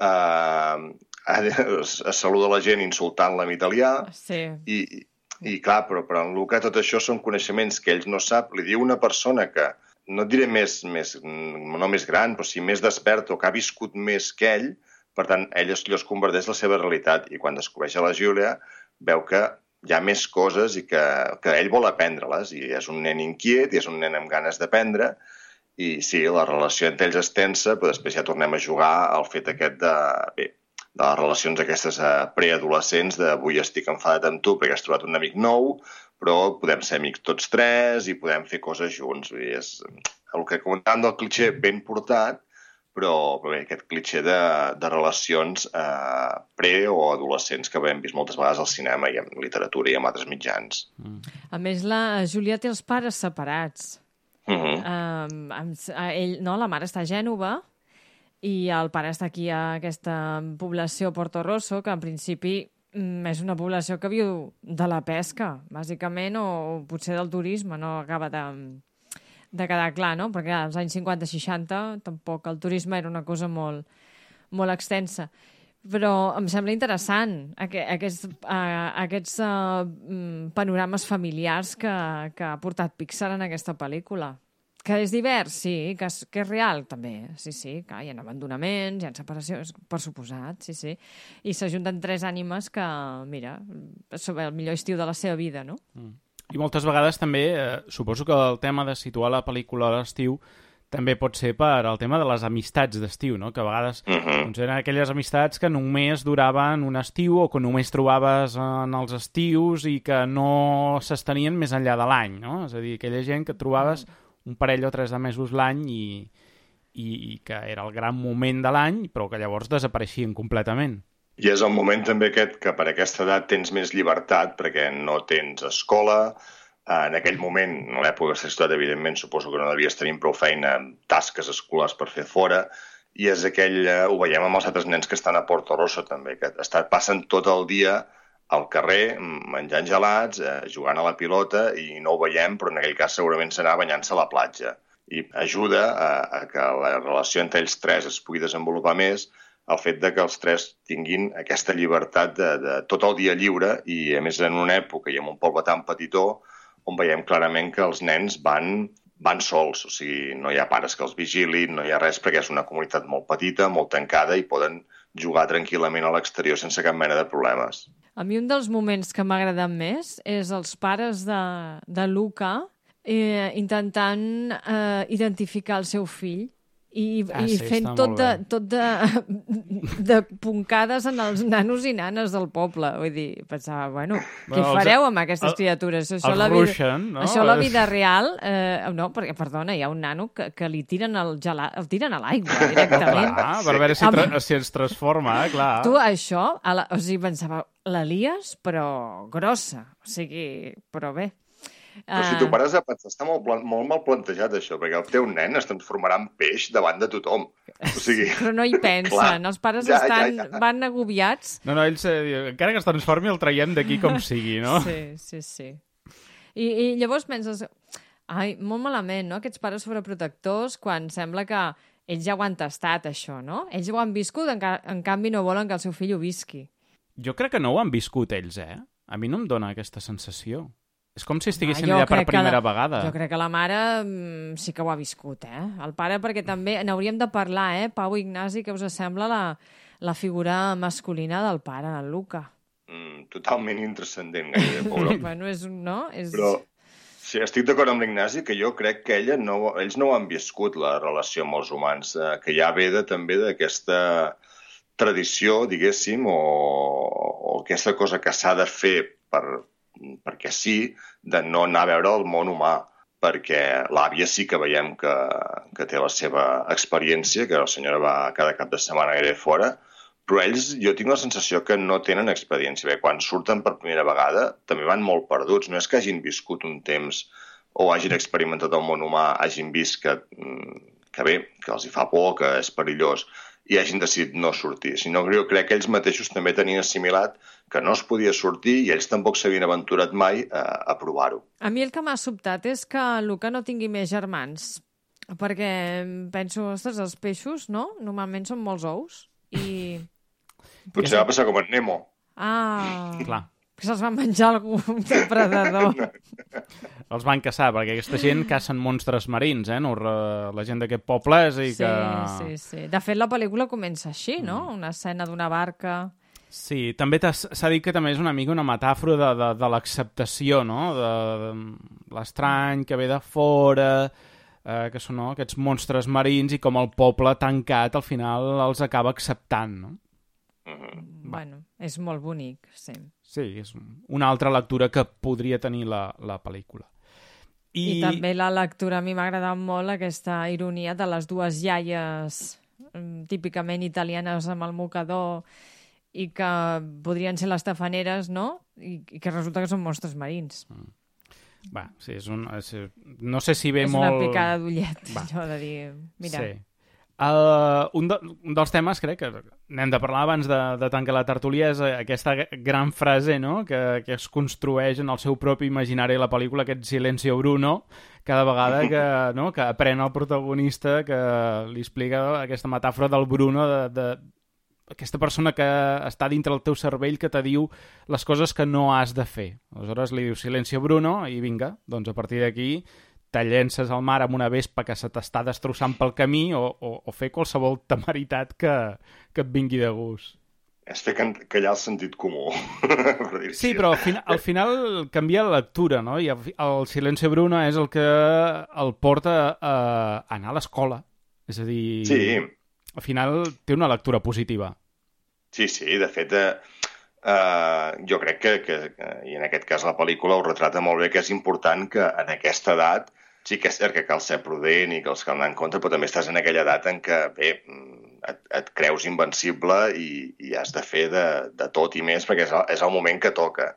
eh, es, <laughs> es saluda la gent insultant-la en italià Sí. i, i clar, però, però en Luca tot això són coneixements que ell no sap. Li diu una persona que, no diré més, més, no més gran, però sí més despert o que ha viscut més que ell, per tant, ell es, es converteix la seva realitat i quan descobreix a la Júlia veu que hi ha més coses i que, que ell vol aprendre-les. I és un nen inquiet i és un nen amb ganes d'aprendre. I sí, la relació entre ells és tensa, però després ja tornem a jugar al fet aquest de, bé, de les relacions aquestes eh, preadolescents, de avui estic enfadat amb tu perquè has trobat un amic nou, però podem ser amics tots tres i podem fer coses junts. Vull dir, és el que comentàvem del clitxer ben portat, però, però bé, aquest clitxer de, de relacions eh, pre- o adolescents que hem vist moltes vegades al cinema i en literatura i en altres mitjans. A més, la Júlia té els pares separats. Mm -hmm. Um, amb, ell, no, la mare està a Gènova i el pare està aquí a aquesta població Porto Rosso, que en principi mm, és una població que viu de la pesca, bàsicament, o potser del turisme, no acaba de, de quedar clar, no? Perquè als anys 50-60 tampoc el turisme era una cosa molt, molt extensa. Però em sembla interessant aqu aquests, uh, aquests uh, panorames familiars que, que ha portat Pixar en aquesta pel·lícula. Que és divers, sí, que és, que és real, també. Sí, sí, que hi ha abandonaments, hi ha separacions, per suposat, sí, sí. I s'ajunten tres ànimes que, mira, sobre el millor estiu de la seva vida, no? I moltes vegades també, eh, suposo que el tema de situar la pel·lícula a l'estiu també pot ser per al tema de les amistats d'estiu, no? que a vegades Mm -hmm. doncs, eren aquelles amistats que només duraven un estiu o que només trobaves en els estius i que no s'estenien més enllà de l'any, no? És a dir, aquella gent que trobaves un parell o tres de mesos l'any i, i, i que era el gran moment de l'any, però que llavors desapareixien completament. I és el moment també aquest que per aquesta edat tens més llibertat perquè no tens escola, en aquell moment, en l'època de la ciutat, evidentment, suposo que no devies tenir prou feina amb tasques escolars per fer fora, i és aquell, eh, ho veiem amb els altres nens que estan a Porto Rosso també, que estan, passen tot el dia al carrer, menjant gelats, eh, jugant a la pilota, i no ho veiem, però en aquell cas segurament serà banyant-se a la platja. I ajuda a, a que la relació entre ells tres es pugui desenvolupar més, el fet de que els tres tinguin aquesta llibertat de, de tot el dia lliure i, a més, en una època i en un poble tan petitó, on veiem clarament que els nens van, van sols, o sigui, no hi ha pares que els vigilin, no hi ha res, perquè és una comunitat molt petita, molt tancada, i poden jugar tranquil·lament a l'exterior sense cap mena de problemes. A mi un dels moments que m'ha agradat més és els pares de, de Luca eh, intentant eh, identificar el seu fill i, Ah, i sí, fent tot, de, tot <laughs> de, de puncades en els nanos i nanes del poble. Vull dir, pensava, bueno, què Bueno, els- fareu amb aquestes el- criatures? Això la vida, ruixen, no? Això la vida real... Eh, no, perquè, perdona, hi ha un nano que, que li tiren el gelat, el tiren a l'aigua <laughs> directament. Clar, per veure si, tra si ens transforma, eh? clar. Tu, això, a la, o sigui, pensava, la lies, però grossa. O sigui, però bé. Però si t'ho pares a pensar, està molt, molt mal plantejat això, perquè el teu nen es transformarà en peix davant de tothom. O sigui, Però no hi <laughs> pensen. Clar. Els pares Ja, ja, estan, ja. van agobiats. No, no, ells, eh, encara que es transformi, el traiem d'aquí com <laughs> sigui, no? Sí, sí, sí. I, I llavors penses... Ai, molt malament, no?, aquests pares sobreprotectors, quan sembla que ells ja ho han tastat, això, no? Ells ho han viscut, en, ca en canvi no volen que el seu fill ho visqui. Jo crec que no ho han viscut ells, eh? A mi no em dóna aquesta sensació. És com si estiguessin Ah, allà per que primera la, vegada. Jo crec que la mare mm, sí que ho ha viscut, eh? El pare, perquè també n'hauríem de parlar, eh? Pau Ignasi, què us sembla la, la figura masculina del pare, el Luca? mm, totalment intrascendent, gairebé, <laughs> pobre. bueno, és un... No? És... Però sí, estic d'acord amb l'Ignasi que jo crec que ella no, ells no ho han viscut, la relació amb els humans, eh, que ja ve de, també d'aquesta tradició, diguéssim, o, o aquesta cosa que s'ha de fer per, perquè sí, de no anar a veure el món humà. perquè l'àvia sí que veiem que, que té la seva experiència, que la senyora va cada cap de setmana gairebé fora, però ells jo tinc la sensació que no tenen experiència. Bé, quan surten per primera vegada també van molt perduts. No és que hagin viscut un temps o hagin experimentat el món humà, hagin vist que, mm, que bé, que els hi fa por, que és perillós, i hagin decidit no sortir, sinó que jo crec que ells mateixos també tenien assimilat que no es podia sortir i ells tampoc s'havien aventurat mai a, a provar-ho. A mi el que m'ha sobtat és que Luca no tingui més germans, perquè penso, ostres, els peixos, no? Normalment són molts ous i... Potser va passar com en Nemo. Ah, Clar. Que se'ls va menjar algun depredador. <laughs> Els van caçar, perquè aquesta gent cacen monstres marins, eh? No, la gent d'aquest poble és i Sí, que... sí, sí. De fet, la pel·lícula comença així, no? Una escena d'una barca... Sí, també s'ha dit que també és una mica una metàfora de, de, de l'acceptació, no? De, de l'estrany que ve de fora, eh, que són no? aquests monstres marins i com el poble tancat al final els acaba acceptant, no? Bueno, és molt bonic, sí. Sí, és una altra lectura que podria tenir la, la pel·lícula. I... I també la lectura, a mi m'ha agradat molt aquesta ironia de les dues iaies mm, típicament italianes amb el mocador i que podrien ser les tafaneres, no? I, i que resulta que són monstres marins. Va, sí, és un... És, no sé si ve és molt... una picada d'ullet, allò de dir... Mira, Sí. Uh, un, de, un dels temes, crec que n'hem de parlar abans de, de tancar la tertúlia, és aquesta gran frase no? que, que es construeix en el seu propi imaginari la pel·lícula, aquest silencio Bruno, cada vegada que, <laughs> no? que aprèn el protagonista que li explica aquesta metàfora del Bruno de, de aquesta persona que està dintre el teu cervell que te diu les coses que no has de fer. Aleshores li diu silencio Bruno i vinga, doncs a partir d'aquí te llences al mar amb una vespa que se t'està destrossant pel camí o, o, o fer qualsevol temeritat que, que et vingui de gust. És fer callar el sentit comú. <laughs> per Sí, però al, final, al final canvia la lectura, no? I el, silenci Bruno és el que el porta a, anar a l'escola. És a dir, Sí. al final té una lectura positiva. Sí, sí, de fet, eh, eh, jo crec que, que, que, i en aquest cas la pel·lícula ho retrata molt bé, que és important que en aquesta edat sí que és cert que cal ser prudent i que els cal anar en compte, però també estàs en aquella edat en què, bé, mm, et, et creus invencible i, i has de fer de, de tot i més perquè és el, és el moment que toca.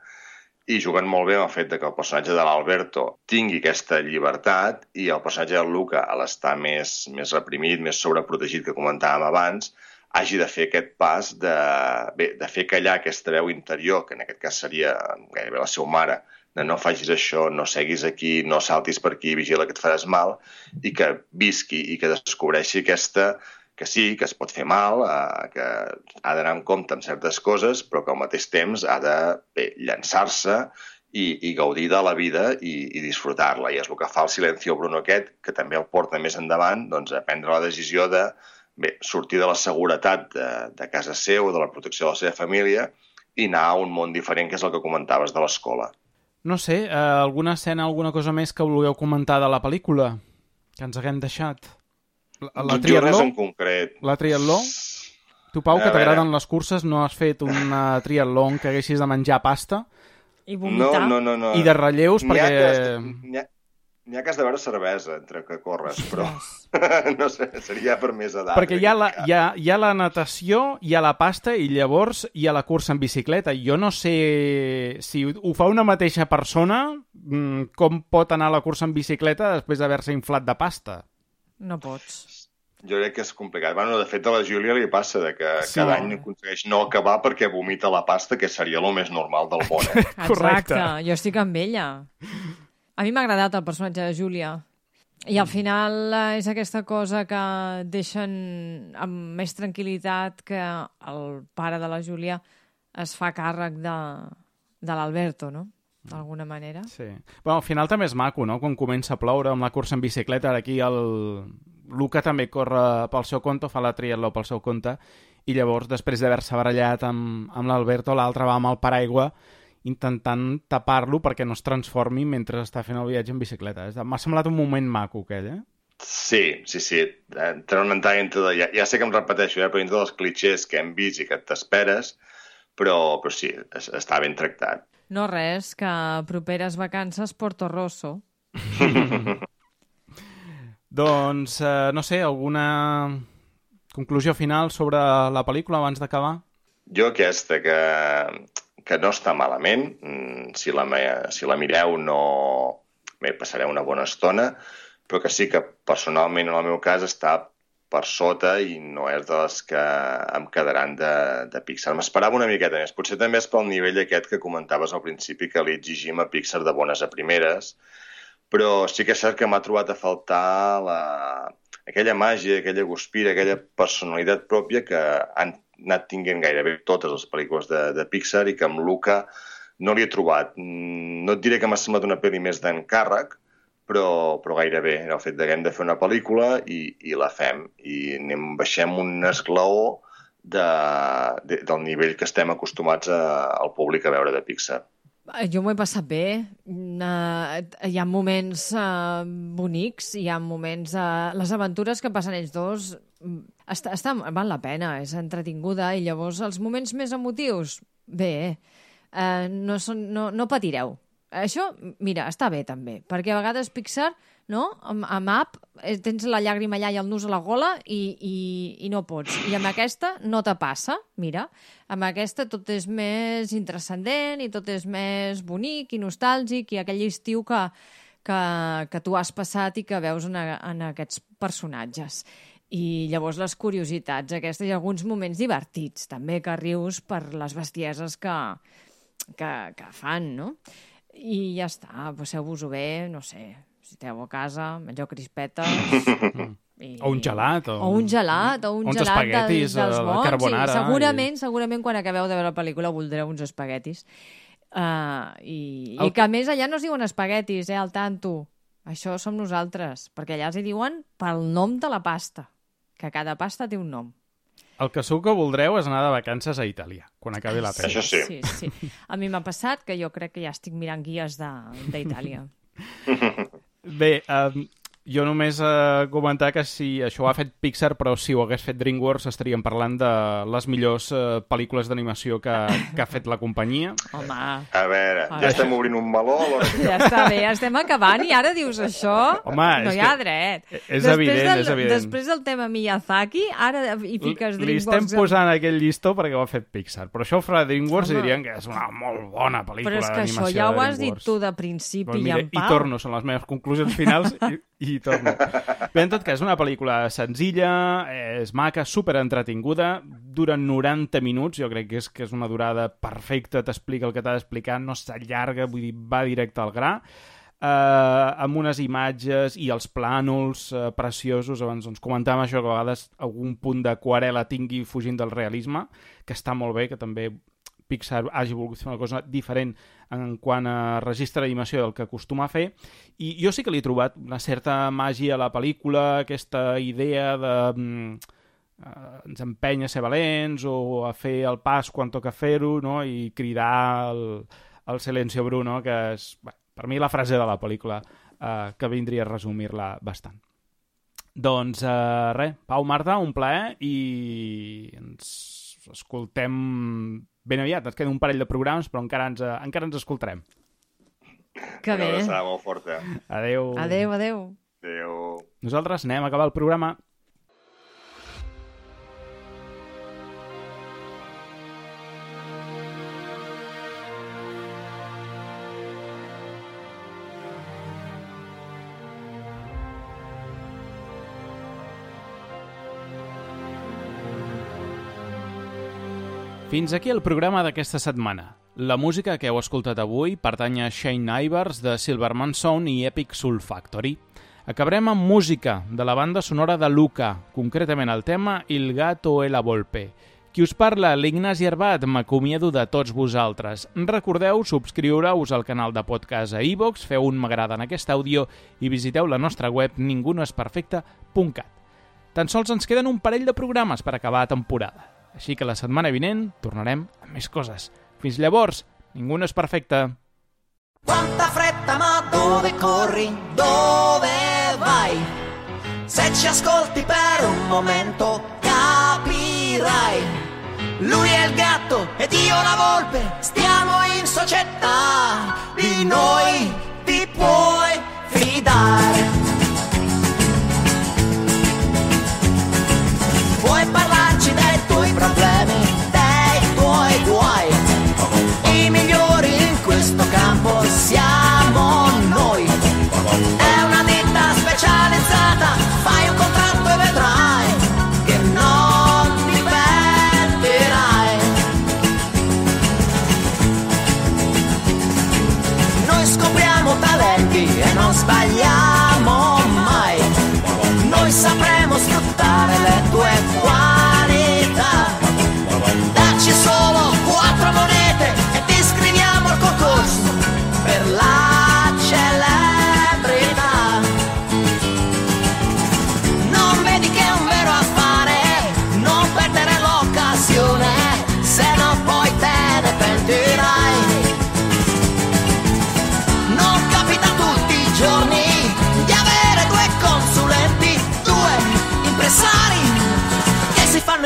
I juguen molt bé amb el fet de que el personatge de l'Alberto tingui aquesta llibertat i el personatge del Luca, a l'estar més, més reprimit, més sobreprotegit que comentàvem abans, hagi de fer aquest pas de, bé, de fer callar aquesta veu interior, que en aquest cas seria gairebé la seva mare, de no facis això, no seguis aquí, no saltis per aquí, vigila que et faràs mal, i que visqui i que descobreixi aquesta que sí, que es pot fer mal, eh, que ha d'anar en compte amb certes coses, però que al mateix temps ha de llançar-se i, i gaudir de la vida i, i disfrutar-la. I és el que fa el Silencio Bruno aquest, que també el porta més endavant doncs, a prendre la decisió de bé, sortir de la seguretat de, de casa seu, de la protecció de la seva família, i anar a un món diferent, que és el que comentaves de l'escola. No sé, eh, alguna escena, alguna cosa més que vulgueu comentar de la pel·lícula? Que ens haguem deixat? La, la res triatló? en concret. La triatló? Tu, Pau, A que t'agraden les curses, no has fet una triatló què haguessis de menjar pasta I No, vomitar. no, no, no. i de relleus perquè... que- N'hi ha, n'hi ha que has de veure cervesa entre que corres, però <laughs> no sé, seria per més edat. Perquè hi ha, la, hi, ha, hi ha la natació, hi ha la pasta i llavors hi ha la cursa en bicicleta. Jo no sé si ho fa una mateixa persona, mm, com pot anar a la cursa en bicicleta després d'haver-se inflat de pasta. No pots. Jo crec que és complicat. Bueno, de fet, a la Júlia li passa de que Sí. cada any aconsegueix no acabar perquè vomita la pasta, que seria el més normal del món. Eh? <laughs> Correcte. Exacte, jo estic amb ella. A mi m'ha agradat el personatge de Júlia. I al final eh, és aquesta cosa que deixen amb més tranquil·litat que el pare de la Júlia es fa càrrec de, de l'Alberto, no? D'alguna manera. Sí. Bueno, al final també és maco, no?, quan comença a ploure amb la cursa en bicicleta. Ara Aquí el Luca també corre pel seu compte, fa la triatló pel seu compte, i llavors, després d'haver-se barallat amb, amb l'Alberto, l'altre va amb el paraigua intentant tapar-lo perquè no es transformi mentre està fent el viatge en bicicleta. És- M'ha semblat un moment maco, aquell, eh? Sí, sí, sí. Entre un entall entre... De... Ja, ja sé que em repeteixo, eh? però entre dels clichés que hem vist i que t'esperes, però, però sí, es, està ben tractat. No res, que properes vacances Porto Rosso. <laughs> doncs, eh, no sé, alguna conclusió final sobre la pel·lícula abans d'acabar? Jo aquesta, que, que no està malament. Mm, Si la, si la mireu no... Bé, passareu una bona estona, però que sí que personalment, en el meu cas, està per sota i no és de les que em quedaran de, de Pixar. M'esperava una miqueta més. Potser també és pel nivell aquest que comentaves al principi que li exigim a Pixar de bones a primeres, però sí que és cert que m'ha trobat a faltar la... aquella màgia, aquella guspira, aquella personalitat pròpia que han anat tinguent gairebé totes les pel·lícules de, de Pixar i que amb Luca no li he trobat. Mm, No et diré que m'ha semblat una pel·li més d'encàrrec, però, però gairebé. Era el fet de que hem de fer una pel·lícula i, i la fem. I anem, baixem un esglaó de, de, del nivell que estem acostumats a, al públic a veure de Pixar. Jo m'ho he passat bé. Uh, hi ha moments uh, bonics, hi ha moments... Uh, les aventures que passen ells dos mm, està, està, val la pena, és entretinguda, i llavors els moments més emotius, bé, uh, no, són, no, no patireu. Això, mira, està bé també, perquè a vegades Pixar, no?, amb, amb Up, eh, tens la llàgrima allà i el nus a la gola i, i, i no pots. I amb aquesta no te passa, mira. Amb aquesta tot és més intrascendent i tot és més bonic i nostàlgic i aquell estiu que, que, que tu has passat i que veus en, en aquests personatges. I llavors les curiositats aquestes i alguns moments divertits, també, que rius per les bestieses que, que, que fan, no? I ja està, passeu-vos-ho bé, no sé, si esteu a casa, mengeu crispetes... <laughs> I... O un gelat, o- O un gelat, o un uns gelat espaguetis, dels, dels eh, de bons. carbonara, Sí, segurament, segurament quan acabeu de veure la pel·lícula voldreu uns espaguetis. Uh, i, El- I que a més allà no es diuen espaguetis, eh, al tanto. Això som nosaltres, perquè allà els hi diuen pel nom de la pasta, que cada pasta té un nom. El que segur que voldreu és anar de vacances a Itàlia, quan acabi la pel·li. Sí, sí. A mi m'ha passat que jo crec que ja estic mirant guies de- d'Itàlia. <laughs> Bé, um, jo només uh, comentar que si això ho ha fet Pixar, però si ho hagués fet DreamWorks estaríem parlant de les millors uh, pel·lícules d'animació que, que ha fet la companyia. Home, A veure, A ja veure. estem obrint un meló a l'hora que... ja està bé, estem acabant i ara dius això? Home, no és hi ha que dret. és Després evident, del, és evident. Després del tema Miyazaki, ara hi fiques Li estem DreamWorks... posant aquell llistó perquè ho ha fet Pixar, però això ho farà DreamWorks Home. i dirien que és una molt bona pel·lícula Però és que això d'animació ja de ho has dit DreamWorks. tu de principi Doncs i mira, en I pau. torno, són les meves conclusions finals i, i torno. Bé, en tot cas, una pel·lícula senzilla, és maca, super entretinguda, dura 90 minuts, jo crec que és, que és una durada perfecta, t'explica el que t'ha d'explicar, no s'allarga, vull dir, va directe al gra, eh, amb unes imatges i els plànols eh, preciosos, abans doncs, comentàvem això, que a vegades algun punt d'aquarela tingui fugint del realisme, que està molt bé, que també Pixar hagi volgut fer una cosa diferent en quant a registre d'animació del que acostuma a fer. I jo sí que li he trobat una certa màgia a la pel·lícula, aquesta idea de mm, eh, ens empenya a ser valents o a fer el pas quan toca fer-ho no? i cridar el, el silencio Bruno que és, bé, per mi la frase de la pel·lícula eh, que vindria a resumir-la bastant. Doncs eh, res, Pau Marta, un plaer i ens escoltem ben aviat. Ens queda un parell de programes, però encara ens, eh, encara ens escoltarem. Que Una bé. abraçada molt forta. Adeu. Adeu, adeu. Adeu. Nosaltres anem a acabar el programa. Fins aquí el programa d'aquesta setmana. La música que heu escoltat avui pertany a Shane Ivers de Silverman Sound i Epic Soul Factory. Acabarem amb música de la banda sonora de Luca, concretament el tema Il gato e la volpe. Qui us parla, l'Ignasi Herbat, m'acomiado de tots vosaltres. Recordeu subscriure-us al canal de podcast a iVox, feu un m'agrada en aquest àudio i visiteu la nostra web ningunoesperfecte.cat. Tan sols ens queden un parell de programes per acabar la temporada. Així que la setmana vinent tornarem amb més coses. Fins llavors, ningú no és perfecte. Quanta fretta, ma dove corri? Dove vai? Se ci ascolti per un momento capirai. Lui è il gatto ed io la volpe, stiamo in società. Di noi ti puoi fidare. migliori in questo campo.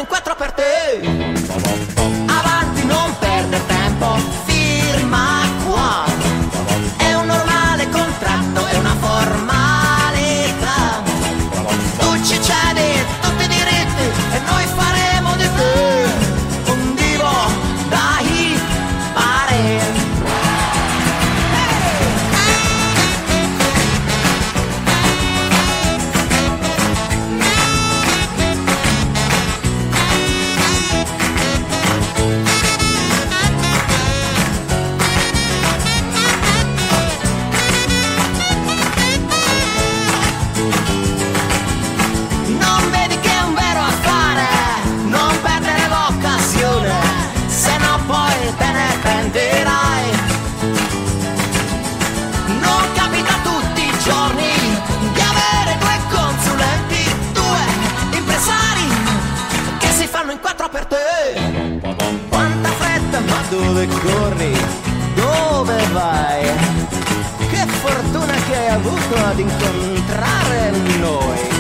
cuatro partes. vai. Che fortuna che hai avuto ad incontrare noi.